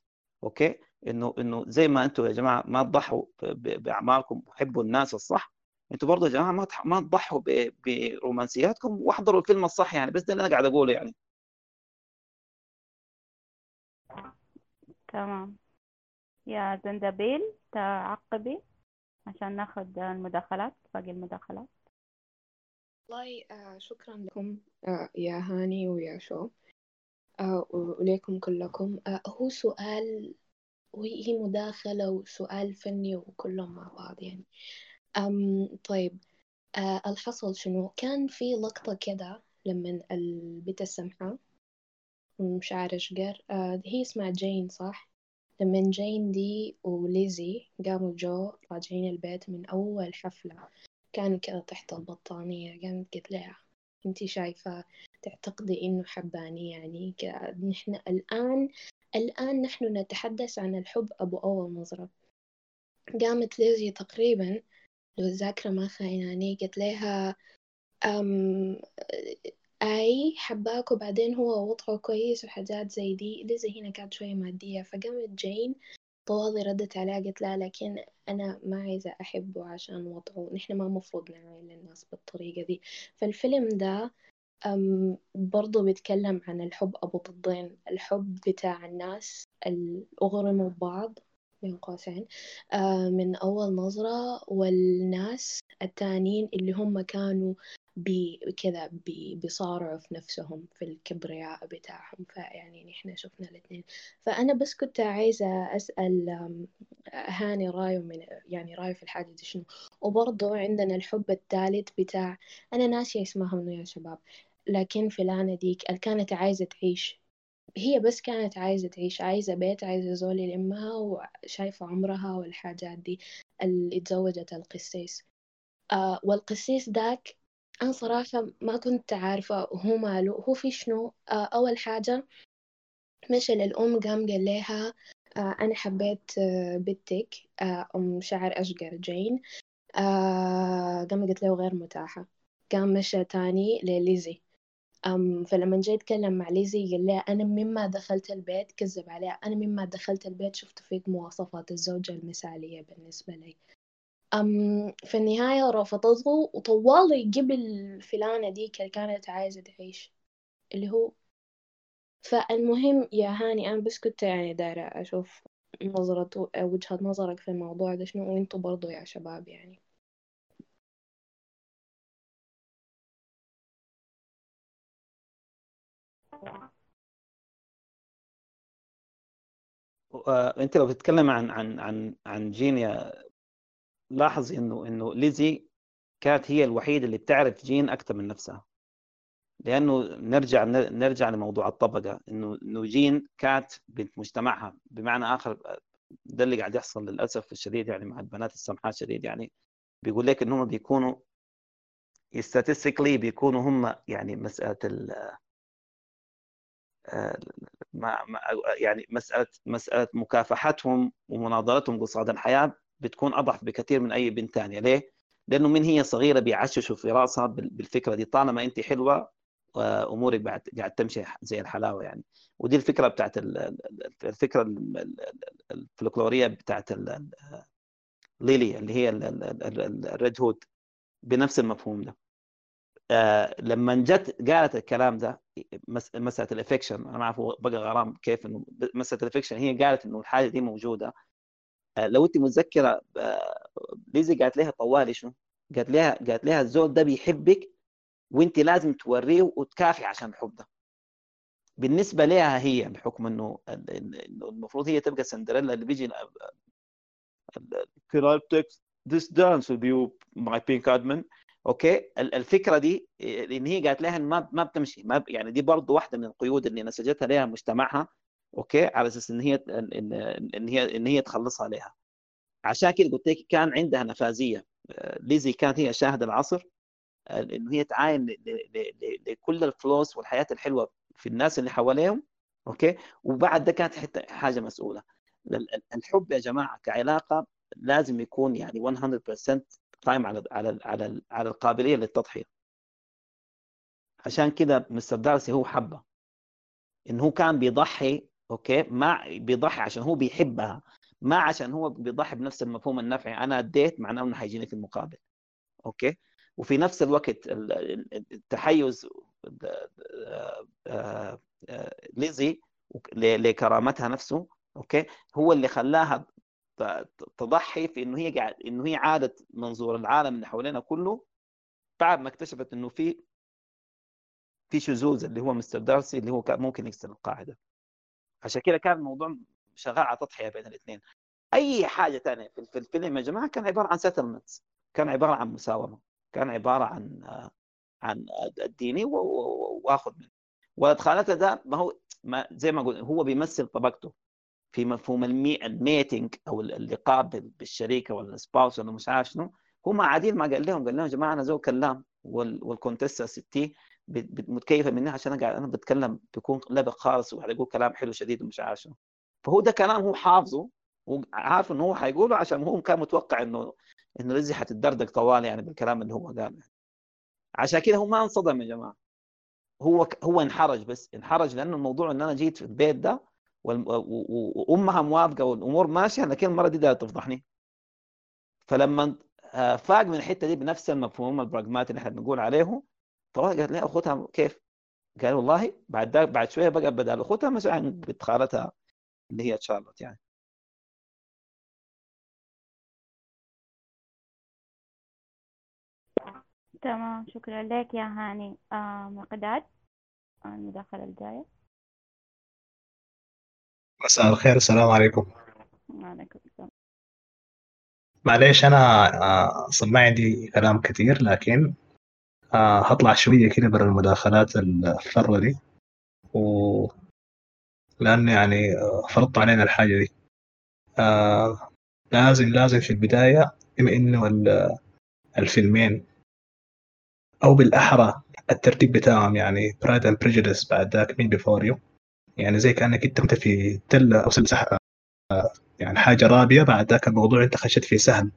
أوكي؟ إنه إنه زي ما أنتم يا جماعة ما تضحوا بأعمالكم وحبوا الناس الصح أنتم برضه يا جماعة ما ما تضحوا برومانسياتكم واحضروا الفيلم الصح يعني. بس ده اللي أنا قاعد أقوله يعني. تمام. يا زندبيل تعقبي عشان ناخد المداخلات باقي المداخلات. والله آه شكرا لكم آه يا هاني ويا شو آه وليكم كلكم. هو سؤال وهي هي مداخلة وسؤال فني وكلهم مع بعض يعني. أم طيب آه الحصل شنو؟ كان في لقطة كده لما البنت السمحة مش عارف اشقر آه هي اسمها جين صح؟ لما جين دي وليزي قاموا جو راجعين البيت من أول حفلة. كانوا كده تحت البطانية قامت قلت لها انتي شايفة تعتقدي إنه حباني يعني نحن الآن الآن نحن نتحدث عن الحب أبو أول نظرة قامت ليزي تقريبا لو الذاكرة ما خايناني قلت لها أم أي حباك وبعدين هو وضعه كويس وحاجات زي دي. ليزي هنا كانت شوية مادية فقامت جين طوالي ردت عليها قلت لها لكن أنا ما عايزة أحبه عشان وضعه. نحن ما مفروض نعاين الناس بالطريقة دي. فالفيلم ده برضو بيتكلم عن الحب أبو ضدين الحب بتاع الناس اللي أغرموا ببعض بين قوسين آه من أول نظرة والناس التانيين اللي هم كانوا بي كذا بي بيصارعوا في نفسهم في الكبرياء بتاعهم. فيعني نحن شفنا الاثنين. فأنا بس كنت عايزة أسأل هاني رايه من يعني رايه في الحاجة دي شنو؟ وبرضه عندنا الحب الثالث بتاع أنا ناسية اسمها منو يا شباب لكن فلانة ديك كانت عايزة تعيش. هي بس كانت عايزة تعيش عايزة بيت عايزة زول يلمها وشايفة عمرها والحاجات دي اللي اتزوجت القسيس. آه والقسيس داك أنا صراحة ما كنت عارفة هو ماله. هو في شنو؟ آه أول حاجة مشى للأم قام قال لها آه أنا حبيت آه بنتك أم شعر أشقر جين. قام قلت له غير متاحة. قام مشى تاني لليزي. أم فلما جاي يتكلم مع ليزي قال لها أنا مما دخلت البيت كذب عليها أنا مما دخلت البيت شفت فيك مواصفات الزوجة المثالية بالنسبة لي. أم في النهاية رفضته وطوالي قبل فلانة ديك اللي كانت عايزة تعيش اللي هو فالمهم يا هاني أنا بس كنت يعني دايرة أشوف نظرة وجهة نظرك في الموضوع ده شنو؟ وإنتوا برضو يا شباب يعني. آه، أنت لو بتتكلم عن عن عن عن جين لاحظ إنه إنه ليزي كانت هي الوحيدة اللي بتعرف جين أكثر من نفسها. لأنه نرجع نرجع لموضوع الطبقة. إنه إنه جين كانت بنت مجتمعها. بمعنى آخر ده اللي قاعد يحصل للأسف الشديد يعني مع البنات السمحات شديد يعني. بيقول لك انهم بيكونوا statistically بيكونوا هم يعني مسألة ال ما يعني مسألة مسألة مكافحتهم ومناضلتهم قصاد الحياة. بتكون أضعف بكثير من أي بنت ثانية ليه؟ لأنه من هي صغيرة بيعششوا في رأسها بالفكرة دي. طالما انت حلوة امورك بعد قاعد تمشي زي الحلاوة يعني. ودي الفكرة بتاعت ال- ال- الفكرة ال- ال- ال- الفلكلورية بتاعت ليلي اللي هي ال- ال- ال- ال- الريد هود بنفس المفهوم ده. آه لما جت قالت الكلام ده مس- مسألة ال affection. أنا هو بقى غرام كيف إنه مسألة ال affection هي قالت إنه الحاجة دي موجودة. لو انت متذكرة آه ليزي قالت لها طوالي شنو؟ قالت لها قالت لها الزول ده بيحبك وانت لازم توريه وتكافي عشان الحب ده بالنسبة لها هي بحكم إنه المفروض هي تبقى سندريلا اللي بيجي Can I take this dance with you my pink admin أوكي؟ ال- الفكرة دي إيه، لأن هي قالت لها ما ما بتمشي ما يعني دي برضه واحدة من القيود اللي نسجتها لها مجتمعها. أوكي؟ على أساس إن هي ان إن هي إن هي تخلصها عليها. عشان كده قلت لك كان عندها نفاذية. آه، ليزي كانت هي شاهد العصر آه، انه هي تعاين لكل الفلوس والحياة الحلوة في الناس اللي حواليهم أوكي؟ وبعد ده كانت حاجة مسؤولة. ال- ال- الحب يا جماعة كعلاقة لازم يكون يعني 100% قائم على على على على القابلية للتضحية. عشان كده مستر دارسي هو حبه. إن هو كان بيضحي أوكي؟ ما بيضحي عشان هو بيحبها ما عشان هو بيضحي بنفس المفهوم النفعي. أنا أديت معناه إنه حيجيني في المقابل. أوكي؟ وفي نفس الوقت ال- ال- التحيز آه، آه، ليزي لكرامتها نفسه أوكي؟ هو اللي خلاها تضحي في إنه هي قاعد إنه هي عادت منظور العالم اللي حوالينا كله بعد ما اكتشفت إنه في في شذوذ اللي هو مستر دارسي اللي هو ممكن يكسر القاعدة. عشان كده كان الموضوع شغال على تضحية بين الاثنين. أي حاجة ثانية في في الفيلم يا جماعة كان عبارة عن settlements كان عبارة عن مساومة كان عبارة عن عن و- وآخذ منه. ولد خالته ده ما هو ما زي ما قلت هو بيمثل طبقته. في مفهوم المي الميتنج أو اللقاء بال- بالشريكة ولا السباوس ولا مش عارف شنو هم عادين ما قال لهم قال لهم يا جماعة أنا زوج كلام وال- والكونتستا ستي متكيفة مني عشان أنا قاعد أنا بتكلم بيكون لبق خالص وحيقول كلام حلو شديد ومش عارف شنو. فهو ده كلام هو حافظه وعارف إنه هو حيقوله عشان هو كان متوقع إنه إنه ليزي حتتدردق طوال يعني بالكلام اللي هو قاله. عشان كده هو ما انصدم يا جماعة. هو هو انحرج بس انحرج لأنه الموضوع إن أنا جيت في البيت ده وأمها موافقة والأمور ماشية لكن المرة دي دايره تفضحني. فلما فاق من الحتة دي بنفس المفهوم البراغماتي اللي إحنا بنقول عليه طبعا قالت لها أخوتها كيف؟ قال والله بعد ده بعد شوية بقى بدل اخوتها مش عن بنت خالتها اللي هي تشارلوت يعني. تمام شكرا لك يا هاني. آه مقداد؟ آه، المداخلة الجاية. مساء الخير السلام عليكم. وعليكم السلام. معليش أنا آه، أصلا ما عندي كلام كتير لكن آه، هطلع شوية كده برا المداخلات الفرة دي و لأن يعني آه، فرضت علينا الحاجة دي. آه، لازم لازم في البداية بما ال- الفيلمين أو بالأحرى الترتيب بتاعهم يعني Pride and Prejudice بعد ذاك Me Before You يعني زي كأنك أنت كنت في تلة أو سلسلة يعني حاجة رابية بعد ذاك الموضوع أنت خشيت فيه سهل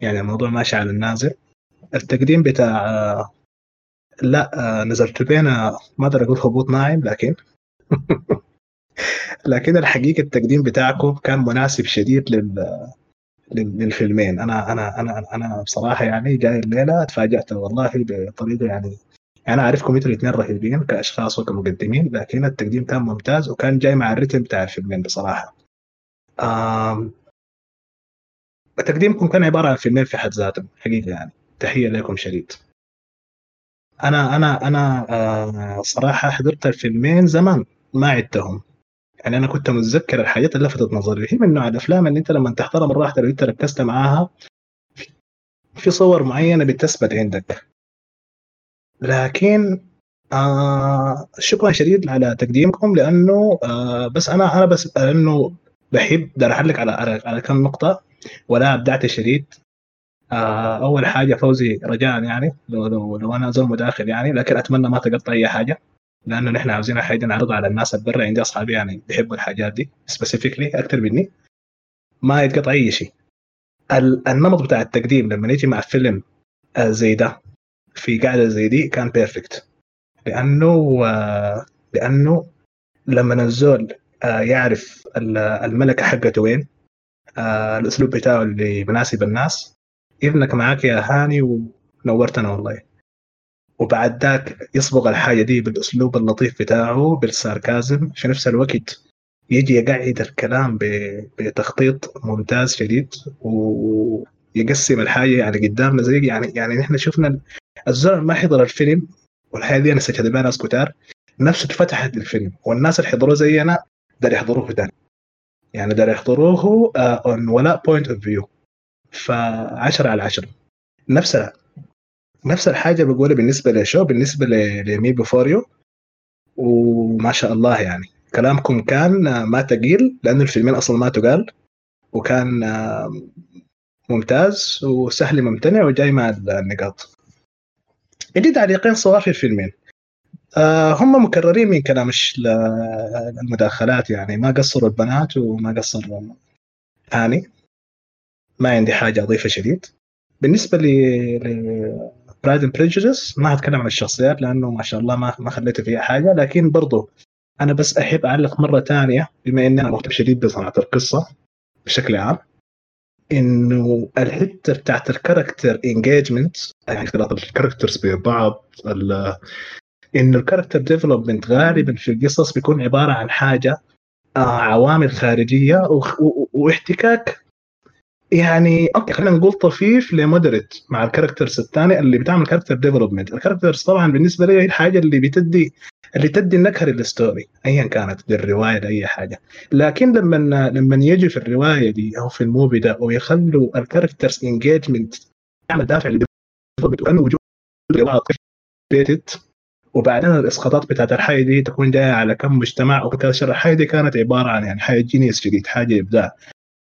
يعني الموضوع ماشي على النازل. التقديم بتاع لا نزلت بين ما أقدر أقول هبوط ناعم لكن لكن الحقيقة التقديم بتاعكم كان مناسب شديد لل لل- للفيلمين. أنا أنا أنا أنا بصراحة يعني جاي الليلة تفاجأت والله بطريقة يعني أنا أعرفكم أنتوا الاثنين رهيبين كأشخاص وكمقدمين لكن التقديم كان ممتاز وكان جاي مع الريتم بتاع الفيلمين بصراحة. آم، تقديمكم كان عبارة عن فيلمين في حد ذاتهم حقيقة يعني. تحية لكم شديد. أنا أنا أنا آه، صراحة حضرت الفيلمين زمان ما عدتهم. يعني أنا كنت متذكر الحاجات اللي لفتت نظري. هي من نوع الأفلام اللي أنت لما تحضرها مرة واحدة لو أنت ركزت معاها في صور معينة بتثبت عندك. لكن آه شكرا شديد على تقديمكم لأنه آه بس أنا أنا بس لأنه بحب بدي اعلق على على, على كم نقطة. ولا أبدعت شديد. آه أول حاجة فوزي رجاء يعني لو لو, لو أنا زول مداخل يعني لكن أتمنى ما تقطع أي حاجة. لأنه نحن عاوزين حاجة نعرضها على الناس برا عندي أصحابي يعني بيحبوا الحاجات دي specifically أكثر مني. ما يتقطع أي شيء. ال- النمط بتاع التقديم لما يجي مع فيلم آه، زي ده في قاعدة زي دي كان perfect لأنه آه، لأنه لما الزول يعرف ال- الملكة حقته وين. آه، الأسلوب بتاعه اللي بناسب الناس. ابنك معاك يا هاني ونورتنا والله. وبعد ذاك يصبغ الحاجة دي بالأسلوب اللطيف بتاعه بالساركازم في نفس الوقت يجي يقعد الكلام بتخطيط ممتاز شديد ويقسم الحاجة يعني قدامنا زي يعني يعني نحن شفنا الزول ما حضر الفيلم والحاجة دي أنا سجلت بها ناس كتار نفسه اتفتحت للفيلم والناس اللي حضروه زينا دار يحضروه تاني يعني دار يحضروه on ولاء point of view فعشرة على عشرة. نفس نفس الحاجة بقولها بالنسبة لشو؟ بالنسبة ل- ل Me Before You وما شاء الله يعني. كلامكم كان آه، ما تقيل لأنه الفيلمين أصلا ما تقال. وكان آه، ممتاز وسهل ممتنع وجاي مع النقاط. عندي تعليقين صغار في الفيلمين. هم مكررين من كلام المداخلات يعني. ما قصروا البنات وما قصر هاني ما عندي حاجة أضيفها شديد. بالنسبة ل Pride and Prejudice ما هتكلم عن الشخصيات لأنه ما شاء الله ما ما خليت فيها حاجة. لكن برضو أنا بس أحب أعلق مرة ثانية بما إني أنا مهتم شديد بصناعة القصة بشكل عام إنه الحتة بتاعت ال character engagement يعني اختلاط ال characters ببعض انه ال character development غالبا في القصص بيكون عبارة عن حاجة آه، عوامل خارجية واحتكاك. يعني أوكي خلينا نقول طفيف ل moderate مع ال characters الثانية اللي بتعمل character development ال characters طبعا بالنسبة لي هي الحاجة اللي بتدي اللي تدي النكهة لل story ايا كانت للرواية لأي حاجة. لكن لما لما يجي في الرواية دي أو في ال movie ده ويخلوا ال characters engagement يعمل دافع لل development وانه وجود وبعدين الإسقاطات بتاعت الحاجة دي تكون جاية على كم مجتمع وكذا الحاجة دي كانت عبارة عن يعني حاجة genius جديد حاجة إبداع.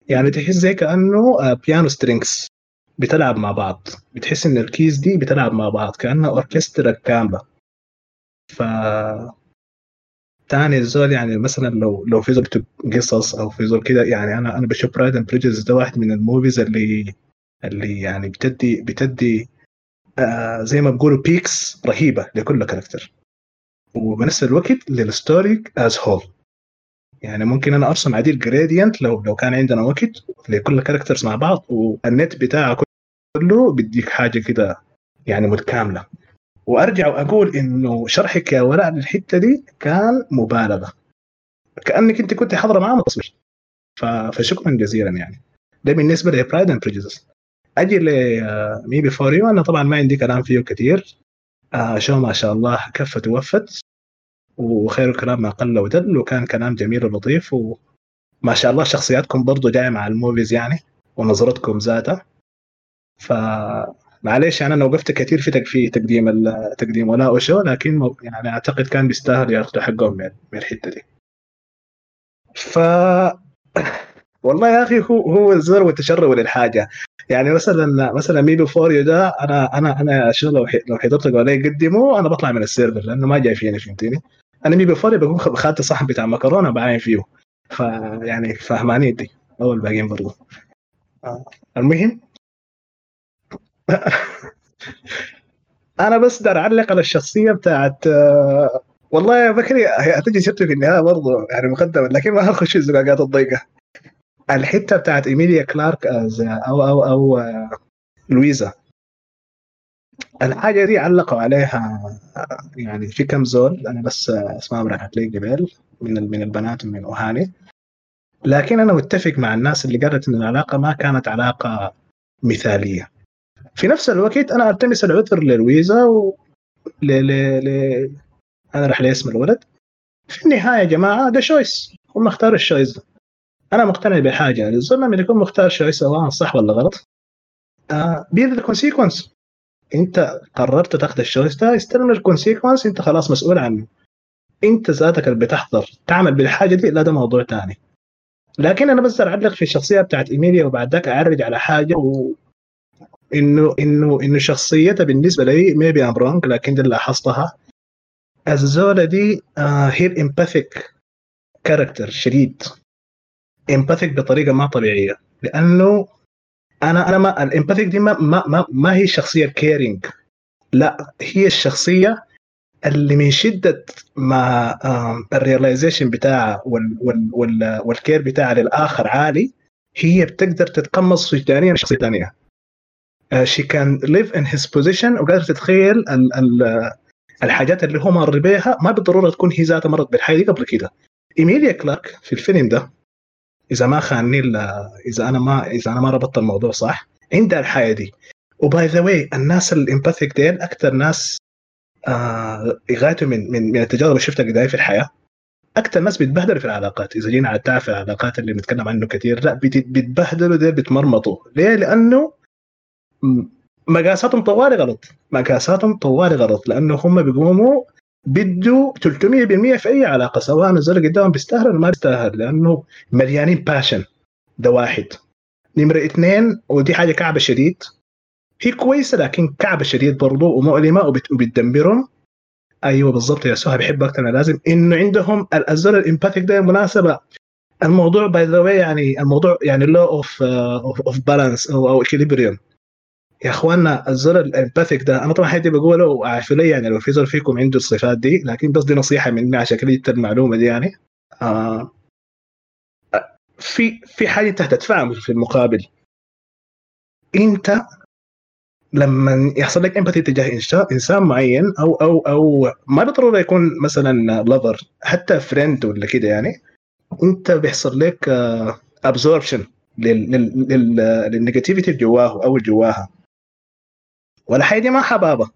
يعني تحس زي كأنه آه، piano strings بتلعب مع بعض. بتحس إن ال keys دي بتلعب مع بعض كأنها أوركسترا كاملة. ف تاني الزول يعني مثلا لو لو في زول قصص أو في زول كده يعني أنا أنا بشوف Pride and Prejudice ده واحد من ال movies اللي اللي يعني بتدي بتدي آه زي ما بيقولوا peaks رهيبة لكل character وبنفس الوقت لل story as whole يعني ممكن أنا أرسم عديل gradient لو لو كان عندنا وقت لكل characters مع بعض والنت بتاعه كله بيديك حاجة كده يعني متكاملة. وأرجع وأقول إنه شرحك يا ولاء للحتة دي كان مبالغة. كأنك أنت كنت حاضرة معاه متصل ف- فشكرا جزيلا يعني. ده بالنسبة ل Pride and Prejudice أجي ل Me Before You أنا طبعا ما عندي كلام فيه كثير آه شو ما شاء الله كفت ووفت. وخير الكلام ما قل ودل وكان كلام جميل ولطيف. وما شاء الله شخصياتكم برضو جاية مع ال movies يعني ونظرتكم ذاتها. ف معليش يعني أنا وقفت كثير في في تقديم ال- تقديم ولاء وشو لكن يعني أعتقد كان بيستاهل ياخذوا حقهم من الحتة دي. ف والله يا أخي هو هو الزر والتشرب للحاجه يعني مثلا مثلا Me Before You ده أنا أنا أنا شو لو لو حضرت قالوا لي قدموا أنا بطلع من ال server لأنه ما جاي فيني فهمتني؟ أنا Me Before You بكون خ- اخذت صحن بتاع مكرونة بعاين فيه. فيعني فهماني دي أو الباقيين برضه آه. المهم؟ أنا بس دار أعلق على الشخصية بتاعت آه، والله يا بكري هتجي سيرته في النهاية برضه يعني مقدمة لكن ما هنخش في الزقاقات الضيقة. الحتة بتاعت إيميليا كلارك از أو أو أو آه، لويزا. الحاجة دي علقوا عليها آه، يعني في كم زول أنا بس آه، اسمائهم راحت لي قبل من من البنات ومن اوهاني لكن أنا متفق مع الناس اللي قالت إن العلاقة ما كانت علاقة مثالية. في نفس الوقت أنا ألتمس العذر لـ Louisa و ل... ل... ل... أنا راح لاسم الولد. في النهاية يا جماعة ده choice هم اختاروا ال choice ده أنا مقتنع بحاجة الزول لما يكون مختار choice سواء صح ولا غلط. آه bear the consequence أنت قررت تأخذ ال choice ده استلم ال consequence أنت خلاص مسؤول عنه. أنت ذاتك اللي بتحضر تعمل بالحاجة دي لا ده موضوع ثاني لكن أنا بس اعلق في الشخصية بتاعت إيميليا وبعد ذاك أعرج على حاجة و... إنه إنه إنه شخصيتها بالنسبة لي maybe I'm wrong لكن دي اللي لاحظتها. الزولة دي آه هي ال empathic character شديد empathic بطريقة ما طبيعية. لأنه أنا أنا ما ال empathic دي ما ما ما, ما هي شخصية caring لا هي الشخصية اللي من شدة ما ال realization بتاعها وال وال وال وال care بتاعها للآخر عالي هي بتقدر تتقمص وجدانيا شخصية ثانية she can live in his position وقادر تتخيل ال ال الحاجات اللي هو مر بيها. ما بالضرورة تكون هي ذاتها مرت بالحياة دي قبل كده. إيميليا كلارك في الفيلم ده إذا ما خانني إذا أنا ما إذا أنا ما ربطت الموضوع صح. عندها الحياة دي. و by the way الناس ال empathic ديل أكثر ناس آه يغايتوا من من من التجارب اللي شفتها قدامي في الحياة. أكثر ناس بيتبهدلوا في العلاقات. إذا جينا على التعب في العلاقات اللي بنتكلم عنه كثير لا بيتبهدلوا ديل بيتمرمطوا. ليه؟ لأنه مقاساتهم طوالي غلط مقاساتهم طوالي غلط لأنه هم بيقوموا بدوا 300% في أي علاقة سواء الزول قدامهم بيستاهل ولا ما بيستاهل لأنه مليانين passion ده واحد. نمرة اثنين ودي حاجة كعبة شديد. هي كويسة لكن كعبة شديد برضو ومؤلمة وبتدمرهم. أيوه بالضبط يا سهى بحب أكثر لازم إنه عندهم الزول ال empathic ده بالمناسبه الموضوع by the يعني الموضوع يعني لو off off balance أو أو equilibrium يا اخواننا الزول ال empathic ده أنا طبعا حياتي بقوله عارفوا لي يعني لو في زول فيكم عنده الصفات دي لكن بس دي نصيحة مني عشان كده جبت المعلومة دي يعني. آه في في حاجة أنت هتدفعها في المقابل. أنت لما يحصل لك empathy تجاه إنسان معين أو أو أو ما بالضرورة يكون مثلا lover حتى friend ولا كده يعني أنت بيحصل لك absorption لل negativity جواه أو جواها. والحاجة دي ما حبابة.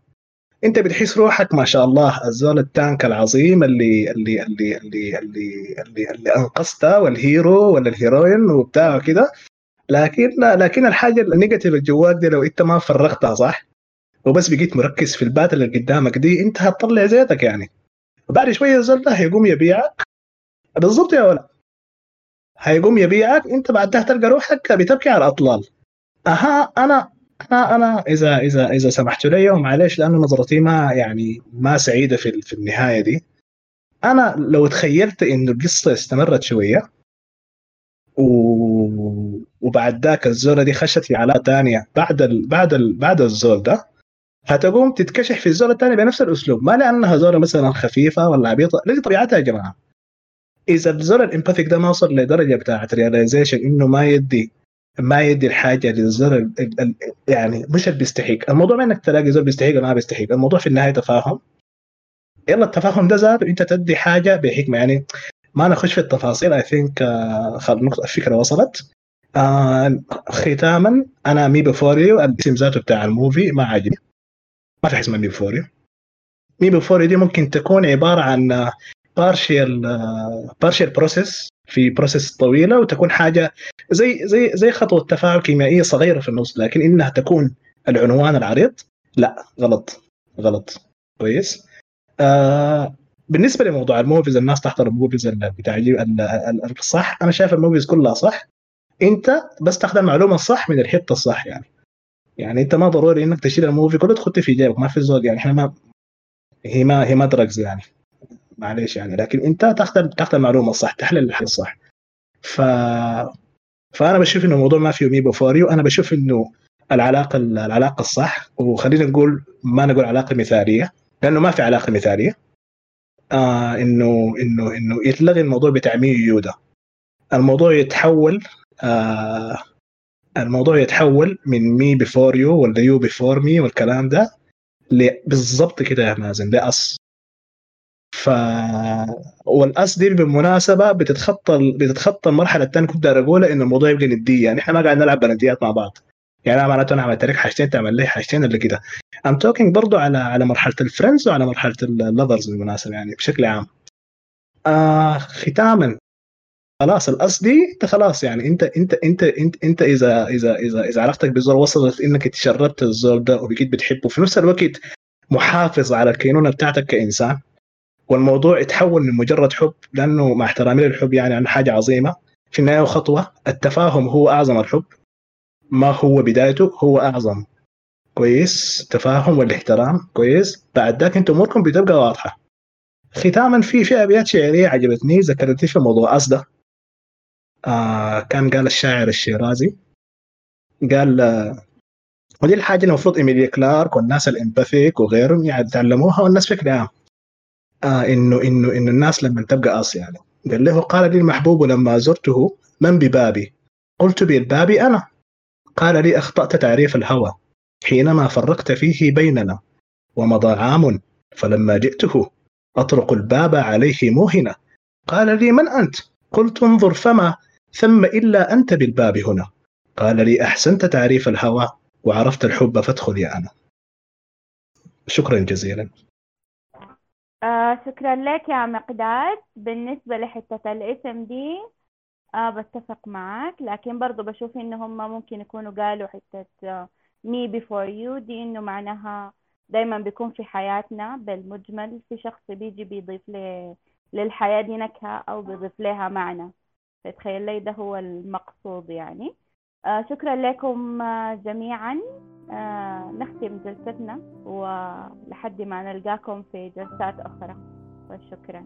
انت بتحس روحك ما شاء الله الزول ال tank العظيم اللي اللي اللي اللي اللي اللي, اللي أنقذته وال hero ولا ال heroine وبتاع كده لكن لكن الحاجة ال negative اللي جواك دي لو انت ما فرغتها صح وبس بقيت مركز في ال part اللي قدامك دي انت هتطلع زيتك يعني. وبعد شوية الزول ده هيقوم يبيعك. بالضبط يا ولد. هيقوم يبيعك انت بعدها تلقى روحك بتبكي على الأطلال. أها أنا أنا أنا اذا اذا إذا سمحتوا لي ومعلش لأنه نظرتي ما يعني ما سعيدة في في النهاية دي. أنا لو تخيلت إنه القصة استمرت شوية و... وبعد ذاك الزوله دي خشت في علاقه ثانية بعد ال... بعد ال... بعد الزول ده هتقوم تتكشف في الزوله الثانية بنفس الأسلوب. ما لأنها زولة مثلا خفيفة ولا عبيطة دي طبيعتها يا جماعة. إذا الزول ال empathic ده ما وصل لدرجة بتاعت realization إنه ما يدي ما يدي الحاجة. ال... يعني مش اللي بيستحق. الموضوع ما إنك تلاقي زول بيستحق ولا ما بيستحق. الموضوع في النهاية تفاهم. يلا التفاهم ده ذاته انت تدي حاجة بحكمة. يعني ما نخش في التفاصيل. I think الفكرة وصلت. آه ختاما أنا Me Before You الاسم ذاته بتاع ال movie ما عاجبني ما في حاجة اسمها Me Before You Me Before You دي ممكن تكون عبارة عن partial partial process في process طويلة وتكون حاجة زي زي زي خطوة تفاعل كيميائية صغيرة في النص لكن إنها تكون العنوان العريض لا غلط غلط. كويس. آه بالنسبة لموضوع ال movies الناس تحضر ال movies بتاع الصح. أنا شايف ال movies كلها صح. أنت بس تاخذ المعلومة الصح من الحتة الصح يعني. يعني أنت ما ضروري إنك تشيل ال movie كله تخطي في جيبك ما في زود يعني إحنا ما هي ما هي ما drugs يعني. معليش يعني لكن انت تاخذ تاخذ المعلومة الصح تحلل الحل الصح. ف فأنا بشوف إنه الموضوع ما فيه me before you أنا بشوف إنه العلاقة العلاقة الصح. وخلينا نقول ما نقول علاقة مثالية لأنه ما في علاقة مثالية. آه انه انه إنه يتلغي الموضوع بتاع me you دا. الموضوع يتحول آه الموضوع يتحول من me before you ولا you before me والكلام ده بالضبط كده يا مازن ل us ف وال us دي بالمناسبة بتتخطى بتتخطى المرحلة الثانية كنت أقولها ان الموضوع يبقى نديه يعني إحنا ما قاعد نلعب بنديات مع بعض. يعني أنا معناته أنا عملت لك حاجتين تعمل لي حاجتين اللي كده. I'm talking برضو على على مرحلة ال friends وعلى مرحلة ال lovers بالمناسبة يعني بشكل عام. آه ختاما. خلاص ال us دي أنت خلاص يعني انت انت انت انت, أنت اذا اذا اذا إذا علاقتك بالزول وصلت إنك تشربت الزول ده وبقيت بتحبه في نفس الوقت محافظ على الكينونة بتاعتك كإنسان. والموضوع يتحول من مجرد حب لأنه مع احترامي للحب يعني عن حاجة عظيمة. في النهاية خطوه التفاهم هو أعظم الحب. ما هو بدايته؟ هو أعظم. كويس. التفاهم والاحترام كويس. بعد ذاك أنتم أموركم بتبقى واضحة. ختاما في في أبيات شعرية عجبتني. ذكرتني في موضوع اصده آه كان قال الشاعر الشيرازي. قال آه ودي الحاجة المفروض إيميليا كلارك والناس الإمباثيك وغيرهم يعني يتعلموها والناس بشكل عام. آه إنه إنه إنه الناس لما تبقى قاص يعني. قال له قال لي المحبوب لما زرته من ببابي؟ قلت بالباب أنا. قال لي أخطأت تعريف الهوى حينما فرقت فيه بيننا ومضى عام فلما جئته أطرق الباب عليه موهنا قال لي من أنت؟ قلت انظر فما ثم إلا أنت بالباب هنا. قال لي أحسنت تعريف الهوى وعرفت الحب فادخل يا أنا. شكرا جزيلا. آه شكرا لك يا مقداد. بالنسبة لحتة الاسم دي آه بتفق معك. لكن برضو بشوف إن هم ممكن يكونوا قالوا حتة آه me before you دي إنه معناها دايما بيكون في حياتنا بالمجمل. في شخص بيجي بيضيف لي للحياة دي نكهة أو بيضيف لها معنى. فتخيل لي ده هو المقصود يعني. آه شكرا لكم آه جميعا. نختم جلستنا ولحد ما نلقاكم في جلسات أخرى. وشكرا